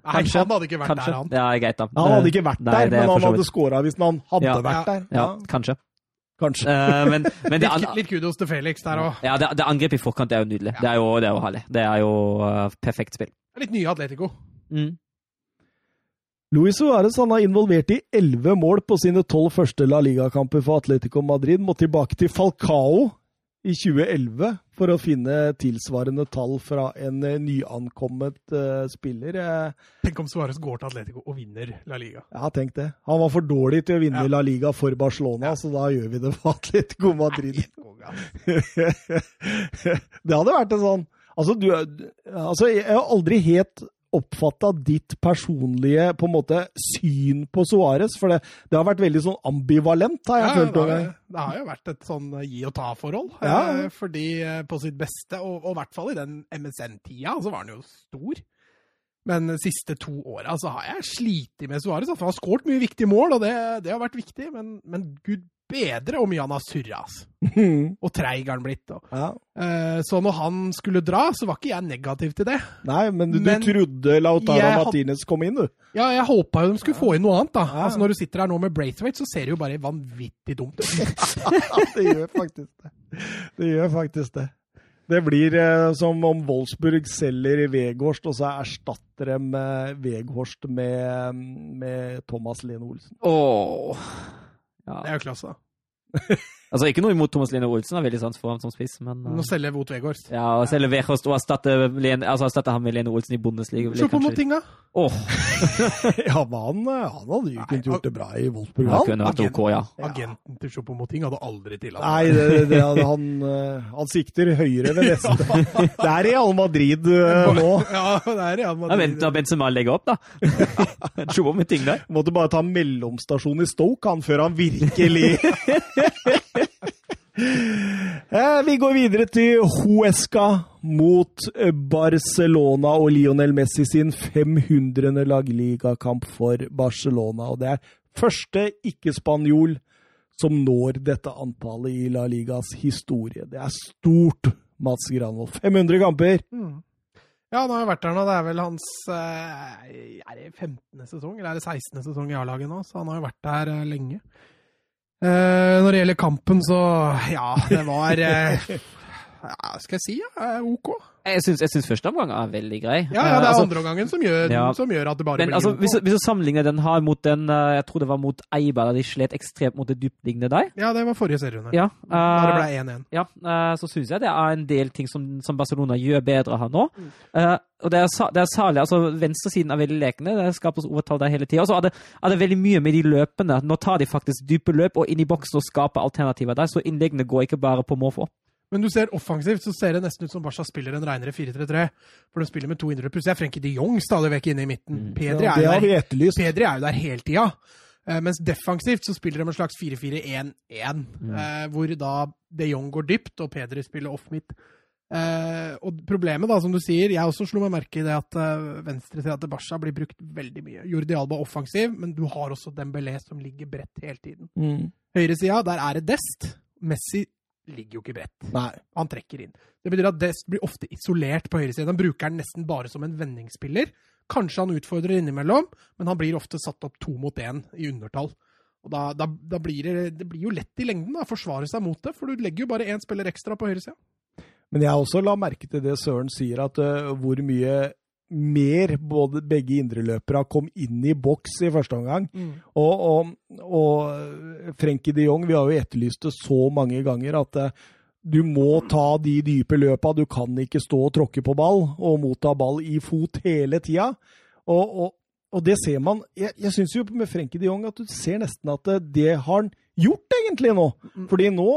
Nei, han hadde ikke vært kanskje. der, han. Ja, greit, da. Han hadde ikke vært Nei, der, er men han hadde skåra hvis han hadde Ja. vært der. Ja, kanskje. kanskje. Uh, men, men det, Litt, litt kudos til Felix der òg. ja, det, det angrepet i forkant er jo nydelig. Det er jo, det er jo herlig. Det er jo uh, perfekt spill. Litt nye Atletico. Mm. Luis Suárez er involvert i elleve mål på sine tolv første La Liga-kamper for Atletico Madrid. Må tilbake til Falcao i 2011 for å finne tilsvarende tall fra en eh, nyankommet uh, spiller. Eh, Tenk om Suárez går til Atletico og vinner La Liga. Ja, tenk det. Han var for dårlig til å vinne Ja. La Liga for Barcelona, så da gjør vi det for Atletico Madrid. det hadde vært en sånn Altså, du, altså jeg har aldri helt oppfatta ditt personlige på en måte syn på Suárez, for det, det har vært veldig sånn ambivalent, har jeg Ja, følt det, det har jo vært et sånn gi og ta-forhold. Ja. Eh, fordi eh, på sitt beste, og, og i hvert fall i den MSN-tida, så var han jo stor. Men de siste to åra så har jeg slitt med Suárez. Han har skåret mye viktige mål, og det, det har vært viktig, men, men gud bedre hvor mye han har surra. Altså. Og treig har han blitt. Og. Ja. Eh, så når han skulle dra, så var ikke jeg negativ til det. Nei, men du, Men du trodde Lautaro had- Martinez kom inn, du. Ja, jeg håpa jo de skulle få inn noe annet, da. Ja. Altså Når du sitter her nå med Braithwaite, så ser det jo bare vanvittig dumt ut. det gjør faktisk det. Det gjør faktisk det. Det blir eh, som om Wolfsburg selger Veghorst, og så erstatter de eh, Veghorst med, med Thomas Lene Olsen. Åh. Ja. Det er jo klasse, da. Altså, ikke noe imot Thomas Lene Olsen, har veldig sans for ham som spiss, men Nå uh, selger Vot Weghorst. ja, og selger Weghorst og erstatter altså, erstatte ham med Lene Olsen i Bundesliga Se på Motinga. Åh, ja, men han, eh, han hadde jo ikke gjort det bra i Wolfsburg, han. kunne vært ok, ja. Agenten til Chopomoting hadde aldri tillatt Nei, det, det, hadde han, eh, han sikter høyere ved neste. Det er Real Madrid uh, nå. Ja, det er Real Da vent, venter Benzema legger opp, da. Tjo med ting der. Måtte bare ta mellomstasjon i Stoke han før han virkelig Eh, Vi går videre til Huesca mot eh, Barcelona og Lionel Messi sin 500. lagligakamp for Barcelona. Og det er første ikke-spanjol som når dette antallet i La Ligas historie. Det er stort, Mats Granvold. 500 kamper! Mm. Ja, han har jo vært der nå. Det er vel hans eh, Er det 15. sesong, eller er det 16. sesong i A-laget nå? Så han har jo vært der eh, lenge. Eh, når det gjelder kampen, så ja, det var eh, Skal jeg si ja, eh, OK. Jeg syns, jeg syns første omgang er veldig grei. Ja, ja, det er Eh, altså, andreomgangen som, gjør- Ja. som gjør at det bare men blir altså, hvis, hvis du sammenligner den her mot den eh, Jeg tror det var mot Eibar, da de slet ekstremt mot det dyptliggende der. Ja, det var forrige serierunde. Ja, Da det eh, ble 1-1. ja uh, så syns jeg det er en del ting som, som Barcelona gjør bedre her nå. Mm. Uh, og det er, det er særlig altså Venstresiden er veldig lekende. Det skapes overtall der hele tida. Og så er det, er det veldig mye med de løpene. Nå tar de faktisk dype løp og inn i boksen og skaper alternativer der, så innleggene går ikke bare på måfå. Men du ser offensivt så ser det nesten ut som Barca spiller en reinere 4-3-3. For de spiller med to indre pluss. Det er Frenkie de Jong stadig vekk inne i midten. Mm. Pedri Ja, er det jo der. Pedri er jo der hele tida. Eh, mens defensivt så spiller de en slags 4-4-1-1, Mm. eh, hvor da de Jong går dypt og Pedri spiller off midt. Eh, og problemet, da, som du sier, jeg også slo meg merke i det at uh, venstresida til Barca blir brukt veldig mye. Jordi Alba offensiv, men du har også Dembélé som ligger bredt hele tiden. Mm. Høyresida, der er det Dest. Messi ligger jo ikke bredt. Nei. Han trekker inn. Det betyr at Dest blir ofte isolert på høyresiden. Han bruker den nesten bare som en vendingsspiller. Kanskje han utfordrer innimellom, men han blir ofte satt opp to mot én i undertall. Og da, da, da blir det, det blir jo lett i lengden da, å forsvare seg mot det, for du legger jo bare én spiller ekstra på høyresida. Men jeg også la merke til det Søren sier, at uh, hvor mye mer både begge indreløpere kom inn i boks i første omgang. Mm. Og, og, og Frenkie de Jong, vi har jo etterlyst det så mange ganger at uh, du må ta de dype løpa. Du kan ikke stå og tråkke på ball og motta ball i fot hele tida. Og, og, og, det ser man Jeg, jeg syns jo med Frenkie de Jong at du ser nesten at det, det har han gjort, egentlig, nå. Fordi nå,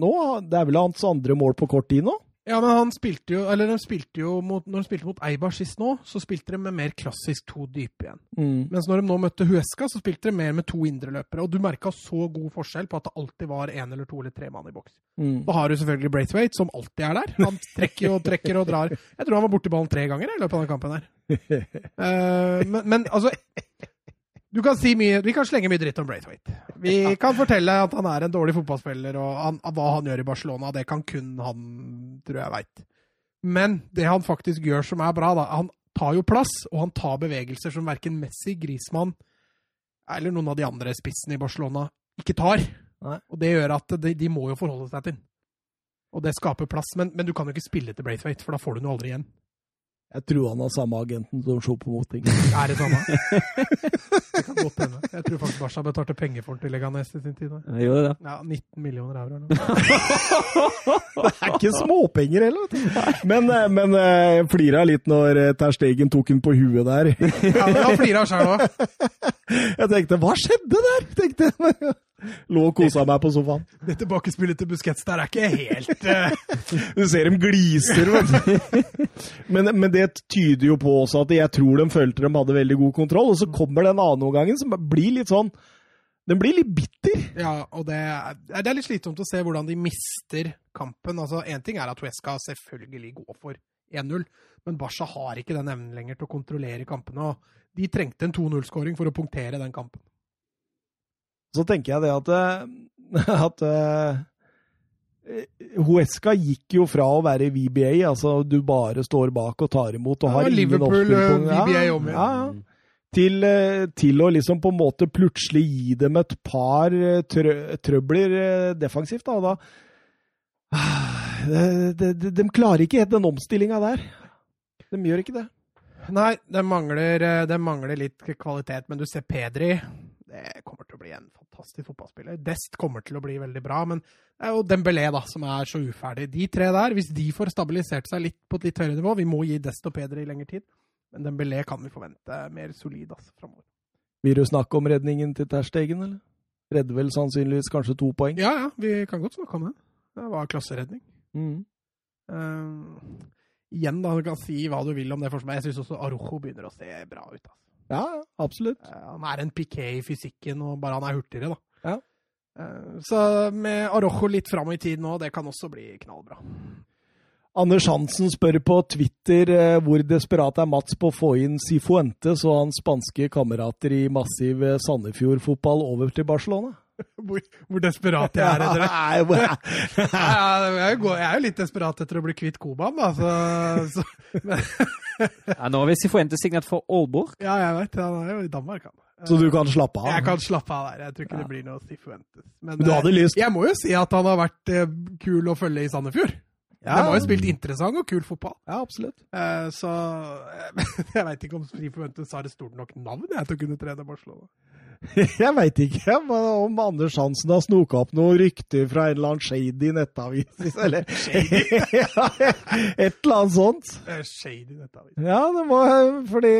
nå Det er vel hans andre mål på kort tid nå? Ja, men han spilte jo Eller de spilte jo mot, når de spilte mot Eibar sist nå, så spilte de med mer klassisk to dype igjen. Mm. Mens når de nå møtte Huesca, så spilte de mer med to indreløpere. Og du merka så god forskjell på at det alltid var én eller to eller tre mann i boks. Mm. Da har du selvfølgelig Braithwaite, som alltid er der. Han trekker og trekker og drar. Jeg tror han var borti ballen tre ganger i løpet av den kampen her. Uh, men, men altså du kan si mye, Vi kan slenge mye dritt om Braithwaite. Vi kan fortelle at han er en dårlig fotballspiller, og han, hva han gjør i Barcelona, det kan kun han, tror jeg veit. Men det han faktisk gjør som er bra, da Han tar jo plass, og han tar bevegelser som verken Messi, Grismann eller noen av de andre spissene i Barcelona ikke tar. Og det gjør at de, de, må jo forholde seg til Og det skaper plass. Men, men du kan jo ikke spille til Braithwaite, for da får du noe aldri igjen. Jeg tror han har samme agenten som Choupo-Moting. Er det samme? det kan godt hende. Jeg tror faktisk Barca betalte penger for den til Leganes i sin tid. Gjorde det. Ja, 19 millioner euro. eller noe. Det er ikke småpenger heller. Men, eh, men jeg flira litt når eh, Ter Stegen tok den på huet der. Ja, men Han flirer av sjøl òg. Jeg tenkte 'hva skjedde der?' tenkte jeg. Lå og kosa meg på sofaen. Det tilbakespillet til Busquets der er ikke helt uh... Du ser dem gliser, vet. Men, men, det tyder jo på også at jeg tror de følte de hadde veldig god kontroll. Og så kommer den andre omgangen som blir litt sånn Den blir litt bitter. Ja, og det er, det er litt slitsomt å se hvordan de mister kampen. Altså, Én ting er at Huesca selvfølgelig går for 1-0, men Barca har ikke den evnen lenger til å kontrollere kampene. og De trengte en 2-0-skåring for å punktere den kampen. Så tenker jeg det at, eh, at uh, Huesca gikk jo fra å være VBA, altså du bare står bak og tar imot og Ja, har ingen Liverpool, på eh, VBA om ja, ja. Til, til å liksom på en måte plutselig gi dem et par trø trøbler defensivt. Da, da Ah, de, de, de, de klarer ikke helt den omstillinga der. De gjør ikke det. Nei, det mangler, det mangler litt kvalitet, men du ser Pedri. Det kommer til å bli en fantastisk fotballspiller. Dest kommer til å bli veldig bra, men det er jo Dembélé da, som er så uferdig. De tre der, hvis de får stabilisert seg litt på et litt høyere nivå Vi må gi Dest og Pedri lengre tid, men Dembélé kan vi forvente mer solid altså, framover. Vil du snakke om redningen til Terstegen, eller? Redder vel sannsynligvis kanskje to poeng. Ja, ja, vi kan godt snakke om det. Det var klasseredning. Mm. Uh, igjen, da, du kan si hva du vil om det forsvaret. Jeg syns også Arojo begynner å se bra ut. Altså. Ja, absolutt. Uh, han er en piké i fysikken, og bare han er hurtigere, da. Ja. Uh, så med Arojo litt fram i tid nå, det kan også bli knallbra. Anders Hansen spør på Twitter eh, hvor desperat er Mats på å få inn Sifuentes og hans spanske kamerater i massiv eh, Sandefjord-fotball over til Barcelona. Hvor, hvor desperat jeg er etter det. Ja, jeg, er jo, litt desperat etter å bli kvitt Koban, da. Så, så, Ja, nå har vi Sifuentes signert for Aalborg. ja, jeg vet. Han er jo i Danmark, han. Så du kan slappe av? Jeg kan slappe av der. Jeg tror ikke det blir noe Sifuentes. Men, Men du hadde eh, lyst? Jeg må jo si at han har vært eh, kul å følge i Sandefjord. Ja. De har jo spilt interessant og kul fotball. Ja, absolutt. Eh, så jeg veit ikke om Sifuentes har et stort nok navn jeg, til å kunne trene Barcelona. Jeg veit ikke om Anders Hansen har snoka opp noen rykter fra en eller annen shady nettavis, eller ja, Et eller annet sånt. Shady, nettavis. Ja, det må fordi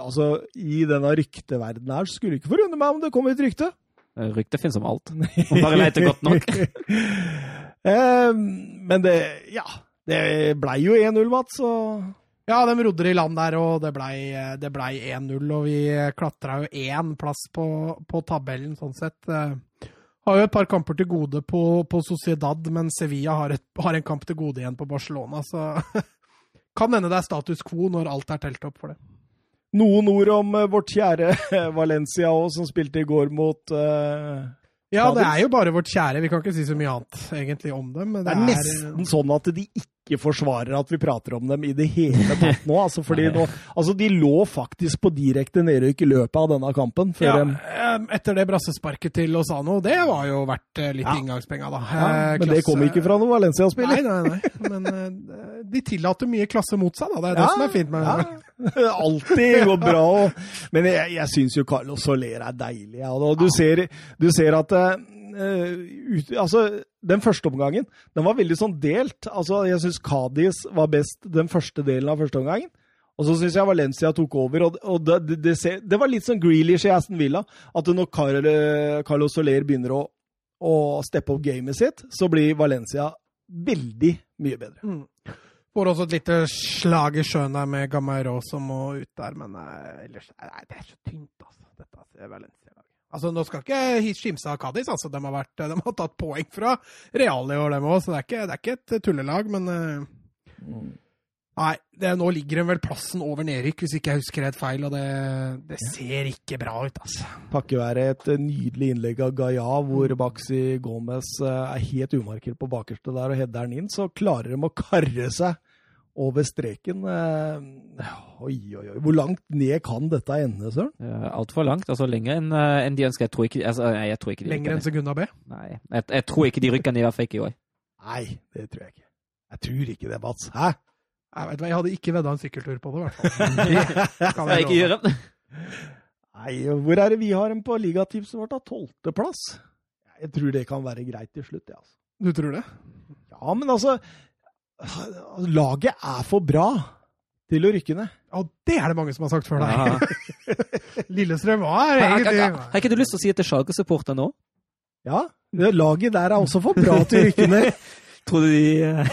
Altså, i denne rykteverdenen her, skulle ikke forundre meg om det kom et rykte. Rykte Rykter finnes om alt. Man bare leter godt nok. Eh, men det Ja. Det blei jo 1-0, Mats, og Ja, de rodde i land der, og det blei ble 1-0. Og vi klatra jo én plass på, på tabellen, sånn sett. Eh, Har jo et par kamper til gode på, på Sociedad, men Sevilla har, et, har, en kamp til gode igjen på Barcelona. Så kan hende det er status quo når alt er telt opp for det. Noen ord om uh, vårt kjære Valencia òg, som spilte i går mot uh, Ja, det er jo bare vårt kjære. Vi kan ikke si så mye annet egentlig om dem. Det, det, er nesten sånn at de ikke forsvarer at vi prater om dem i det hele tatt nå. Altså, fordi nå, altså de lå faktisk på direkte nedrykk i løpet av denne kampen. ja, de... etter det brassesparket til Lozano, det var jo verdt eh, litt ja. inngangspenga, da. Ja, men klasse... det kom ikke fra noen Valencia-spiller. Nei, nei, nei. Men eh, de tillater mye klasse mot seg, da. Det er det som er fint med det. Alltid går bra. Og... Men jeg, jeg syns jo Carlos Soler er deilig. Ja. Du, ser, du ser at ut, altså den første omgangen den var veldig sånn delt. Altså, Jeg syns Kadis var best den første delen av første omgangen. Og så syns jeg Valencia tok over. og, og det, det, det, det, var litt sånn Grealish i Aston Villa. At når Carlos Soler begynner å, å steppe opp gamet sitt, så blir Valencia veldig mye bedre. Mm. Får også et lite slag i sjøen der med Gamairo som må ut der, men nei, ellers Nei, det er så tynt, altså. Dette er Valencia. Altså, Nå skal ikke skimse av Cádiz. Altså, de, har vært, de har tatt poeng fra Real i år, dem òg, så det er, ikke, det er, ikke, et tullelag. Men uh, Nei, det, nå ligger de vel plassen over nedrykk, hvis ikke jeg husker helt feil. Og det, det ser ikke bra ut, altså. Takket være et nydelig innlegg av Gaia, hvor Baxi Gomez eh, er helt umarkert på bakerste der og header den inn, så klarer de å karre seg over streken. Eh, oi, oi, oi. Hvor langt ned kan dette ende, Søren? Ja, Altfor langt. altså Lenger enn uh, en de ønsker. Jeg tror ikke, altså, nei, jeg tror ikke de Lenger enn Segunda B? Nei, jeg, jeg, tror ikke de rykker ned i hvert fall ikke i år. Nei, det tror jeg ikke. Jeg tror ikke det, Mats. Hæ? Jeg vet hva, jeg hadde ikke vedda en sykkeltur på det, i hvert fall. det kan jeg ikke gjøre. Nei, hvor er det vi har dem på ligatipset vårt? da? Tolvteplass? Jeg tror det kan være greit til slutt, jeg. Altså. Du tror det? Ja, men altså Laget er for bra til å rykke ned. Ja, det er det mange som har sagt før deg. Ja. Lillestrøm var egentlig Har, ikke du lyst til å si det til Schalke-supporterne nå? Ja. Laget der er også for bra til å rykke ned. tror du de uh,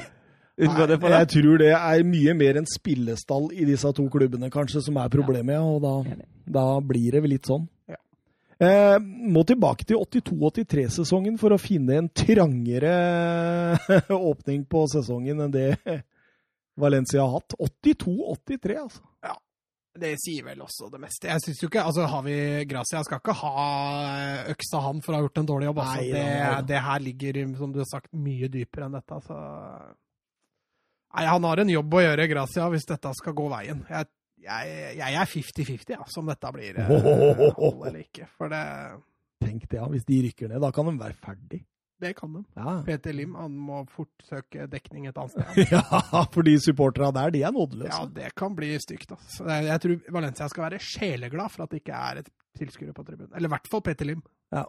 unngår det for deg? Jeg tror det er mye mer en spillestall i disse to klubbene kanskje som er problemet, ja. og da, da blir det vel litt sånn. Eh, må tilbake til 82-83-sesongen for å finne en trangere åpning på sesongen enn det Valencia har hatt. 82-83, altså. Ja, det sier vel også det meste. Jeg syns jo ikke Altså, har vi Gracia skal ikke ha eh, øksa han for å ha gjort en dårlig jobb. Altså. Nei, det, det, her ligger, som du har sagt, mye dypere enn dette. Altså. Nei, han har en jobb å gjøre, Gracia, hvis dette skal gå veien. Jeg jeg, jeg er 50-50 ja, som dette blir eh, hold eller ikke. For det Tenk det, ja. Hvis de rykker ned, da kan de være ferdig. Det kan de. Ja. Peter Lim han må fort søke dekning et annet sted. ja, for de supporterne der, de er nådeløse. Ja, det kan bli stygt. Altså. Jeg tror Valencia skal være sjeleglad for at det ikke er et tilskuere på tribunen. Eller i hvert fall Peter Lim. Ja.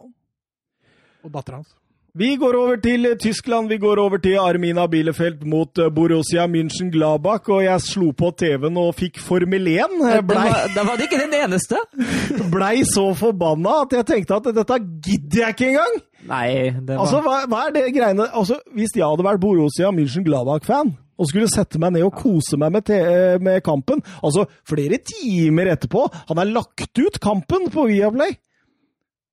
Og dattera hans. Vi går over til Tyskland. Vi går over til Armina Bielefeld mot eh, Borussia München-Glabach. Og jeg slo på TV-en og fikk Formel 1. Blei, da var det ikke den eneste. Blei så forbanna at jeg tenkte at dette gidder jeg ikke engang! Nei, det var... Altså, hva, hva er det greiene Altså, Hvis jeg hadde vært Borussia München-Glabach-fan og skulle sette meg ned og kose meg med, eh, med kampen Altså, flere timer etterpå Han har lagt ut kampen på Viaplay!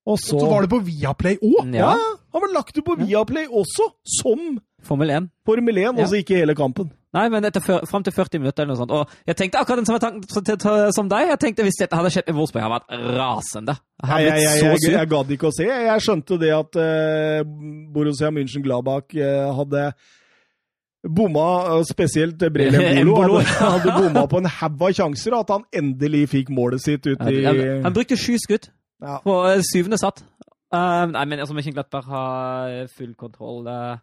Og så, og så var det på Viaplay òg? Ja. ja, han var lagt ut på Viaplay også, som Formel 1. Formel 1, ja. altså ikke hele kampen. Nei, men etter fram til 40 minutter eller noe sånt. Og jeg tenkte akkurat den samme som deg. Jeg tenkte Hvis dette hadde skjedd med Wolfsburg, hadde jeg vært rasende. Jeg hadde blitt så sur. Jeg, jeg, gadd ikke å se. Jeg skjønte det at uh, Borussia München-Gladbach uh, hadde bomma, spesielt Brelem Bolo, hadde, hadde bomma på en haug av sjanser, og at han endelig fikk målet sitt ut i Han, han brukte sju skudd. Ja. På uh, syvende satt. Uh, nei, men altså, Mönchenglattberg har full kontroll uh,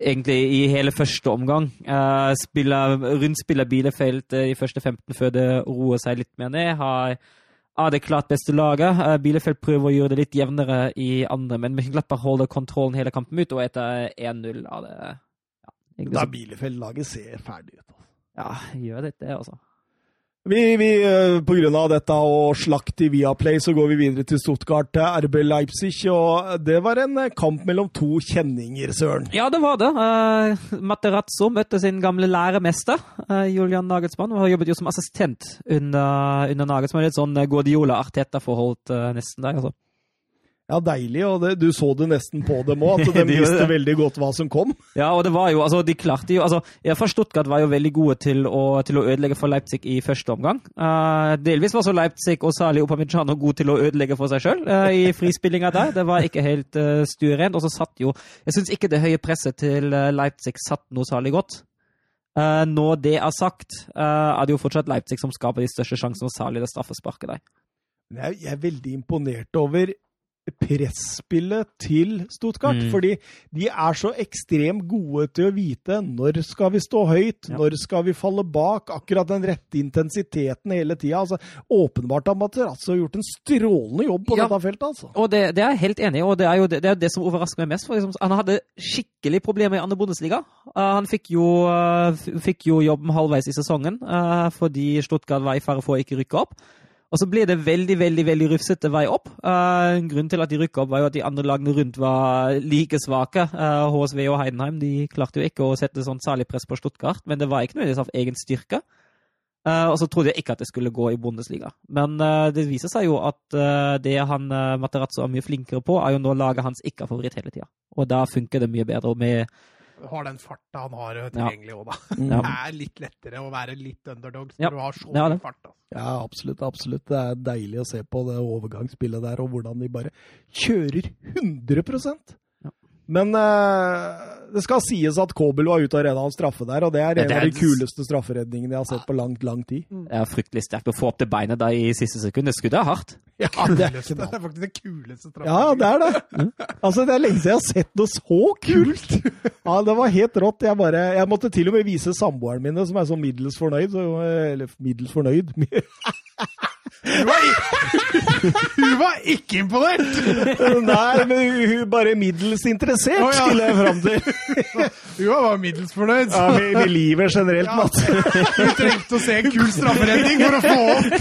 egentlig i hele første omgang. Uh, spiller, rundspiller Bielefeld i første 15 før det roer seg litt mer ned. Har av det klart beste laget. Bielefeld prøver å gjøre det litt jevnere i andre, men Mönchenglattberg holder kontrollen hele kampen ut, og etter 1-0 av det ja, Da Bielefeld-laget ser ferdig ut. Altså. Ja, gjør det det, altså. Vi, vi, eh, på grunn av dette og slakt i Viaplay, så går vi videre til Stuttgart, til RB Leipzig. Og det var en eh, kamp mellom to kjenninger, Søren. Ja, det var det. Uh, Materazzo møtte sin gamle læremester, uh, Julian Nagelsmann. Har jobbet jo som assistent under, under Nagelsmann. Et sånn Guardiola-Arteta-forhold uh, nesten der, altså. Ja, deilig, og det, du så det nesten på dem òg, at de De visste veldig godt hva som kom. Ja, og det var jo, altså, de klarte jo, altså, for Stuttgart var jo veldig gode til å, til å ødelegge for Leipzig i første omgang. Uh, delvis var så Leipzig og særlig Upamecano gode til å ødelegge for seg selv uh, i frispillinga der. Det var ikke helt uh, stuerent, og så satt jo, jeg synes ikke det høye presset til eh, Leipzig satt noe særlig godt. Uh, når det er sagt, eh, er det jo fortsatt Leipzig som skaper de største sjansene, og særlig det straffesparket der. Jeg er veldig imponert over presspillet til Stuttgart, Mm. fordi de er så ekstremt gode til å vite når skal vi stå høyt, Ja. når skal vi falle bak, akkurat den rette intensiteten hele tida. Altså, åpenbart har Materazzo gjort en strålende jobb på Ja. dette feltet, altså. Og det, det er jeg helt enig i, og det er jo det, det, er det som overrasker meg mest. For liksom, han hadde skikkelig problemer i andre Bundesliga. Uh, han fikk jo, uh, fikk jo jobben halvveis i sesongen uh, fordi Stuttgart var i fare for å ikke rykke opp. Og så ble det veldig veldig, veldig rufsete vei opp. Uh, grunnen til at de rykka opp, var jo at de andre lagene rundt var like svake. Uh, HSV og Heidenheim de klarte jo ikke å sette sånn særlig press på Stuttgart, men det var ikke nødvendigvis av egen styrke. Uh, og så trodde jeg ikke at det skulle gå i Bundesliga. Men det viser seg jo at det han Materazzo er mye flinkere på, er jo nå laget hans ikke er favoritt hele tida. Og da funker det mye bedre. Med Har den farta han har tilgjengelig òg, da. Ja. Det er litt lettere å være litt underdogs Ja. når du har så mye ja, fart. Da. Ja, absolutt. absolutt. Det er deilig å se på det overgangsspillet der, og hvordan de bare kjører 100 Ja. Men uh, det skal sies at Kobel var ute og redda en straffe der, og det er Ja, en det av er- de kuleste strafferedningene jeg har sett på langt, lang tid. det er fryktelig sterkt å få opp det beinet da i siste sekund. Det skuddet er hardt. Ja, det er ikke det er faktisk det kuleste Ja, det er det. Altså, det er lenge siden jeg har sett noe så kult. Ja, det var helt rått. Jeg, bare, jeg måtte til og med vise samboeren mine, som er sånn middels fornøyd. Så, eller middels fornøyd. Hun var, hun var ikke imponert! Nei, men hun bare middels interessert, Å, ja. skulle jeg fram til. Hun var middels fornøyd. Ja, med, med livet generelt, Ja. Mats. Hun trengte å se en kul strafferedning for å få opp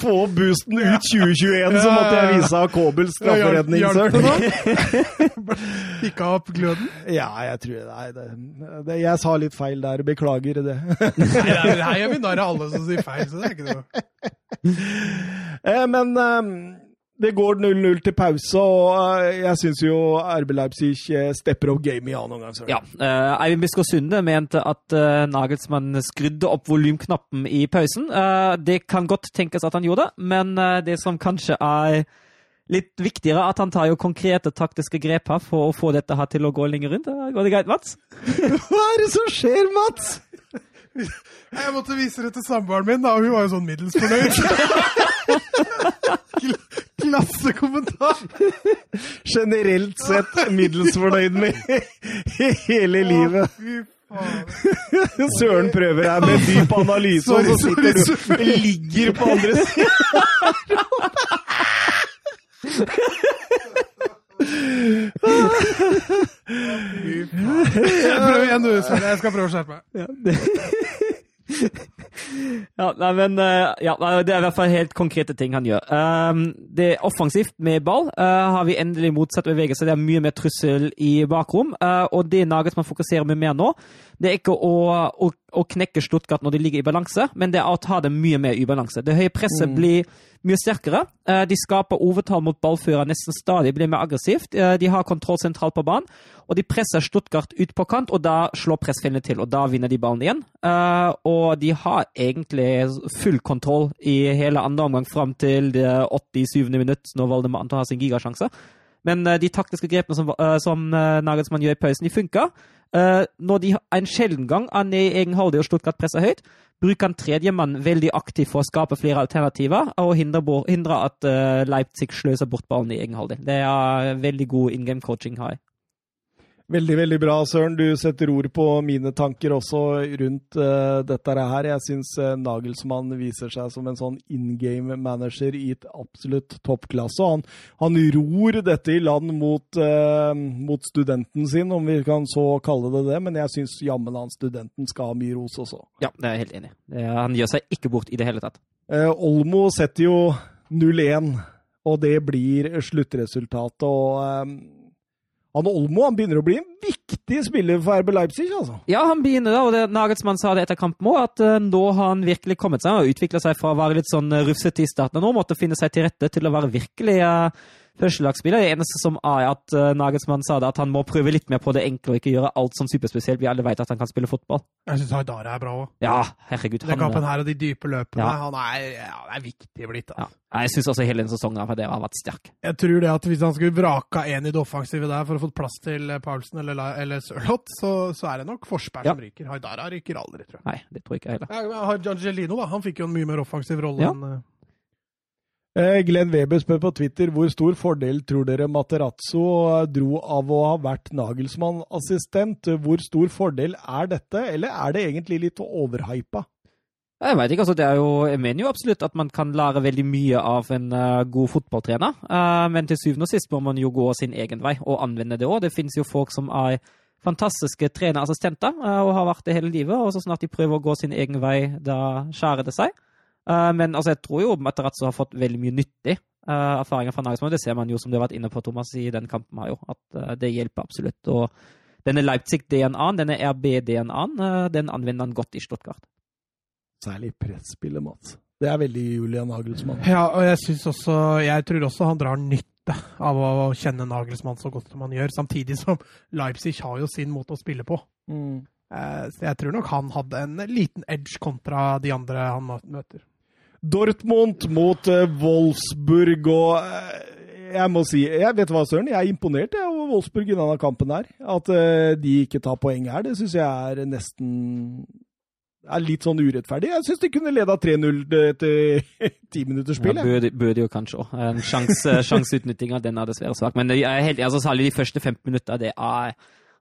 Få opp boosten ut 2021, så måtte jeg vise av Kobels strafferedning, søren. Fikk opp gløden? Ja, jeg tror Nei, det, det, jeg sa litt feil der. Beklager det. Nei, nei, her gjør vi narr av alle som sier feil, så det er ikke noe. Eh, Men eh, det går 0-0 til pause, og eh, jeg syns jo RB Leipzig stepper opp game i annen omgang. Ja, uh, Eivind Biskår Sunde mente at uh, Nagelsmann skrudde opp volumknappen i pausen. Eh, det kan godt tenkes at han gjorde det, men det som kanskje er litt viktigere, at han tar jo konkrete taktiske grep her for å få dette her til å gå lenger rundt. Går det greit, Mats? Hva er det som skjer, Mats? Jeg måtte vise det til samboeren min, da, og hun var jo sånn middels fornøyd. Kl- Klassekommentar! Generelt sett middels fornøyd med hele livet. Søren prøver her med dyp analyse, og så sitter sorry, du ligger på andre siden. Prøver igjen, du. Jeg skal prøve å skjerpe meg. Ja, nei, men eh, ja, Det er i hvert fall helt konkrete ting han gjør. Um, det er Offensivt med ball Uh, har vi endelig motsatt bevegelse. Det er mye mer trussel i bakrom. Uh, og det Nagelsmann fokuserer med mer nå, det er ikke å, å, å knekke Stuttgart når de ligger i balanse, men det er å ta dem mye mer i balanse. Det høye presset blir mye sterkere. Eh, de skaper overtall mot ballfører nesten stadig, blir mer aggressivt. Eh, de har kontroll sentralt på banen, og de presser Stuttgart ut på kant, og da slår pressfiendene til, og da vinner de ballen igjen. Eh, og de har egentlig full kontroll i hele andre omgang fram til det 87. minutt, når Valdemar antar har sin gigasjanse. Men eh, de taktiske grepene som, eh, som eh, Nagelsmann gjør i pausen, de funker. Eh, når de en sjelden gang er nede i egen halvdel og Stuttgart presser høyt, bruker han tredjemann veldig aktivt for å skape flere alternativer og hindre, at Leipzig sløser bort ballen i egen halvdel. Det er veldig god in game coaching her. Veldig, veldig bra, Søren. Du setter ord på mine tanker også rundt uh, dette her. Jeg syns uh, Nagelsmann viser seg som en sånn in game manager i et absolutt toppklasse. Han, han ror dette i land mot, uh, mot studenten sin, om vi kan så kalle det det. Men jeg syns jammen han studenten skal ha mye ros også. Ja, det er jeg helt enig i. Han gjør seg ikke bort i det hele tatt. Olmo setter jo 0-1, og det blir sluttresultatet. og Han Olmo han begynner å bli en viktig spiller for RB Leipzig, altså. Ja, han begynner da, og det, Nagelsmann sa det etter kampen òg, at uh, nå har han virkelig kommet seg og utvikla seg fra å være litt sånn rufsete i starten, nå måtte finne seg til rette til å være virkelig uh, førstelagsspiller. Det eneste som er at uh, Nagelsmann sa det, at han må prøve litt mer på det enkle og ikke gjøre alt sånn superspesielt. Vi alle vet at han kan spille fotball. Jeg syns Haidara er bra òg. Ja, herregud. Den kampen her og de dype løpene. Ja. Han er, ja, er viktig blitt. Altså. Ja. Jeg syns også hele denne sesongen for det har vært sterk. Jeg tror det at hvis han skulle vraka en i det offensive der for å få plass til Paulsen eller, eller Sørloth, så, så er det nok Forsberg som ryker. Haidara ryker aldri, tror jeg. Nei, det tror jeg ikke heller. Ja, Angelino, da. Han fikk jo en mye mer offensiv rolle enn eh, Eh, Glenn Weber spør på Twitter hvor stor fordel tror dere Materazzo eh, dro av å ha vært Nagelsmann-assistent. Hvor stor fordel er dette, eller er det egentlig litt overhypa? Jeg vet ikke, altså det er jo, jeg mener jo absolutt at man kan lære veldig mye av en uh, god fotballtrener, uh, men til syvende og sist må man jo gå sin egen vei og anvende det òg. Det finnes jo folk som er fantastiske trenerassistenter uh, og har vært det hele livet, og så snart de prøver å gå sin egen vei, da skjærer det seg. Eh, men altså, jeg tror jo Materazzo har fått veldig mye nyttig uh, erfaringer fra Nagelsmann. Det ser man jo, som du har vært inne på, Thomas, i den kampen her, jo, at eh, det hjelper absolutt. Og denne Leipzig-DNA-en, denne RB-DNA-en, den anvender han godt i Stuttgart. Særlig presspillet, Mats. Det er veldig Julian Nagelsmann. Ja, og jeg også Jeg tror også han drar nytte av å kjenne Nagelsmann så godt som han gjør, samtidig som Leipzig har jo sin måte å spille på. Mm. Eh, Så jeg tror nok han hadde en liten edge kontra de andre han møter. Dortmund mot eh, Wolfsburg og eh, jeg må si, jeg vet hva, Søren, jeg er imponert jeg, over Wolfsburg i denne kampen her. At eh, de ikke tar poeng her, det syns jeg er nesten er litt sånn urettferdig. Jeg syns de kunne leda 3-0 etter ti minutters spill. Ja, jeg. burde, burde jo kanskje òg. Sjanseutnyttinga sjans den er dessverre svak. Men jeg er helt, altså, særlig de første 15 minutter, det er,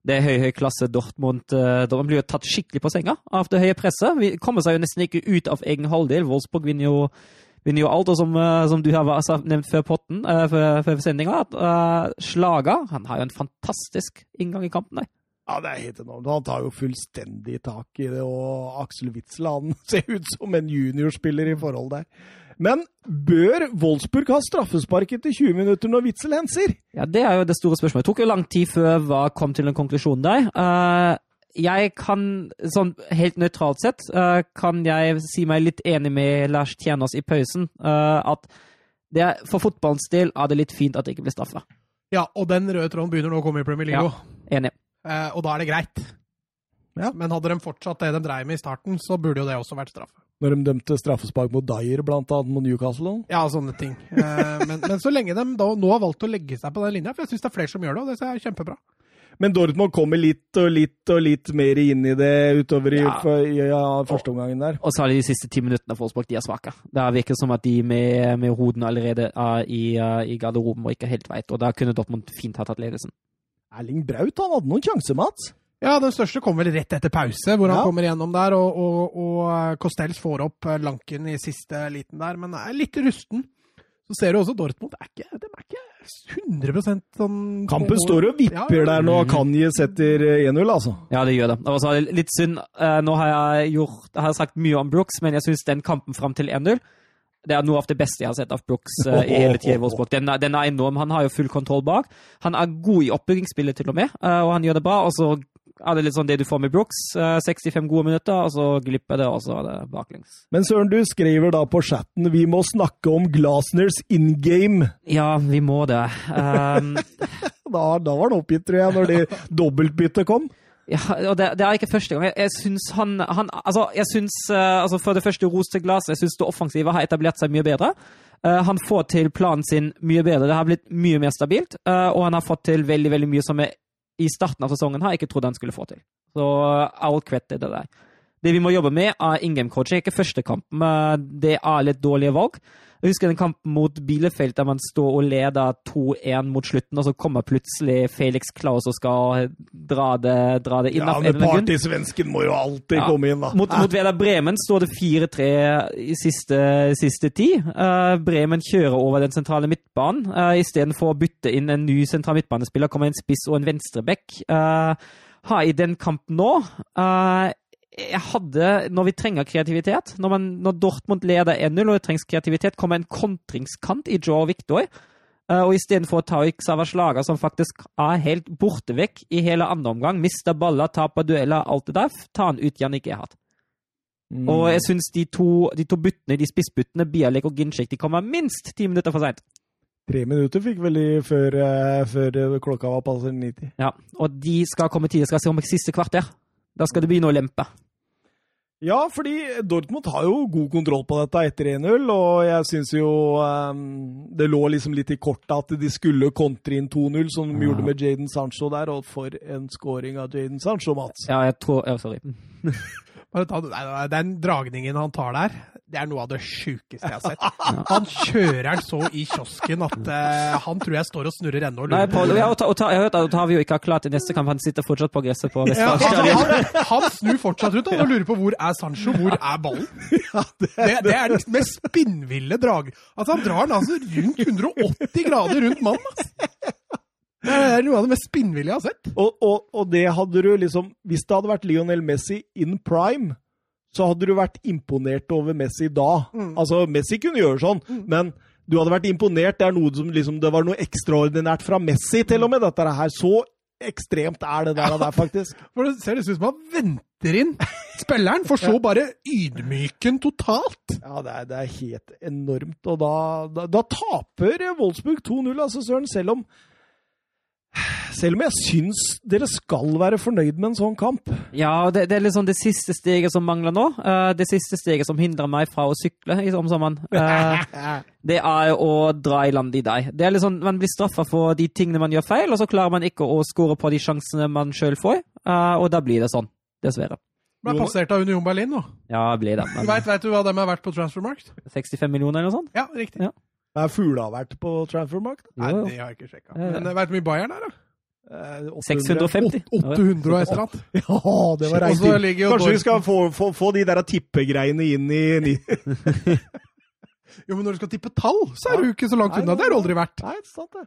det er høy, høy klasse. Dortmund, de Dortmund blir jo tatt skikkelig på senga av det høye presset. Vi kommer seg jo nesten ikke ut av egen halvdel. Wolfsburg vinner jo, vinner jo alt. Og som, eh, som du har nevnt før potten, eh, før, før sendinga, at Slaga han har jo en fantastisk inngang i kampen. der. Ja, det er helt enormt. Han tar jo fullstendig tak i det, og Aksel Witzel han ser ut som en juniorspiller i forhold der. Men bør Wolfsburg ha straffespark etter 20 minutter når Witzel henser? Ja, Det er jo det store spørsmålet. Det tok jo lang tid før hva kom til en konklusjon der. Eh, jeg kan, sånn helt nøytralt sett, eh, kan jeg si meg litt enig med Lars Tjernås i pausen. eh, at det er, for fotballens del er det litt fint at det ikke blir straffa. Ja, og den røde tråden begynner nå å komme i Premier League Ja. Enig. Eh, og da er det greit. Ja. Men hadde de fortsatt det de dreiv med i starten, så burde jo det også vært straffe. Når de dømte straffespark mot Dyer, blant annet mot Newcastle. Ja, sånne ting. Eh, men, men så lenge de da, nå har valgt å legge seg på den linja, for jeg syns det er flere som gjør det, og det er kjempebra. Men Dortmund kommer litt og litt og litt mer inn i det utover i, Ja. i ja, første omgangen der. Og så det de siste ti minuttene for Wolfsburg, de er svake. Det virker som at de med, med hodene allerede er i, eh, i garderoben og ikke helt veit. Og da kunne Dortmund fint ha tatt ledelsen. Erling Braut han hadde noen sjanser, Mats. Ja, den største kommer vel rett etter pause, hvor han Ja. kommer gjennom der, og, og, og Costells får opp eh, Lanken i siste liten der, men er litt rusten. Så ser du også Dortmund, er ikke, de er ikke 100% sånn Kampen står og vipper Ja, der når Kanye setter eh, 1-0, altså. Ja, det gjør det. Det litt synd. eh, Nå har jeg, gjort, jeg har sagt mye om Brooks, men jeg syns den kampen fram til 1-0 det er noe av det beste jeg har sett av Brooks eh, i hele Wolfsburg. Den, den er enorm. Han har jo full kontroll bak. Han er god i oppbyggingsspillet til og med, eh, og han gjør det bra. Og så er det litt sånn det du får med Brooks. eh, 65 gode minutter, og så glipper det, og så er det baklengs. Men Søren, du skriver da på chatten vi må snakke om Glasners in game. Ja, vi må det. Um, Da, da var han oppgitt, tror jeg, når det dobbeltbyttet kom. Ja, og det, det er ikke første gang. Jeg, jeg syns han, han Altså, jeg syns uh, altså For det første, ros til Glass. Jeg syns det offensive har etablert seg mye bedre. Uh, han får til planen sin mye bedre. Det har blitt mye mer stabilt. Uh, og han har fått til veldig veldig mye som jeg i starten av sesongen har ikke trodd han skulle få til. Så uh, all credit til det der. Det vi må jobbe med, er in game coaching. Ikke første kamp, men det er litt dårlige valg. Jeg husker den kampen mot Bielefeld der man står og leder 2-1 mot slutten, og så kommer plutselig Felix Klaus og skal dra det, dra det inn. Ja, men en partysvensken må jo alltid Ja. komme inn, da. Mot, mot Veda Bremen står det 4-3 i siste, siste ti. Uh, Bremen kjører over den sentrale midtbanen. Uh, Istedenfor å bytte inn en ny sentral midtbanespiller, kommer en spiss og en venstreback. Uh, har i den kampen nå eh, jeg hadde, Når vi trenger kreativitet, når, man, når Dortmund leder 1-0 og det trengs kreativitet, kommer en kontringskant i Joe og Victor. Og istedenfor å ta Xaver Slager, som faktisk er helt borte vekk i hele andre omgang, mister baller, taper dueller, alt det der, ta han ut Jannik Ehat. Mm. Og jeg syns de, de, to byttene, de spissbyttene, Bialek og Ginchek, de kommer minst ti minutter for seint. Tre minutter fikk vel de før, uh, før klokka var passert 90. Ja, og de skal komme tidlig. Skal se om siste kvarter. Da skal det begynne å lempe. Ja, fordi Dortmund har jo god kontroll på dette etter 1-0, og jeg syns jo um, det lå liksom litt i kortet at de skulle kontre inn 2-0, som de ja. gjorde med Jaden Sancho der, og for en scoring av Jaden Sancho, Mats. Ja, jeg tror ja, Sorry. Den dragningen han tar der, det er noe av det sjukeste jeg har sett. Han kjører den så i kiosken at uh, han tror jeg står og snurrer ennå. Nei, Paul, jeg, har, jeg har hørt at jo ikke har klart i neste kamp. Han sitter fortsatt på gresset på ja, altså, han, han, snur fortsatt rundt og lurer på hvor er Sancho, hvor er ballen? Ja, det, det, det, er den mest spinnville drag... Altså, han drar den altså rundt 180 grader rundt mannen. Altså. Det er noe av det mest spinnville jeg har sett. Og, og, og, det hadde du liksom Hvis det hadde vært Lionel Messi in prime, så hadde du vært imponert over Messi da. Mm. Altså, Messi kunne gjøre sånn, mm. men du hadde vært imponert. Det er noe som liksom Det var noe ekstraordinært fra Messi, til og med, dette her. Så ekstremt er det der, der faktisk. For Det ser ut som han venter inn spilleren, for så bare ydmyken totalt. Ja, det er, det er helt enormt. Og da, da, da taper Wolfsburg 2-0, altså, Søren, selv om selv om jeg syns dere skal være fornøyd med en sånn kamp. Ja, det, det er liksom det siste steget som mangler nå. Uh, det siste steget som hindrer meg fra å sykle om sommeren. Uh, det er å dra i land i deg. Det er liksom, Man blir straffa for de tingene man gjør feil, og så klarer man ikke å score på de sjansene man sjøl får. Uh, og da blir det sånn. Dessverre. Ble passert av Union Berlin nå. Ja, blir det. Men... Vet, vet, du hva de har vært på Transfermarkt? 65 millioner eller noe sånt? Ja, riktig. Ja. Er Fugla vært på Transfermarkt? Nei, det har jeg ikke sjekka. Men det har vært mye Bayern her, da? 650? 800 og et eller annet. Ja, det var reint. Kanskje vi skal få, få, få de der tippegreiene inn i Jo, men når du skal tippe tall, så er du ikke så langt unna. Det har du aldri vært. Nei, sant det.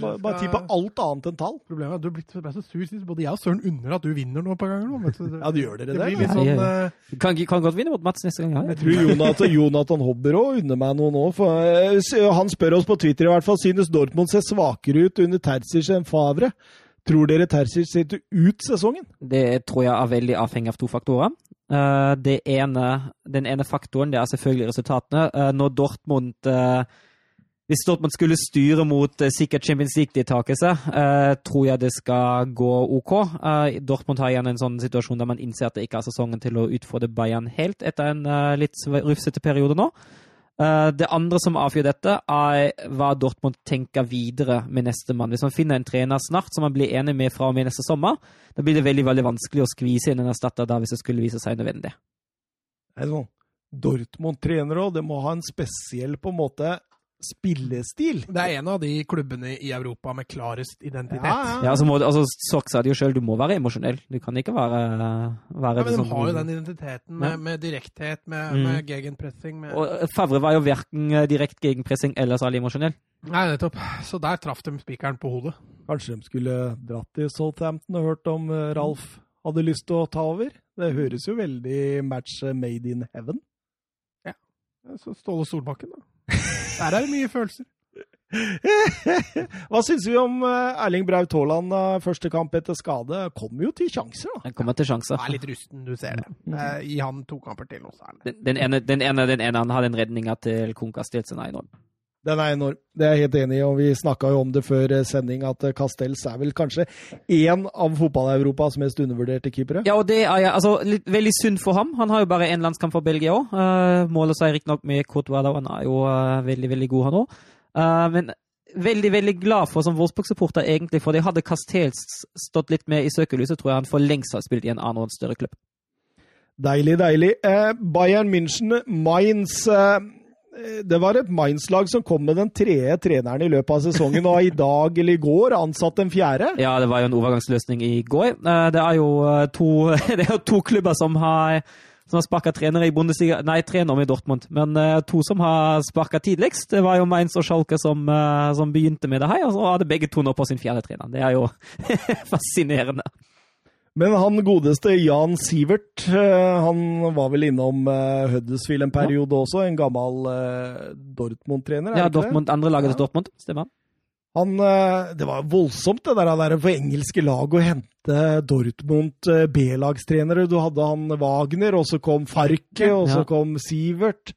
Bare, bare tippe alt annet enn tall. Problemet er at du ble, ble så sur sist. Både jeg og Søren unner at du vinner noe på gangen. Ja, du gjør dere det? det sånn, ja, ja. Uh, kan, kan, godt vinne mot Mats neste gang. Ja. Jeg tror Jonathan, Jonathan Hobber òg unner meg noe nå. For, uh, han spør oss på Twitter i hvert fall synes Dortmund ser svakere ut under Terzic enn Favre. Tror dere Terzic ser ut sesongen? Det tror jeg er veldig avhengig av to faktorer. Uh, ene, den ene faktoren det er selvfølgelig resultatene. Uh, når Dortmund uh, Hvis Dortmund skulle styre mot sikkert Champions League-deltakelse, tror jeg det skal gå OK. Dortmund har igjen en sånn situasjon der man innser at det ikke er sesongen til å utfordre Bayern helt etter en litt rufsete periode nå. Eh, det andre som avgjør dette, er hva Dortmund tenker videre med neste mann. Hvis man finner en trener snart som man blir enig med fra og med neste sommer, da blir det veldig veldig vanskelig å skvise inn en erstatter da hvis det skulle vise seg nødvendig. Sånn. Dortmund-trenere òg, det må ha en spesiell på en måte spillestil. Det er en av de klubbene i Europa med klarest identitet. Ja, ja. ja altså, må, altså Sock sa det jo sjøl, du må være emosjonell. Du kan ikke være, være ja, Men de sånn, har jo den identiteten med, med direkthet, med, mm. med gegenpressing med... Og Favre var jo verken eh, direkte gegenpressing eller særlig emosjonell. Nei, nettopp. Så der traff de spikeren på hodet. Kanskje de skulle dratt til Southampton og hørt om eh, Ralf hadde lyst til å ta over? Det høres jo veldig match made in heaven. Ja. Så Ståle Solbakken, da. Der er det mye følelser. Hva syns vi om eh, Erling Braut Haaland første kamp etter skade? Kommer jo til sjanser, da. Han kommer til sjanser. Han er litt rusten, du ser det. Mm. Eh, gi han to kamper til, og så er det den, ene, den, ene, den ene han hadde en redninga til Konkas er enorm. Den er enorm. Det er jeg helt enig i, og vi snakka jo om det før eh, sending, at Castells er vel kanskje én av fotball-Europas mest undervurderte keepere? Ja, og det er altså, litt, veldig synd for ham. Han har jo bare én landskamp for Belgia òg. Uh, måler seg riktignok med Courtois, han er jo uh, veldig, veldig god, han òg. Uh, men veldig veldig glad for som Wolfsburg-supporter, egentlig, for det hadde Castells stått litt med i søkelyset, tror jeg han for lengst har spilt i en annen og en større klubb. Deilig, deilig. Eh, Bayern München, Mainz eh, Det var et Mainz-lag som kom med den tredje treneren i løpet av sesongen, og i dag eller i går ansatt den fjerde? Ja, det var jo en overgangsløsning i går. Eh, det er jo eh, to, er to klubber som har som har sparka trenere i Bundesliga Nei, trener med Dortmund, men to som har sparka tidligst. Det var jo Mainz og Schalke som, som, begynte med det her, og så hadde begge to nå på sin fjerde trener. Det er jo fascinerende. Men han godeste Jan Sivert, eh, han var vel innom eh, Huddersfield en periode også. En gammel eh, Dortmund-trener, er Ja, Dortmund, andre laget til Ja. Dortmund. Stemmer. Han, det var voldsomt det der, der for engelske lag å hente Dortmund B-lagstrenere. Du hadde han Wagner, og så kom Farke, og så Ja. kom Sivert.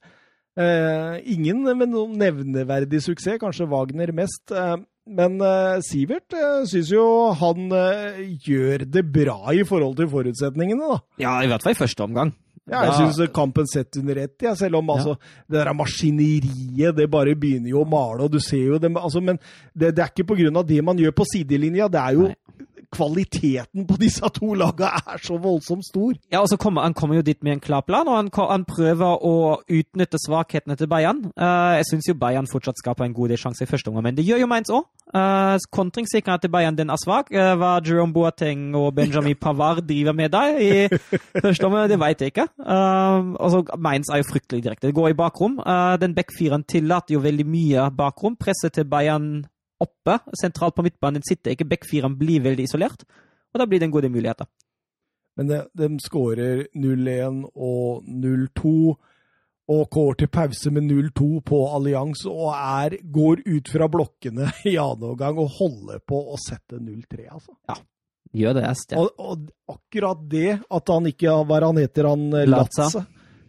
Eh, ingen med noen nevneverdig suksess, kanskje Wagner mest. Eh, men uh, Sivert uh, syns jo han uh, gjør det bra i forhold til forutsetningene, da. Ja, i hvert fall i første omgang. Ja, jeg syns kampen setter under ett, ja, selv om altså, det der maskineriet det bare begynner jo å male, og du ser jo det altså, Men det, det er ikke av det man gjør på sidelinja, det er jo Nei. Kvaliteten på disse to lagene er så voldsomt stor. Ja, og så kommer Han kommer jo dit med en klar plan, og han, han prøver å utnytte svakhetene til Bayern. Uh, jeg syns jo Bayern fortsatt skaper en god del sjanser i første omgang, men det gjør jo Mainz òg. Uh, Kontringssikkerheten til Bayern den er svak. Uh, hva Jerome Boateng og Benjamin Pavard driver med der i første omgang, det vet jeg ikke. Uh, altså, Mainz er jo fryktelig direkte. Det går i bakrom. Uh, den backfiren tillater jo veldig mye bakrom. Presset til Bayern oppe, sentralt på midtbanen sitter ikke. backfireren, blir veldig isolert, og da blir det en god del muligheter. Men de, de skårer 0-1 og 0-2. Og går til pause med 0-2 på Allians og er, går ut fra blokkene i annen omgang og holder på å sette 0-3, altså. Ja, Gjør det, jeg Og, og akkurat det at han ikke Hva er han heter han? eh, Latza. Latza.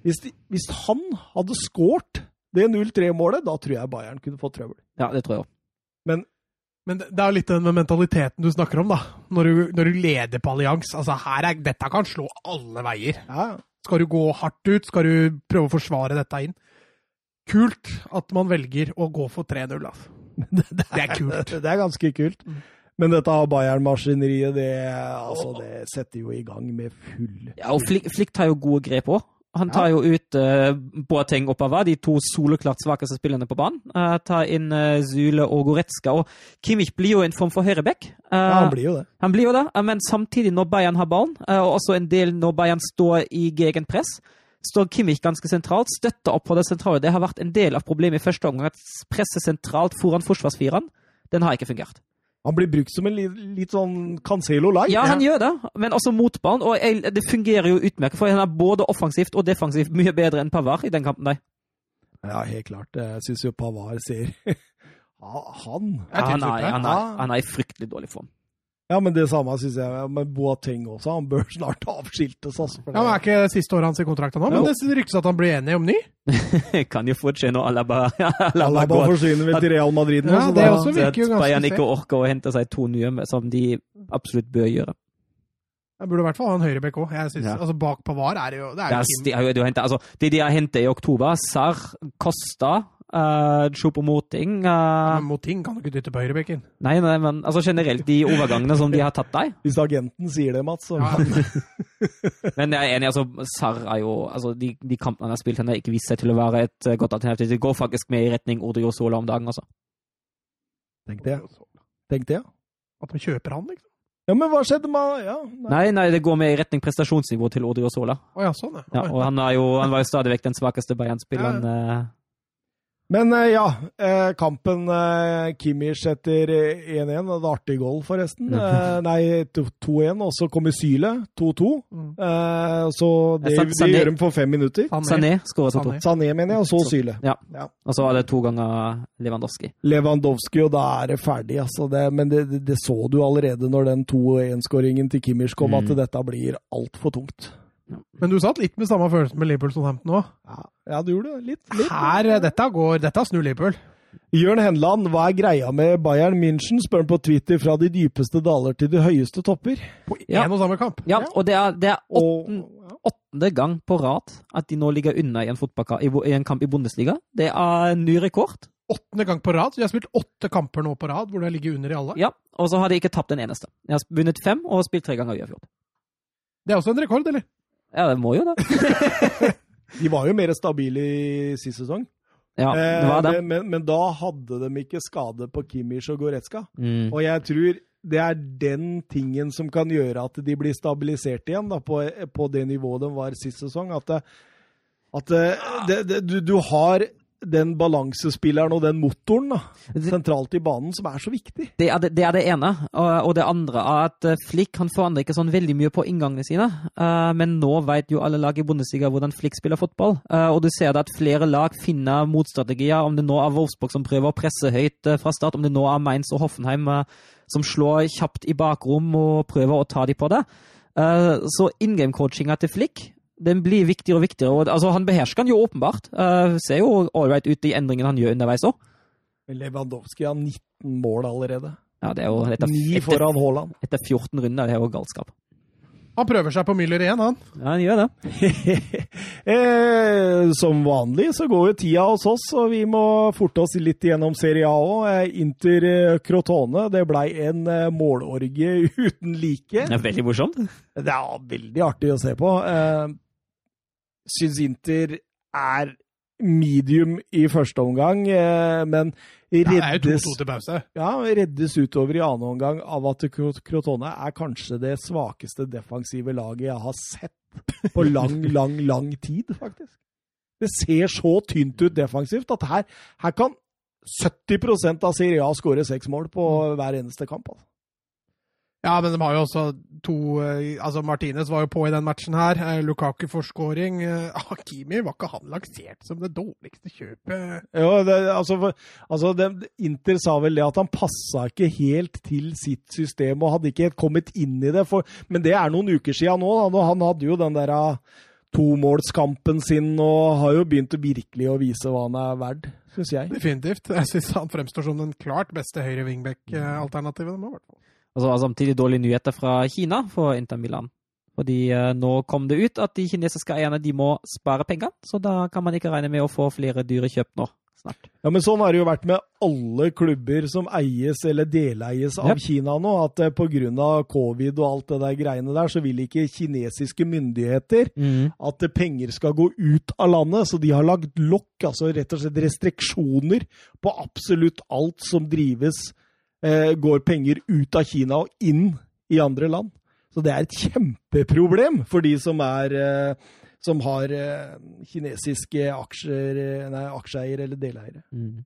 Hvis, de, hvis han hadde skåret det 0-3-målet, da tror jeg Bayern kunne fått trøbbel. Ja, det tror jeg òg. Men det det er jo litt den mentaliteten du snakker om, da. Når du, når du leder på allians. Altså, her er, dette kan slå alle veier. Ja, Skal du gå hardt ut? Skal du prøve å forsvare dette inn? Kult at man velger å gå for 3-0, altså. Det er kult. Det er ganske kult. Men dette Bayern-maskineriet, det, altså, det setter jo i gang med full Ja, og Flikt har jo gode grep òg. Han tar jo ut uh, Boateng og Pavard, de to soleklart svakeste spillerne på banen. Uh, tar inn uh, Zule og Goretzka. Og Kimmich blir jo en form for høyreback. Uh, Ja, han blir jo det. han blir jo det, men samtidig, når Bayern har ballen, og også en del når Bayern står i gegenpress, står Kimmich ganske sentralt, støtter opp på det sentrale. Det har vært en del av problemet i første omgang, at presset sentralt foran forsvarsfireren, den har ikke fungert. Han blir brukt som en litt, litt sånn Cancelo light. Ja, han gjør det, men også motbanen. Og jeg, det fungerer jo utmerket, for han er både offensivt og defensivt mye bedre enn Pavard i den kampen der. Ja, helt klart. Jeg syns jo Pavard ser Han Ja, han, er, han, er, han er i fryktelig dårlig form. Ja, men det samme syns jeg med Boateng også. Han bør snart avskiltes, altså. for Ja, men det- Er ikke siste året hans i kontrakten nå? Men det ryktes at han blir enig om ny. kan jo fort skje når Alaba, Alaba Alaba går. forsvinner vel til Real Madrid nå. Ja, så det da- også Så virker jo ganske Bayern ikke orker å hente seg to nye, som de absolutt bør gjøre. Jeg burde i hvert fall ha en høyrebekk òg. Ja. Altså, bak Pavar er det jo Det Det er er, jo de, har de, har hentet, altså, de de har hentet i oktober, Sar, Costa, uh, på Moting Ja, uh, men Moting kan du ikke dytte på høyrebekken. Nei, nei, men altså generelt de overgangene som de har tatt deg. Hvis agenten sier det, Mats, så Ja. Men jeg er enig, altså, Sar er jo altså, de, de kampene han har spilt, han har ikke vist seg til å være et eh, godt alternativ. Det går faktisk med i retning Odrio Sola om dagen, altså. Tenk det. Tenk det, ja. At de kjøper han, liksom. Ja, men hva skjedde med Ja, nei. Nei, nei, det går med i retning prestasjonsnivå til Odrio Sola. Oh, ja, sånn, Ja, og han, er jo, han var jo stadig vekk den svakeste Bayern-spilleren. eh, Men eh, ja, eh, kampen eh, Kimmich etter eh, 1-1. Det var artig goal, forresten. Nei, 2-1. Og så kommer Syle, 2-2. Mm. Så det, det gjør de for fem minutter. Sané skåret to. Sané. Sané, mener jeg, og så Syle. Ja. Og så var det to ganger Lewandowski. Lewandowski, og da er det ferdig. Altså det, men det, det, det så du allerede når den 2-1-skåringen til Kimmich kom, Mm. at dette blir altfor tungt. Men du satt litt med samme følelse med Liverpool Southampton òg. Ja, ja, du gjorde det. Litt. litt. Her, eh, dette går Dette snur Liverpool. Jørn Henland, hva er greia med Bayern München? spør han på Twitter. Fra de dypeste daler til de høyeste topper. På én Ja. og samme kamp. Ja, og det er, det er åtten, åttende gang på rad at de nå ligger unna i en, i, i en kamp i Bundesliga. Det er en ny rekord. Åttende gang på rad. Så De har spilt åtte kamper nå på rad hvor de har ligget under i alle. Ja, Og så har de ikke tapt en eneste. De har vunnet fem og spilt tre ganger uavgjort. Det er også en rekord, eller? Ja, det må jo det. de var jo mer stabile i sist sesong. Ja, det var det. Eh, men, men, da hadde de ikke skade på Kimmich og Goretzka. Mm. Og jeg tror det er den tingen som kan gjøre at de blir stabilisert igjen da, på, på det nivået de var sist sesong. At, at det, det, det, du, du har den balansespilleren og den motoren da, sentralt i banen som er så viktig. Det er det, det, er det ene. Og, det andre er at eh, Flick han forandrer ikke sånn veldig mye på inngangene sine. Uh, men nå vet jo alle lag i Bundesliga hvordan Flick spiller fotball. Uh, og du ser at flere lag finner motstrategier. Om det nå er Wolfsburg som prøver å presse høyt fra start, om det nå er Mainz og Hoffenheim som slår kjapt i bakrom og prøver å ta dem på det. så in game-coachinga til Flick den blir viktigere og viktigere. Og, altså, han behersker den jo åpenbart. Uh, ser jo ålreit ut de endringene han gjør underveis òg. Lewandowski har 19 mål allerede. Ja, det er jo etter, Ni foran Haaland. Etter 14 runder. Det er jo galskap. Han prøver seg på Müller igjen, han. Ja, han gjør det. eh, som vanlig så går jo tida hos oss, og vi må forte oss litt gjennom Serie A òg. Eh, Inter eh, Crotone, det blei en målorgie uten like. Det er veldig morsomt. Det er veldig artig å se på. Eh, syns Inter er medium i første omgang, eh, men reddes, ja, reddes utover i annen omgang av at Crotone er kanskje det svakeste defensive laget jeg har sett på lang, lang, lang tid, faktisk. Det ser så tynt ut defensivt at her, her kan 70% av Serie A skåre seks mål på hver eneste kamp. Altså. Ja, men de har jo også to eh, Altså, Martinez var jo på i den matchen her. Eh, Lukaku forskåring. Eh, Hakimi var ikke han lansert som det dårligste kjøpet? Jo, det, altså, altså det, Inter sa vel det at han passa ikke helt til sitt system og hadde ikke helt kommet inn i det. For, men det er noen uker siden nå. Da, han hadde jo den der tomålskampen sin og har jo begynt virkelig å vise hva han er verd, syns jeg. Definitivt. Jeg syns han fremstår som den klart beste høyre wingback-alternativet. i hvert fall. Og samtidig dårlige nyheter fra Kina for Inter Milan. Fordi eh, nå kom det ut at de kinesiske eierne de må spare penger, så da kan man ikke regne med å få flere dyre kjøp nå snart. Ja, men Sånn har det jo vært med alle klubber som eies eller deleies av yep. Kina nå. At uh, pga. covid og alt det der greiene der, så vil ikke kinesiske myndigheter mm. at uh, penger skal gå ut av landet. Så de har lagd lokk, altså rett og slett restriksjoner på absolutt alt som drives eh, går penger ut av Kina og inn i andre land. Så det er et kjempeproblem for de som er eh, som har eh, kinesiske aksjer, eh, nei, aksjeeiere eller deleiere. Mm.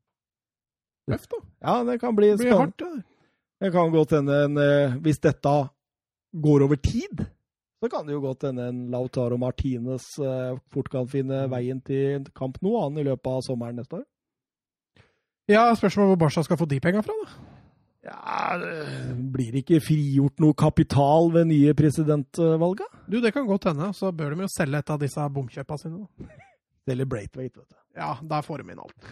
Løft, da. Ja, det kan bli spennende. Det, hardt, ja. det kan godt hende eh, Hvis dette går over tid, så kan det jo godt hende en Lautaro Martinez fort kan finne mm. veien til kamp nå, han i løpet av sommeren neste år. Ja, spørsmålet hvor Barca skal få de penga fra, da? Ja, blir det ikke frigjort noe kapital ved nye presidentvalget? Du, Det kan godt hende. Så bør de jo selge et av disse bomkjøpa sine. Selge Braithwaite, vet du. Ja, der får de inn alt.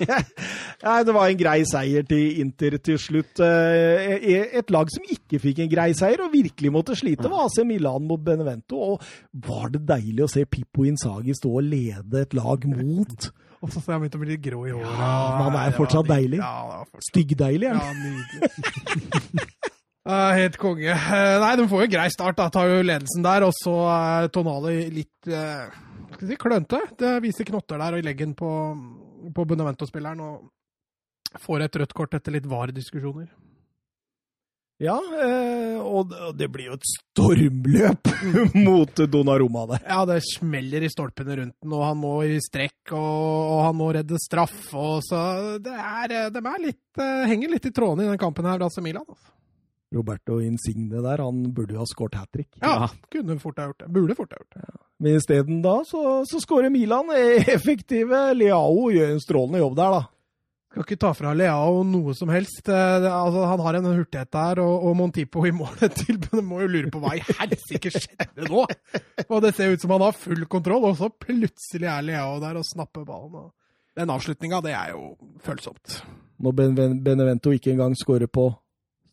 ja, det var en grei seier til Inter til slutt. Eh, e- et lag som ikke fikk en grei seier og virkelig måtte slite, var AC Milan mot Benevento. Og var det deilig å se Pippo Insagi stå og lede et lag mot og så har jeg begynt å bli litt grå i håret. Ja, men han er fortsatt deilig. Ja, fortsatt. Styggdeilig, er han. Ja, nydelig. Uh, helt konge. Uh, nei, de får jo grei start. da, Tar jo ledelsen der. Og så er uh, Tonali litt uh, skal si, klønete. Det viser knotter der og i leggen på, på Bunavento-spilleren. Og får et rødt kort etter litt VAR-diskusjoner. Ja, eh, og det blir jo et stormløp mot Donnarumma der. Ja, det smeller i stolpene rundt den, og han må i strekk, og, han må redde straff. Og så det er, eh, De er litt, eh, henger litt i trådene i den kampen her, Lasse Milan. Altså. Roberto Insigne der, han burde jo ha skåret hat trick. Ja, kunne fort ha gjort det. Burde fort ha gjort det. Ja. Men isteden da, så, så skårer Milan. Effektive. Leao gjør en strålende jobb der, da. Skal ikke ta fra Leao noe som helst. Eh, altså, han har en hurtighet der, og, og Montipo i målet til men må jo lure på hva i helsike skjedde nå? Og det ser ut som han har full kontroll, og så plutselig er Leao der og snapper ballen. Den avslutninga, det er jo følsomt. Når Benevento ikke engang skårer på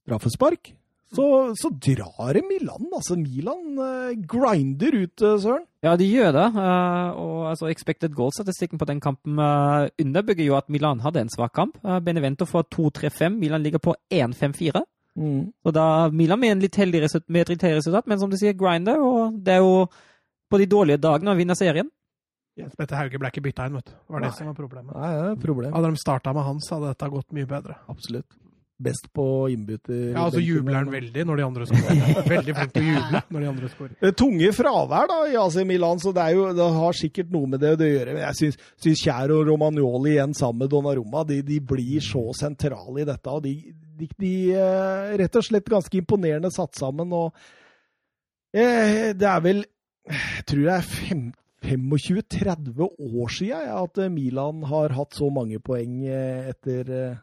straffespark, så, så drar det Milan. Altså, Milan uh, grinder ut, uh, Søren. Ja, de gjør det. Uh, og altså, expected goal-statistikken på den kampen underbygger jo at Milan hadde en svak kamp. Benevento får 2-3-5, Milan ligger på 1-5-4. Mm. Og da Milan med, en litt heldig resultat, med et resultat, men som du sier, grinder. Og det er jo på de dårlige dagene å vinne serien. Jens Petter Hauge ble ikke bytta inn, vet du. Det var Nei. det som var problemet. Nei, det er problem. Hadde de starta med hans, hadde dette gått mye bedre. Absolutt. Best på innbytter. Ja, altså jubler han veldig når de andre skårer. Veldig flink til å juble når de andre skårer. Er Tunge fravær da i AC Milan, så det, er jo, det har sikkert noe med det å gjøre. Men jeg syns, syns Kjær og Romagnoli igjen sammen med Donnarumma de, de blir så sentrale i dette. og De, de, de eh, rett og slett ganske imponerende satt sammen. og eh, Det er vel Jeg tror det er fem- 25-30 år siden ja, at Milan har hatt så mange poeng eh, etter eh,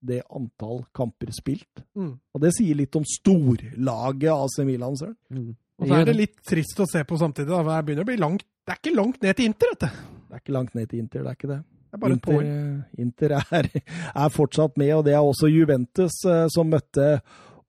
det antall kamper spilt. Mm. Og det sier litt om storlaget AC Milan, søren. Mm. Og så er det litt trist å se på samtidig. da, Det begynner å bli langt Det er ikke langt ned til Inter, dette. Det er ikke langt ned til Inter, det er ikke det. Det er bare et Inter, poeng. Inter er, er fortsatt med, og det er også Juventus eh, som møtte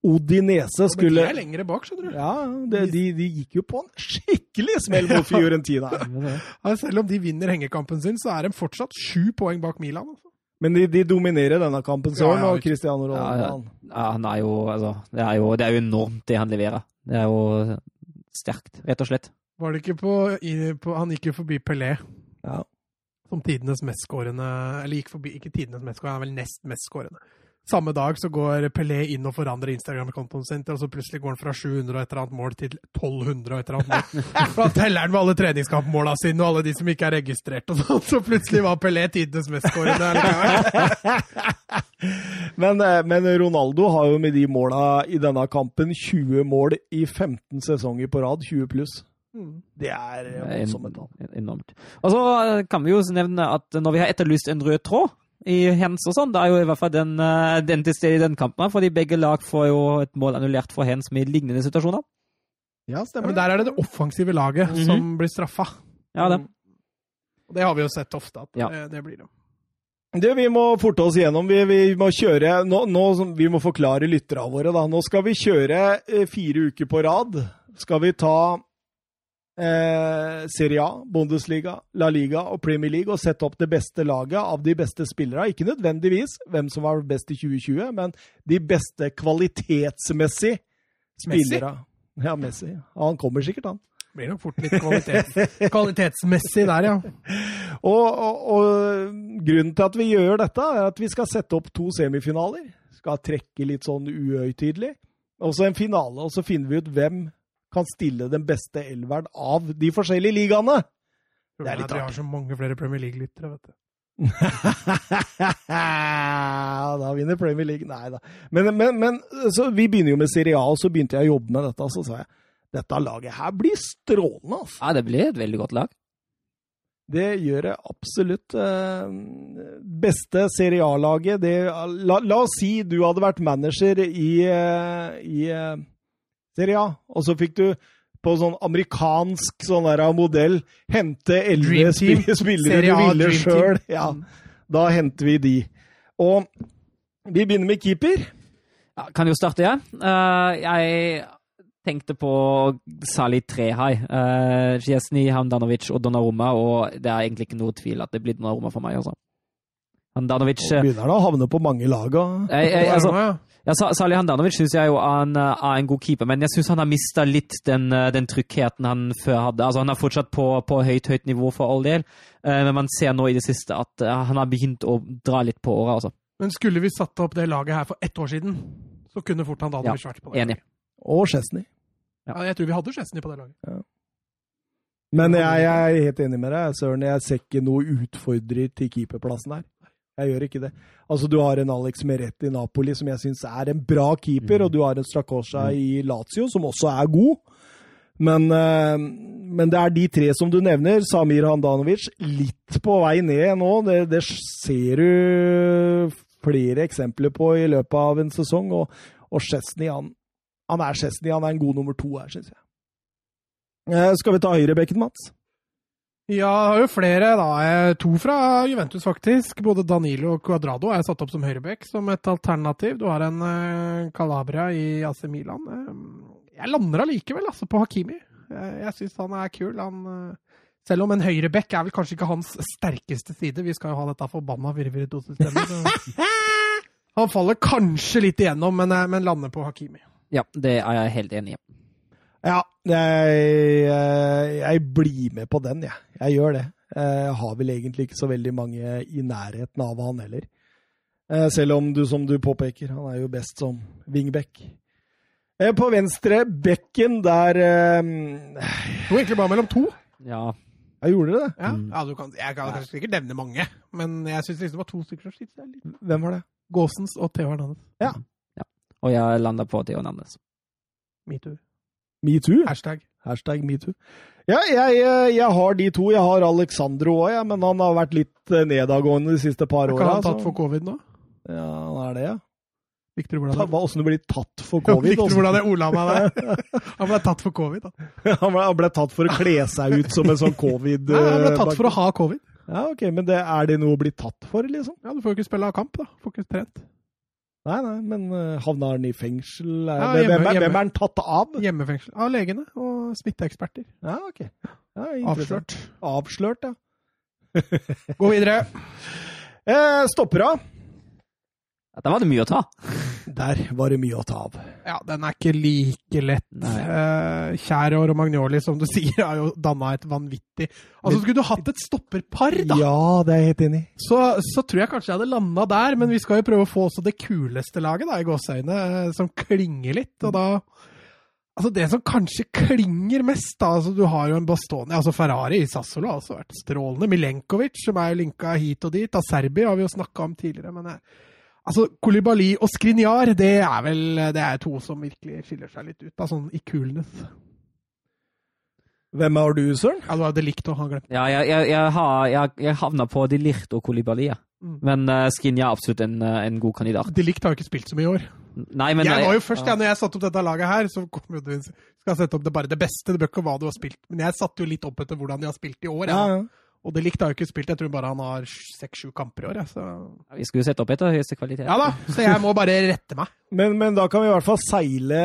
Odinese. Men Skulle de er lengre bak, skjønner du. Ja, det, de, de gikk jo på en skikkelig smell mot Fiorentina. Ja, selv om de vinner hengekampen sin, så er de fortsatt sju poeng bak Milan. Altså. Men de, de dominerer denne kampen, søren, og Cristiano Ronaldo. ja. han- er jo, altså, det, er jo, det er jo enormt, det han leverer. Det er jo sterkt, rett og slett. Var det ikke på, på Han gikk jo forbi Pelé Ja. som tidenes mestskårende Eller gikk forbi, ikke tidenes mestskårende, han er vel nest mestskårende. Samme dag så går Pelé inn og forandrer Instagram-kontoen sin, og så plutselig går han fra 700 og et eller annet mål til 1200 og et eller annet mål. Da teller han med alle treningskampmåla sine og alle de som ikke er registrert, og sånn. Så plutselig var Pelé tidenes mestskårende. Men, eh, men Ronaldo har jo med de måla i denne kampen 20 mål i 15 sesonger på rad. 20 pluss. Mm. Det er voldsomme tall. enormt. Og så kan vi jo nevne at når vi har etterlyst en rød tråd i Hens og sånn, Det er jo i hvert fall den, eh, den til stede i den kampen, fordi begge lag får jo et mål annullert for Hens med lignende situasjoner. Ja, Ja, stemmer men der er det det offensive laget Mhm. som blir straffa. Ja, det. Og det har vi jo sett ofte, at Ja. det, det blir det. Det, vi må forte oss gjennom. Vi, vi må kjøre nå, nå, Vi må forklare lytterne våre. da. Nå skal vi kjøre eh, fire uker på rad. Skal vi ta eh, Serie A, Bundesliga, La Liga og Premier League og sette opp det beste laget av de beste spillerne. Ikke nødvendigvis hvem som var best i 2020, men de beste kvalitetsmessig Messi? spillere. Ja, Messi. Ja, han kommer sikkert, han. Blir nok fort litt kvalitet, kvalitetsmessig der, ja. Og, og, og grunnen til at vi gjør dette, er at vi skal sette opp to semifinaler. Skal trekke litt sånn uhøytidelig. Og så en finale, og så finner vi ut hvem kan stille den beste elveren av de forskjellige ligaene. Det er litt Dere har så mange flere Premier League-lyttere, vet du. da vinner Premier League. Nei da. Men, men, men så vi begynner jo med Serie A, og så begynte jeg å jobbe med dette. Så sa jeg dette laget her blir strålende. altså. Ja, det blir et veldig godt lag. Det gjør det absolutt. Eh, Beste Serie A-laget la, la oss si du hadde vært manager i, eh, i eh, Serie A, og så fikk du på sånn amerikansk sånn der modell hente elleve spil spillere du ville sjøl. Ja, Mm. da henter vi de. Og vi begynner med keeper. Ja, kan jo starte, jeg. Uh, jeg tenkte på særlig Trehai. Uh, Chesney, Hamdanovic og Donnarumma, og det er egentlig ikke noe tvil at det blir Donnarumma for meg, altså. Handanovic eh, begynner da å havne på mange lag. altså, Ja, ja, Salih Handanovic syns jeg jo en, eh, er en god keeper, men jeg syns han har mista litt den, eh, den tryggheten han før hadde. Altså Han er fortsatt på, på høyt høyt nivå for all del, eh, men man ser nå i det siste at han har begynt å dra litt på åra. Altså. Men skulle vi satt opp det laget her for ett år siden, så kunne fort Handanovic vært på det. Enig. Og Chesney. Ja, jeg tror vi hadde Chesney på det laget. Men jeg, jeg er helt enig med deg, Søren. Jeg ser ikke noe utfordrer til keeperplassen her. Jeg gjør ikke det. Altså, Du har en Alex Meretti i Napoli som jeg syns er en bra keeper, Mm. og du har en Strakosha i Lazio som også er god. Men, eh, men det er de tre som du nevner. Samir Handanovic litt på vei ned nå. Det, det ser du flere eksempler på i løpet av en sesong. Og, og Chesney, han, han er Chesney. Han er en god nummer to her, syns jeg. Eh, skal vi ta høyrebekken, Mats? Ja, det har jo flere, da. Eh, To fra Juventus, faktisk. Både Danilo og Cuadrado er satt opp som høyrebekk som et alternativ. Du har en eh, Calabria i AC Milan. Eh, jeg lander allikevel altså, på Hakimi. Jeg, syns han er kul. Han, selv om en høyrebekk er vel kanskje ikke hans sterkeste side. Vi skal jo ha dette forbanna 4-4-2-systemet. Han faller kanskje litt igjennom, men, men lander på Hakimi. Ja, det er jeg helt enig i. Ja, jeg, jeg, jeg blir med på den, jeg. Jeg gjør det. Jeg har vel egentlig ikke så veldig mange i nærheten av han heller. Eh, selv om du, som du påpeker, han er jo best som wingback. Eh, på venstre bekken, der eh, Det var egentlig bare mellom to. Ja. Jeg gjorde det. Ja, Mm. ja du kan, Jeg kan kanskje ikke nevne mange, men jeg syns liksom det var to stykker som skilte litt. Hvem var det? Gåsens og Theo Hernandez. Og jeg landa på Theo Nandes. Metoo. Metoo? Hashtag. Hashtag metoo. Ja, jeg, eh, jeg har de to. Jeg har Alexandro òg, ja, men han har vært litt eh, nedadgående de siste par åra. har han tatt for covid nå? Ja, han er det, ja. Du hvordan det Åssen du blir tatt for covid? Du hvordan det ola meg der? Han ble tatt for covid, da. han, ble, han ble tatt for å kle seg ut som en sånn covid... Nei, han ble eh, tatt for å ha covid. Ja, ok, Men det, er det noe å bli tatt for, liksom? Ja, Du får jo ikke spille av kamp, da. Får ikke trent. Nei, nei, men uh, havna han i fengsel? Ja, hvem, hjemme- hvem, er, hvem er han tatt av? Hjemmefengsel. Av legene og smitteeksperter. Ja, ok. Ja. Avslørt. Avslørt, ja. Gå videre. Eh, Stoppera. Da var det mye å ta. Der var det mye å ta av. Ja, den er ikke like lett. Kjære Eh, Kjær og Romagnoli, som du sier, har jo danna et vanvittig Altså, Skulle du hatt et stopperpar, da, Ja, det er jeg helt enig i. så, så tror jeg kanskje jeg hadde landa der. Men vi skal jo prøve å få også det kuleste laget, da, i gåseøyne, eh, som klinger litt. Og da Altså, det som kanskje klinger mest, da altså Du har jo en Bastoni Altså, Ferrari i Sassolo har også vært strålende. Milenkovic, som er linka hit og dit. Av Serbi har vi jo snakka om tidligere, men jeg, Altså, Kolibali og Skrinjar, det er vel det er to som virkelig skiller seg litt ut, da, sånn i coolness. Hvem har du, Søren? Ja, du har likt og han glemt. Ja, jeg, jeg, jeg, har, jeg, jeg havna på De og ja. Mm. Men uh, Skrinja er absolutt en, eh, en god kandidat. De har jo ikke spilt så mye i år. Nei, men jeg eh, var jo først, ja, når jeg satte opp dette laget her, så kom jo du skal sette opp det bare det beste. Det bør ikke hva du har spilt. Men jeg satte jo litt opp etter hvordan de har spilt i år. Ja, Ja. Ja. Og det likte har jo ikke spilt, jeg tror bare han har seks-sju kamper i år. Jeg, ja, Vi skulle jo sette opp etter høyeste kvalitet. Ja da, så jeg må bare rette meg. Men, men da kan vi i hvert fall seile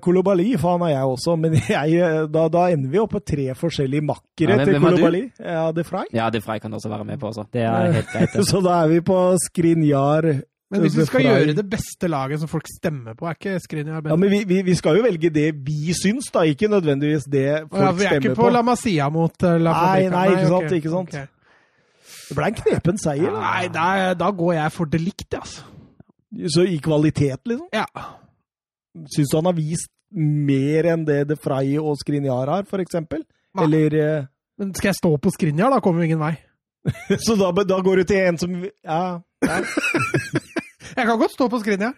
Kolobali, for han er jeg også. Men jeg, da, da ender vi opp på tre forskjellige makkere Ja, men til? Kolobali. Ja, det er Frey. Ja, De Frey kan også være med på, også. Det er helt greit. Så da er vi på Skrinjar. Men hvis vi skal gjøre det beste laget som folk stemmer på, er ikke Skriniar Ja, men vi, vi, vi skal jo velge det vi syns, da, ikke nødvendigvis det folk Ja, vi er ikke på på. La Masia mot La La Nei, Fabrica. nei, ikke sant, ok, ikke sant. Okay. Det ble en knepen seier, da. Nei, da, da går jeg for det likt, altså. Så i kvalitet, liksom. Ja. Syns du han har vist mer enn det De Frey og Skrinjar har, for eksempel? Nei. Eller eh, Men skal jeg stå på Skriniar, da kommer vi ingen vei. Så da, da går du til en som Ja. Jeg kan godt stå på Skrinja.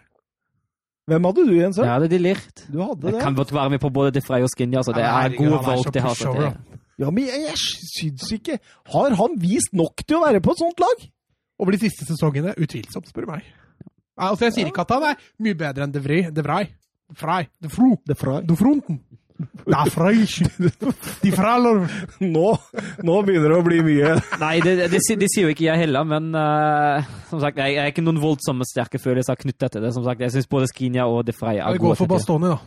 Hvem hadde du igjen, Søren? Jeg det er De Lirt. Du hadde Jeg det? kan godt være med på både De Frey og Skrinja. så det er gode valg de har. Så det, Ja, men jeg, jeg syns ikke Har han vist nok til å være på et sånt lag? Over de siste sesongene, utvilsomt, spør du meg. Altså, jeg sier ikke at han er mye bedre enn De Vrij. De Fro. De Fronten. Da Frey. De Fraller. Nå, nå begynner det å bli mye nei, det, det, det, det sier jo ikke jeg heller, men uh, som sagt, jeg, jeg er ikke noen voldsomme sterke følelser knyttet til det. Som sagt, Jeg syns både Skinia og De Frey er Vi går for. Bastoni, da.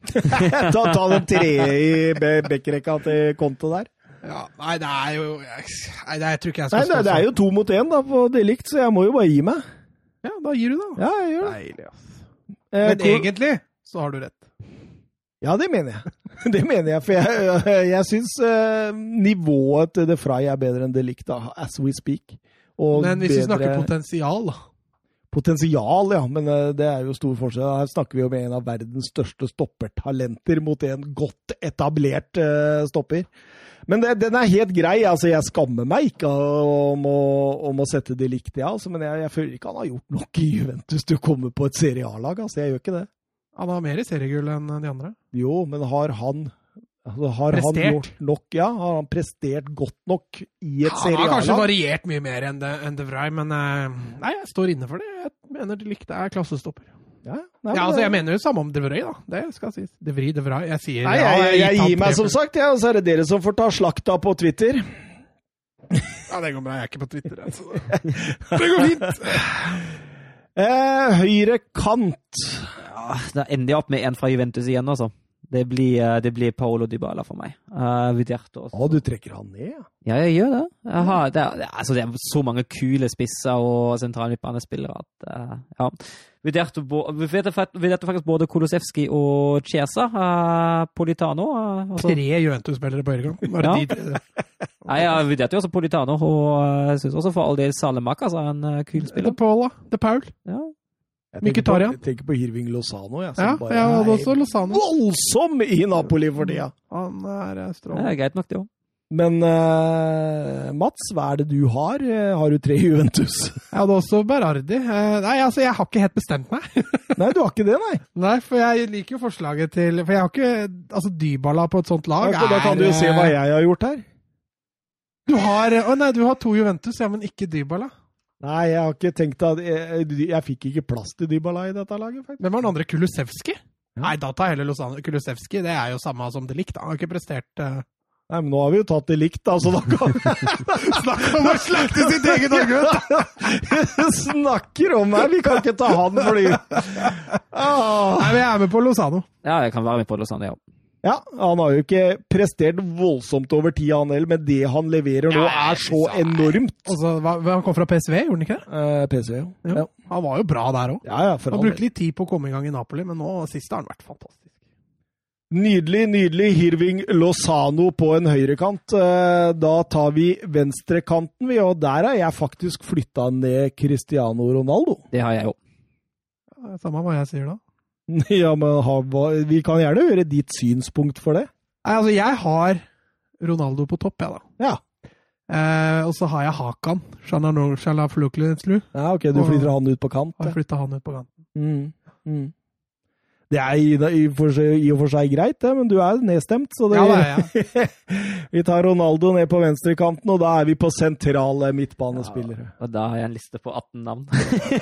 Ta, ta den tredje i be- backrekka til Konto der. Ja, nei, det er jo Nei, det, jeg tror ikke jeg Nei, skal det, det er jo to mot én da, på det likt, så jeg må jo bare gi meg. Ja, da gir du, da. Ja, jeg gjør det. Deilig, ass. Eh, Men egentlig så har du rett. Ja, det mener jeg. Det mener jeg, for jeg, jeg syns eh, nivået til The Fry er bedre enn det likt, da, as we speak. Og Men hvis vi snakker potensial, da. Potensial, ja, men eh, det er jo stor forskjell. Her snakker vi om en av verdens største stoppertalenter mot en godt etablert eh, stopper. Men det, den er helt grei. altså Jeg skammer meg ikke om å, om å sette det likt, ja, altså, men jeg, jeg føler ikke han har gjort nok i Juventus til å komme på et serialag, altså Jeg gjør ikke det. Han har mer i seriegull enn de andre. Jo, men har han altså, har han gjort nok? Ja, har han prestert godt nok i et Han har kanskje variert mye mer enn De, enn det Vrij, men eh, Nei, jeg står inne for det. Jeg mener de likte er klassestopper. Ja, nei, Ja, altså, jeg mener jo samme om De Vrij, da. Det skal sies. De Vrij, De Vrij. Jeg sier Nei, ja, jeg, jeg, jeg gir meg, som sagt, ja, og så er det dere som får ta slakta på Twitter. Ja, det går bra. Jeg er ikke på Twitter. Altså. Det går fint. Eh, høyre kant. Ja, Da ender jeg opp med en fra Juventus igjen, altså. Det blir, eh, det blir Paolo Dybala for meg. Uh, vurderte også. Å, du trekker han ned, ja. Ja, jeg gjør det. Jeg har, det, er, altså, det er så mange kule spisser og sentralmidtbanespillere at uh, Ja. Vurderte, vurderte, faktisk både Kolosevskij og Chiesa. Uh, Politano. Uh, Tre Juventus-spillere på høyrekant. Bare Ja. de tre. Nei, Jeg vurderte jo også Politano, og jeg syns også for all del Salemakers er en kul kul Det er Paul, da. er Paul. Ja. Jeg tenker på, jeg tenker på Hirving Lozano, jeg, som Ja, bare jeg hadde er også Lozano. voldsom i Napoli for tida. Han er strålende. Det er greit nok, det òg. Men uh, Mats, hva er det du har? Eh, Har du tre Juventus? Jeg hadde også Berardi. Uh, Nei, altså, jeg har ikke helt bestemt meg. Nei, du har ikke det, nei. Nei, for jeg liker jo forslaget til For jeg har ikke Altså, Dybala på et sånt lag Da, da kan du jo er, se hva eh, jeg har gjort her. Du har Å nei, du har to Juventus, ja, men ikke Dybala. Nei, jeg har ikke tenkt at Jeg, jeg fikk ikke plass til Dybala i dette laget, faktisk. Hvem var den andre? Kulusevski? Ja. Nei, da tar jeg heller Lozano. Kulusevski. Det er jo samme som det likte. Han har ikke prestert uh... Nei, men nå har vi jo tatt det likt, da, så da kan Snakk om å slakte sitt eget argument! Snakker om meg! Vi kan ikke ta han fordi ah. Nei, men jeg er med på Lozano. Ja, jeg kan være med på Lausanne, ja. Ja, han har jo ikke prestert voldsomt over tid, han heller, men det han leverer nå, er så enormt. Altså, han kom fra PSV, gjorde han ikke det? Eh, PSV, jo. Ja. Ja. Han var jo bra der òg. ja, ja, Han brukte litt tid på å komme i gang i Napoli, men nå sist har han vært fantastisk. Nydelig, nydelig. Hirving Lozano på en høyrekant. Eh, Da tar vi venstrekanten, vi, og der har jeg faktisk flytta ned Cristiano Ronaldo. Det har jeg jo. Ja, Samme hva jeg sier da. Ja, men ha, vi kan gjerne høre ditt synspunkt for det. Nei, altså, jeg har Ronaldo på topp, jeg, da. Ja. Eh, og så har jeg Hakan. Shalafluklenslu. Ja, ok, du flytter han ut på kant. Har ja. flytta han ut på kanten. Mm. Mm. Det er i, i, for, seg- i og for seg greit, det, men du er nedstemt. Så det, Ja, det er jeg. vi tar Ronaldo ned på venstrekanten, og da er vi på sentrale midtbanespillere. Og da har jeg en liste på 18 navn.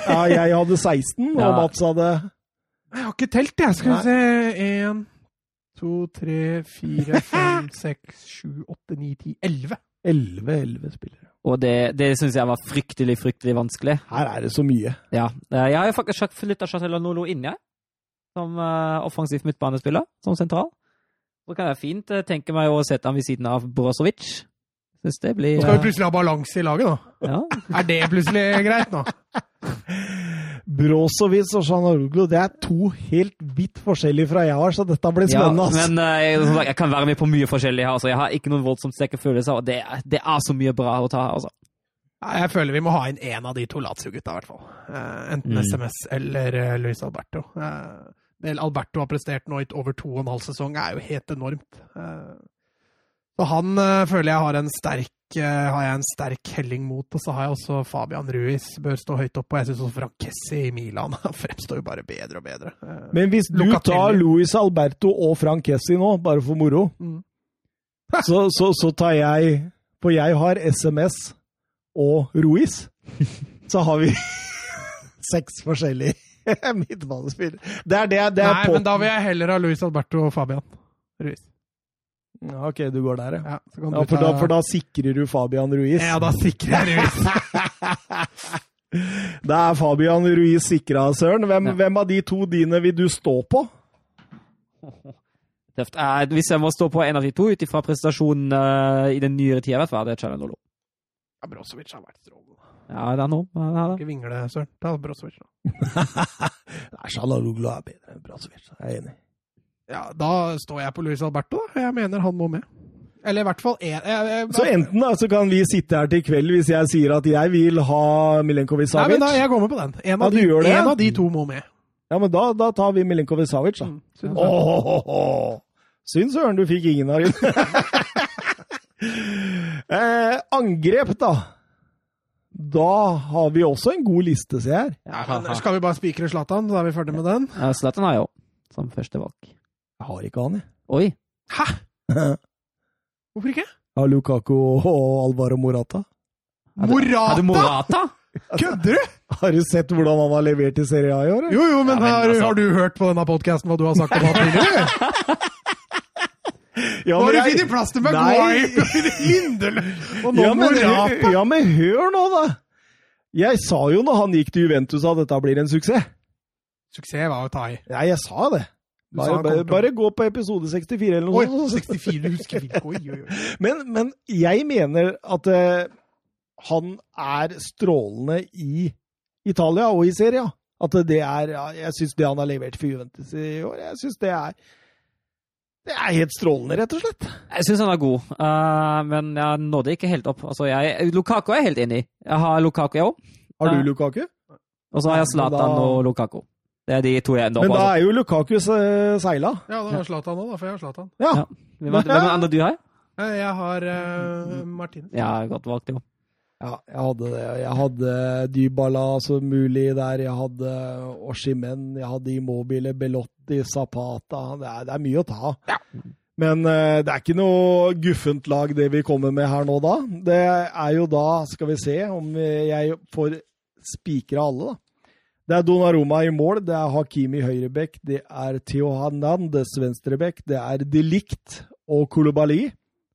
Ja, jeg hadde 16, og Ja. Mats hadde Jeg har ikke telt, jeg. Skal vi se Én, to, tre, fire, fem, seks, sju, åtte, ni, ti, elleve. 11-11 spillere. Og det, det syns jeg var fryktelig, fryktelig vanskelig. Her er det så mye. Ja. eh, Jeg har jo faktisk flytta Chatelanolo inn, jeg. Som uh, offensiv midtbanespiller, som sentral. Så kan jeg fint eh, tenke meg å sette han ved siden av Brozovic. Syns det blir Nå skal vi plutselig ha balanse i laget, da. ja. Er det plutselig greit nå? Brozovic og Sjanaroglu, det er to helt vidt forskjellige fra jeg har, så dette blir spennende. ass. men uh, jeg, jeg kan være med på mye forskjellig her. Altså. Jeg har ikke noen voldsomt sterke følelser, og det, det er så mye bra å ta her. Altså. Jeg føler vi må ha inn én av de to Lazio-gutta, i hvert fall. Uh, enten Mm. SMS eller uh, Luis Alberto. Uh, det Alberto har prestert nå i over to og en halv sesong, er jo helt enormt. Eh, så han føler jeg har en sterk har jeg en sterk helling mot. Og så har jeg også Fabian Ruiz, bør stå høyt oppe. Og jeg syns også Frankessi i Milan fremstår jo bare bedre og bedre. Eh, Men hvis du Locatelli. tar Luis Alberto og Frank Kessi nå, bare for moro, Mm. så, så, så tar jeg For jeg har SMS og Ruiz. Så har vi seks forskjellige midtbanespillere. Det er det. det er Nei, men da vil jeg heller ha Luis Alberto og Fabian Ruiz. Ja, ok, du går der, ja. Ja, så kan ja du for, ta- da, for da sikrer du Fabian Ruiz. Ja, da sikrer jeg Ruiz. Da er Fabian Ruiz sikra, Søren. Hvem, Ja. hvem av de to dine vil du stå på? Tøft. Eh, hvis jeg må stå på en av de to ut ifra prestasjonen eh, i den nyere tida, i hvert fall, det er Chalanolo. Ja, Brozovic har vært strålende. Ja, det er noe. Ja, det det. Ikke vingle, Søren. Ta Brozovic, da. Nei, Shalaluglu er bedre enn Brazovic. Jeg er enig. Ja, da står jeg på Luis Alberto, da. Jeg mener han må med. Eller i hvert fall en jeg, jeg, Så enten da, så kan vi sitte her til kveld hvis jeg sier at jeg vil ha Milenkovic Savic? Nei, men da, jeg går med på den. En av, ja, de, en av de to må med. Ja, men da, da tar vi Milenkovic Savic, da. Mm, Synd søren du fikk ingen av dem. eh, angrep, da. Da har vi også en god liste, ser jeg. Ja, skal vi bare spikre Zlatan, så er vi ferdig med den? Ja, Zlatan har jeg òg, som førstevalg. Jeg har ikke han, jeg. Oi! Hæ? Hvorfor ikke? Jeg har Lukaku og Alvaro Morata. Morata! Er du Morata? Kødder du? Har du sett hvordan han har levert i Serie A i år? eller? Jo, jo, men, Ja, men har, altså- har du hørt på denne podkasten hva du har sagt om han tidligere? Ja, Nå har du funnet plass til Maguire, Lindeløf og nå ja, men, Morata. ja, men hør nå, da! Jeg sa jo når han gikk til Juventus at dette blir en suksess. Suksess var å ta i. Ja, jeg sa det. Du Bare, bare, gå på episode 64 eller noe sånt. 64, du husker ikke. Oi, oi, oi. Men, men jeg mener at uh, han er strålende i Italia og i Serie A. At det er ja, Jeg syns det han har levert for Juventus i år, jeg synes det er Det er helt strålende, rett og slett. Jeg syns han er god, uh, men jeg nådde ikke helt opp. Altså, jeg, Lukaku er jeg helt enig i. Jeg har Lukaku, jeg òg. Har du Ja. Lukaku? Og så har jeg Zlatan og Lukaku. Det er de to jeg ender Men da altså. er jo Lukaku seila. Ja, da har Zlatan òg, da, for jeg har Zlatan. Ja. Ja. Hvem er hvem er andre du har? Eh, Jeg har uh, Martin. Ja, godt valgt, jo. Ja, jeg hadde det. Jeg hadde Dybala som mulig der. Jeg hadde Oshimen, jeg hadde Immobile, Belotti, Zapata. Det er, det er mye å ta. Men uh, det er ikke noe guffent lag det vi kommer med her nå da. Det er jo da, skal vi se om jeg får spikra alle, da. Det er Donnaroma i mål, det er Hakimi høyrebekk, det er Theo Hernandez venstrebekk, det er Delict og Kolobali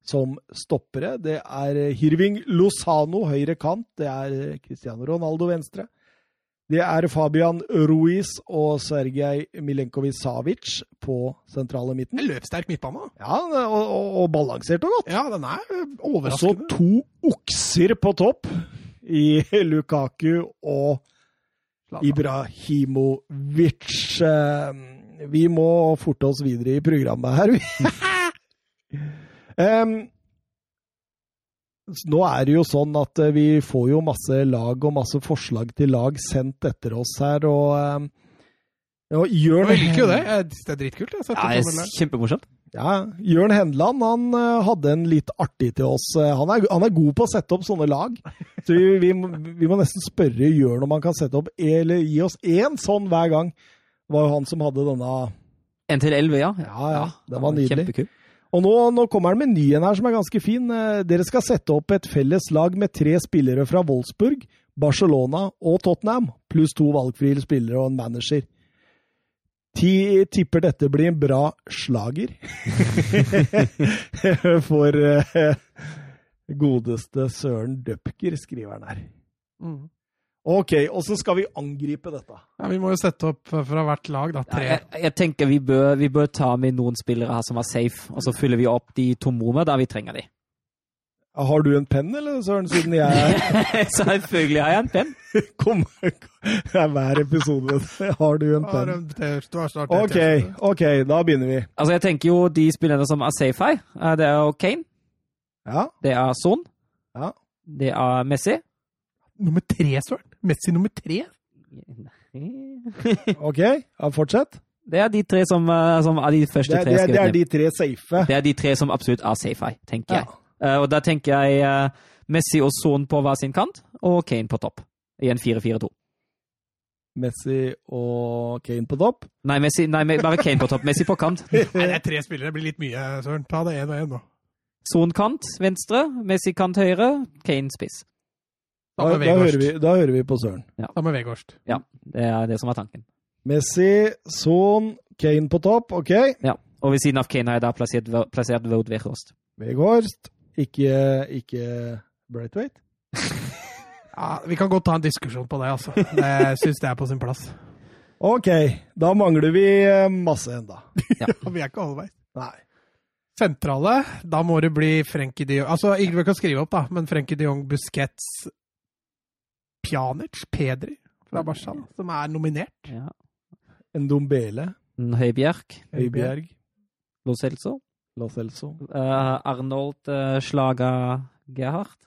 som stoppere. Det er Hirving Lozano høyre kant, det er Cristiano Ronaldo venstre. Det er Fabian Ruiz og Sergej Milenkovic-Savic på sentrale midten. En løpsterk midtbane. Ja, og, og, og balansert og godt. Ja, den er overraskende. Og så to okser på topp i Lukaku og. Ibrahimovic. Eh, Vi må forte oss videre i programmet her. Em, nå er det jo sånn at eh, vi får jo masse lag og masse forslag til lag sendt etter oss her, og, em, og Jørn Jeg liker jo det. Det er dritkult. Jeg, Ja, det er kjempemorsomt. Ja, Jørn Henland han eh, hadde en litt artig til oss. Eh, Han er, han er god på å sette opp sånne lag. Så vi, vi, vi må nesten spørre Jørn om han kan sette opp eller gi oss én sånn hver gang. Det var jo han som hadde denne En til elleve, ja. Ja, ja. Den var nydelig. Kjempekul. Og nå, nå kommer han med ny en her som er ganske fin. Eh, Dere skal sette opp et felles lag med tre spillere fra Wolfsburg, Barcelona og Tottenham, pluss to valgfrie spillere og en manager. Ti tipper dette blir en bra slager. For uh, godeste Søren Døpker, skriver han her. Mm. Ok, og så skal vi angripe dette. Ja, vi må jo sette opp fra hvert lag, da. Ja, Tre. jeg, jeg tenker vi bør, vi bør ta med noen spillere her som er safe, og så fyller vi opp de tomrommene der vi trenger de. Har du en penn, eller Søren, siden jeg Selvfølgelig har jeg en penn. Kom, Det er hver episode. Har du en penn? Ok, ok, da begynner vi. Altså, jeg tenker jo de spillerne som er safe her, eh, det er jo Kane, Ja, det er Son, Ja. det er Messi. Nummer tre, Søren. Messi nummer tre. ok, ja, fortsett. Det er de tre som, eh, som er de første Det, er- tre det, er- det er de tre safe. Det er de tre som absolutt er safe her, tenker Ja. jeg. Eh, og da tenker jeg eh, Messi og Son på hver sin kant, og Kane på topp. I en 4-4-2. Messi og Kane på topp. Nei, Messi, nei, bare Kane på topp. Messi på kant. Nei, det er tre spillere. Det blir litt mye, Søren. Ta det én og én, nå. Son kant venstre, Messi kant høyre, Kane spiss. Da, Da da, hører vi, da hører vi på Søren. Da med Vegårst. Ja, det er det som er tanken. Messi, Son, Kane på topp. Ok. Ja. Og ved siden av Kane har jeg da plassert, plassert Wout Weghorst. Vegårst. Ikke, ikke Braithwaite? Ja, Vi kan godt ta en diskusjon på det, altså. Jeg syns det er på sin plass. Ok, da mangler vi eh, masse enda. Vi er ikke halvveis. Nei. Sentrale, da må det bli Frenkie de Jong Altså, ikke vi kan skrive opp, da, men Frenkie de Jong, Busquets, Pjanic, Pedri fra Barca, som er nominert. Ja. dombele. Høibjerg, Høibjerg, Lo Celso, Lo Celso. Uh, Arnold uh, Slaga Gerhardt.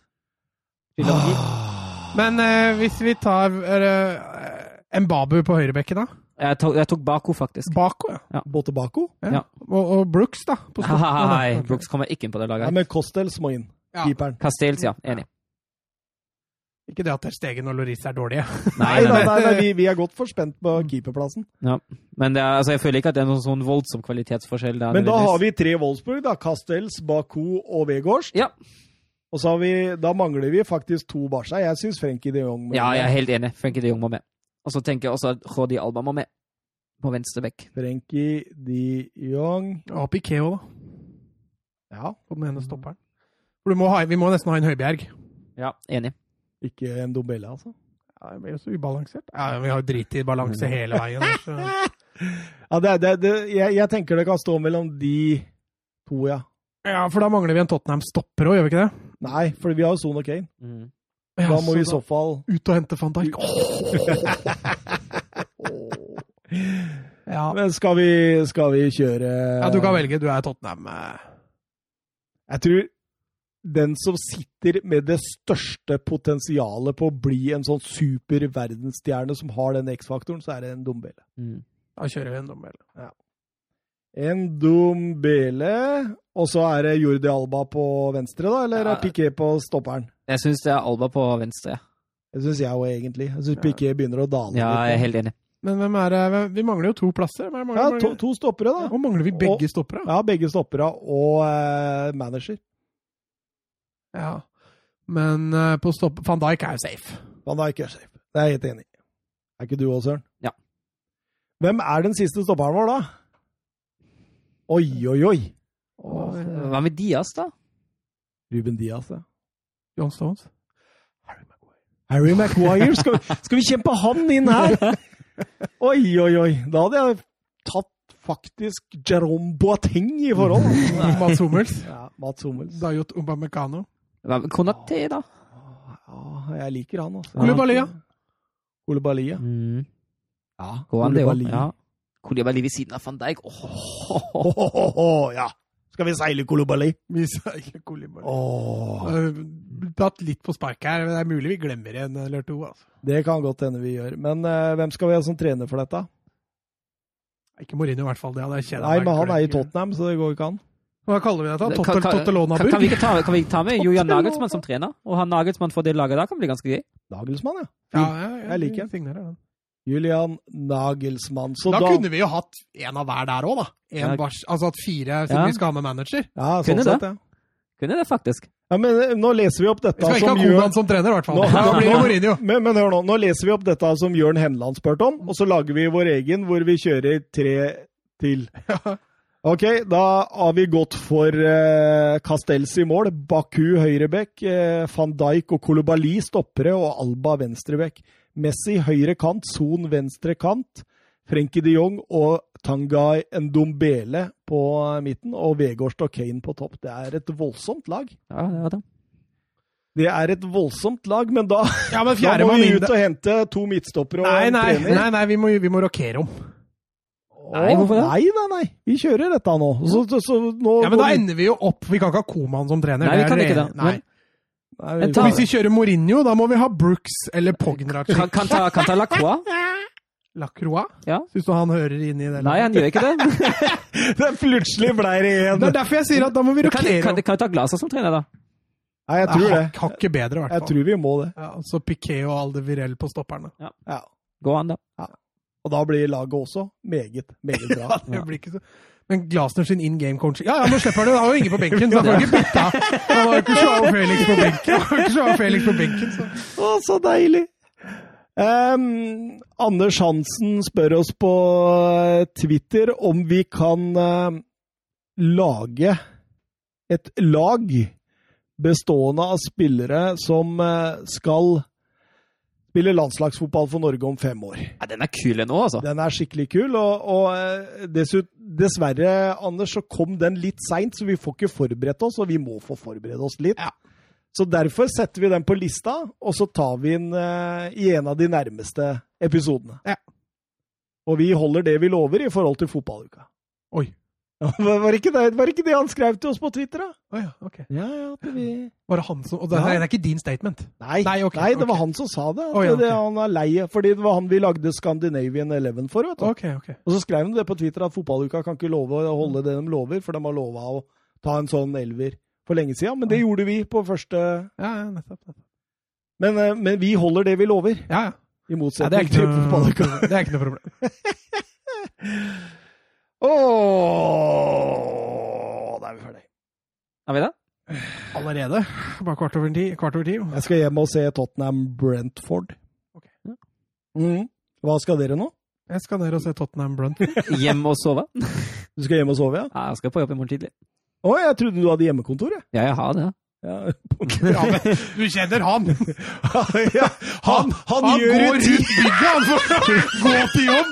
Ah. Men uh, hvis vi tar uh, Mbabu på høyrebekken, da? Jeg tok, jeg tok Bako, faktisk. Bako, ja. Botebako? Ja. Og, og Brooks, da? På. Nei, Ok. Brooks kommer ikke inn på det Ja, laget. men Costels må inn. Ja. Keeperen. Castells, ja. Enig. Ikke det at Ter Stegen og Loris er dårlige. Nei, Nei, nei, nei, vi, vi er godt forspent på keeperplassen. Men det er, altså, jeg føler ikke at det er noen sånn voldsom kvalitetsforskjell. Der, Men da har vi tre Wolfsburg, da. Castells, Baku og Vegårs. Ja. Og så har vi, da mangler vi faktisk to Barca. Jeg syns Frenkie de Jong må med. Ja, jeg er helt enig. Frenkie de Jong må med. Og så tenker jeg også at Jordi Alba må med. På venstre bekk. Frenkie de Jong Og Piqueo da. Ja, På den ene stopperen. For du må ha, vi må nesten ha en Høibjerg. Ja, enig. Ikke en dobelle, altså. Ja, det blir jo så ubalansert. Ja, Vi har jo drit i balanse hele veien. Så. Ja, det, det, det, jeg, jeg tenker det kan stå mellom de to, ja. Ja, for da mangler vi en Tottenham-stopper òg, gjør vi ikke det? Nei, for vi har jo Son og Kane. Mm. Ja, Da må vi i så fall Ut og hente van Dijk. Ja, Ja. Men skal vi, skal vi kjøre ja, du kan velge. Du er Tottenham. eh. Jeg tror den som sitter med det største potensialet på å bli en sånn super verdensstjerne som har den X-faktoren, så er det en Dombele. Mm. Da kjører vi en dommel. En Dombele, og så er det Jordi Alba på venstre, da? Eller Ja. er Piquet på stopperen? Jeg syns det er Alba på venstre. ja. Det syns jeg òg, egentlig. Jeg syns Piquet begynner å dale Ja, jeg er helt enig. Men hvem er det? Vi mangler jo to plasser. Hvem er det Ja, to, to stoppere, da. Og mangler vi begge stoppere? Ja, begge stoppere og uh, manager. Ja. Men uh, på stopp... Van Dijk er jo safe. Van Dijk er safe. Det er jeg helt enig i. Er ikke du òg, Søren? Ja. Hvem er den siste stopperen vår, da? Oi, oi, oi! Og, eh, Hva med Diaz, da? Ruben Diaz, ja. John Stones. Harry Maguire! Skal, vi- skal vi kjempe han inn her? Oi, oi, oi. Da hadde jeg tatt faktisk Jerome Boateng i forhold. Mats Hummels. Ja, Mats Hummels. Dayot Ubamecano. Konaté, da? Ja, jeg liker han, altså. Kolibalia. Kolibalia. Mm. ja. Går han det òg? Koulibaly. Ja. Kolibali ved siden av van Dijk. Oh. Oh, oh, oh ja. Skal vi seile Kolibali? Vi seiler Kolibali. Tatt litt på spark her. men Det er mulig vi glemmer en eller to. altså. det kan godt hende vi gjør. Men uh, hvem skal vi ha som trener for dette? Ikke Mourinho, i hvert fall. Det hadde jeg kjeda Nei, men han er i Tottenham, så det går ikke an. Hva kaller vi det? da? Kan- Tottelonaburg? Kan, kan, vi kan vi ikke ta med Julian Nagelsmann som trener? Og han Nagelsmann for det laget der kan bli ganske gøy. Nagelsmann, ja. Ja, ja, ja, Jeg liker den. vi signerer den. Julian Nagelsmann. Så Da, da, kunne vi jo hatt en av hver der òg, da. En Ja. bars, altså at fire som Ja. vi skal ha med manager. Ja, Kunne sånn sett, det. ja. Kunne det faktisk. ja. Men eh, nå leser vi opp Vi dette skal ikke som ha Jørn som trener, i hvert fall. Nå- nå, Mourinho. men, men hør nå, nå leser vi opp dette som Jørn Henland spurte om, og så lager vi vår egen hvor vi kjører tre til. Ok, da har vi gått for eh, Castells i mål, Baku høyrebekk, eh, van Dijk og Kolobali stoppere og Alba venstrebekk. Messi høyre kant, Son venstre kant, Frenkie de Jong og Tangai Ndombele på midten, og Vegårst og Kane på topp. Det er et voldsomt lag. Ja, det var det. Det er et voldsomt lag, men da, Ja, men da må vi ut og hente to midtstoppere og Nei, en nei, trener. nei, nei vi, må, vi må rokere om. Nei, hvorfor det? Nei, nei, nei. Vi kjører dette nå. Så, så, så nå Ja, Men da vi- ender vi jo opp Vi kan ikke ha Koman som trener. Nei, vi er kan ikke det. Nei. Nei, vi- tar... Hvis vi kjører Mourinho, da må vi ha Brooks eller Pognrac. Kan, kan ta, kan ta Lacroix? Lacroix? Ja. Syns du han hører inn i det? Nei, han gjør ikke det. Det plutselig blei det igjen. Det er derfor jeg sier at da må vi rokere kan, kan, kan vi ta Glaser som trener, da? Nei, jeg tror det. Har ikke bedre, i hvert Jeg fall. tror vi må det. Ja, så Piquet og Aldevirell på stopperne. Ja. Gå an, da. Og da blir laget også meget, meget bra. Det blir ikke så... Men Glasner sin in game coach Ja, ja, nå slipper han det! Han har jo ingen på benken, så han får ikke bytta. Han har jo ikke Joao Felix på benken. Han har ikke Joao Felix på benken så. Å, så deilig! Um, Anders Hansen spør oss på eh, Twitter om vi kan uh, lage et lag bestående av spillere som uh, skal spille landslagsfotball for Norge om fem år. Ja, den er kul ennå, altså. Den er skikkelig kul, og, og eh, dessut, dessverre, Anders, så kom den litt seint, så vi får ikke forberedt oss, og vi må få forberede oss litt. Ja. Så derfor setter vi den på lista, og så tar vi den uh, i en av de nærmeste episodene. Ja. Og vi holder det vi lover i forhold til fotballuka. Oi. Var det ikke det, var det ikke det han skrev til oss på Twitter, da? Oh, ja, ok. Ja, ja, vi... Var det han som Og det, Ja. er ikke din statement? Nei, Nei, okay, nei, det var han som sa det. Å, ja, det, han er lei, fordi det var han vi lagde Scandinavian Eleven for. Og så skrev han det på Twitter at fotballuka kan ikke love å holde det de lover, for de har lova å ta en sånn elver for lenge siden. Men det gjorde vi på første Ja. Men, eh, men vi holder det vi lover, Ja, ja. i motsetning til fotballuka. det er ikke noe problem. Åh, da er vi ferdig. Er vi det? Allerede? Bare kvart over ti? Kvart over ti? Jeg skal hjem og se Tottenham Brentford. Ok. Mm. Hva skal dere nå? Jeg skal ned og se Tottenham Brentford. Hjem og sove? Du skal hjem og sove, ja? Ja, jeg skal på jobb i morgen tidlig. Å, jeg trodde du hadde hjemmekontor, jeg. Ja, jeg har det. Ja. Ja, men du kjenner han! ja, han, han, gjør går rundt bygget han for å gå til jobb!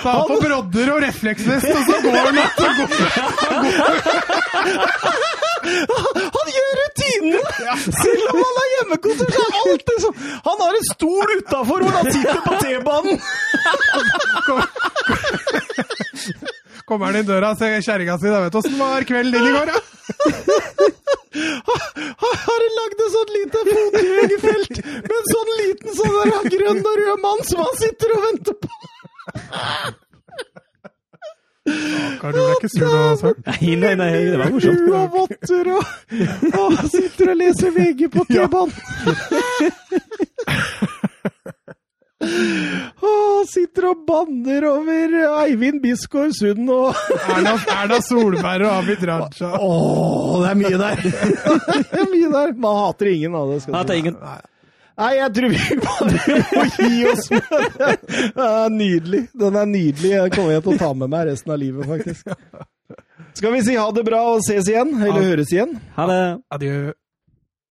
Ta på brodder og refleksvest, og så går han og går. Han gjør rutinene! Selv om han har hjemmekontor, så er alt liksom Han har en stol utafor hvor han sitter på T-banen! Kommer han inn døra og ser kjerringa si. da vet du Åssen var kvelden din i går, da? Har du lagd et sånt lite fotgjengfelt med en sånn liten sånn der grønn og rød mann som han sitter og venter på? Stakkar, du ble ikke sur nå, Søren? Nei, nei, nei, det var morsomt. Du og votter og og sitter og leser VG på T-banen. Åh, sitter og banner over Eivind Bisgaard Sund og Erna, Erna Solberg og Abid Raja. Åh, det er mye der! det er mye der. Man hater ingen av det. skal Hater ingen. Nei, jeg tror vi bare må gi oss med det. Den er nydelig. Den er nydelig. Den kommer jeg til å ta med meg resten av livet, faktisk. Skal vi si ha det bra og ses igjen? Eller høres igjen? Ha det. Adjø.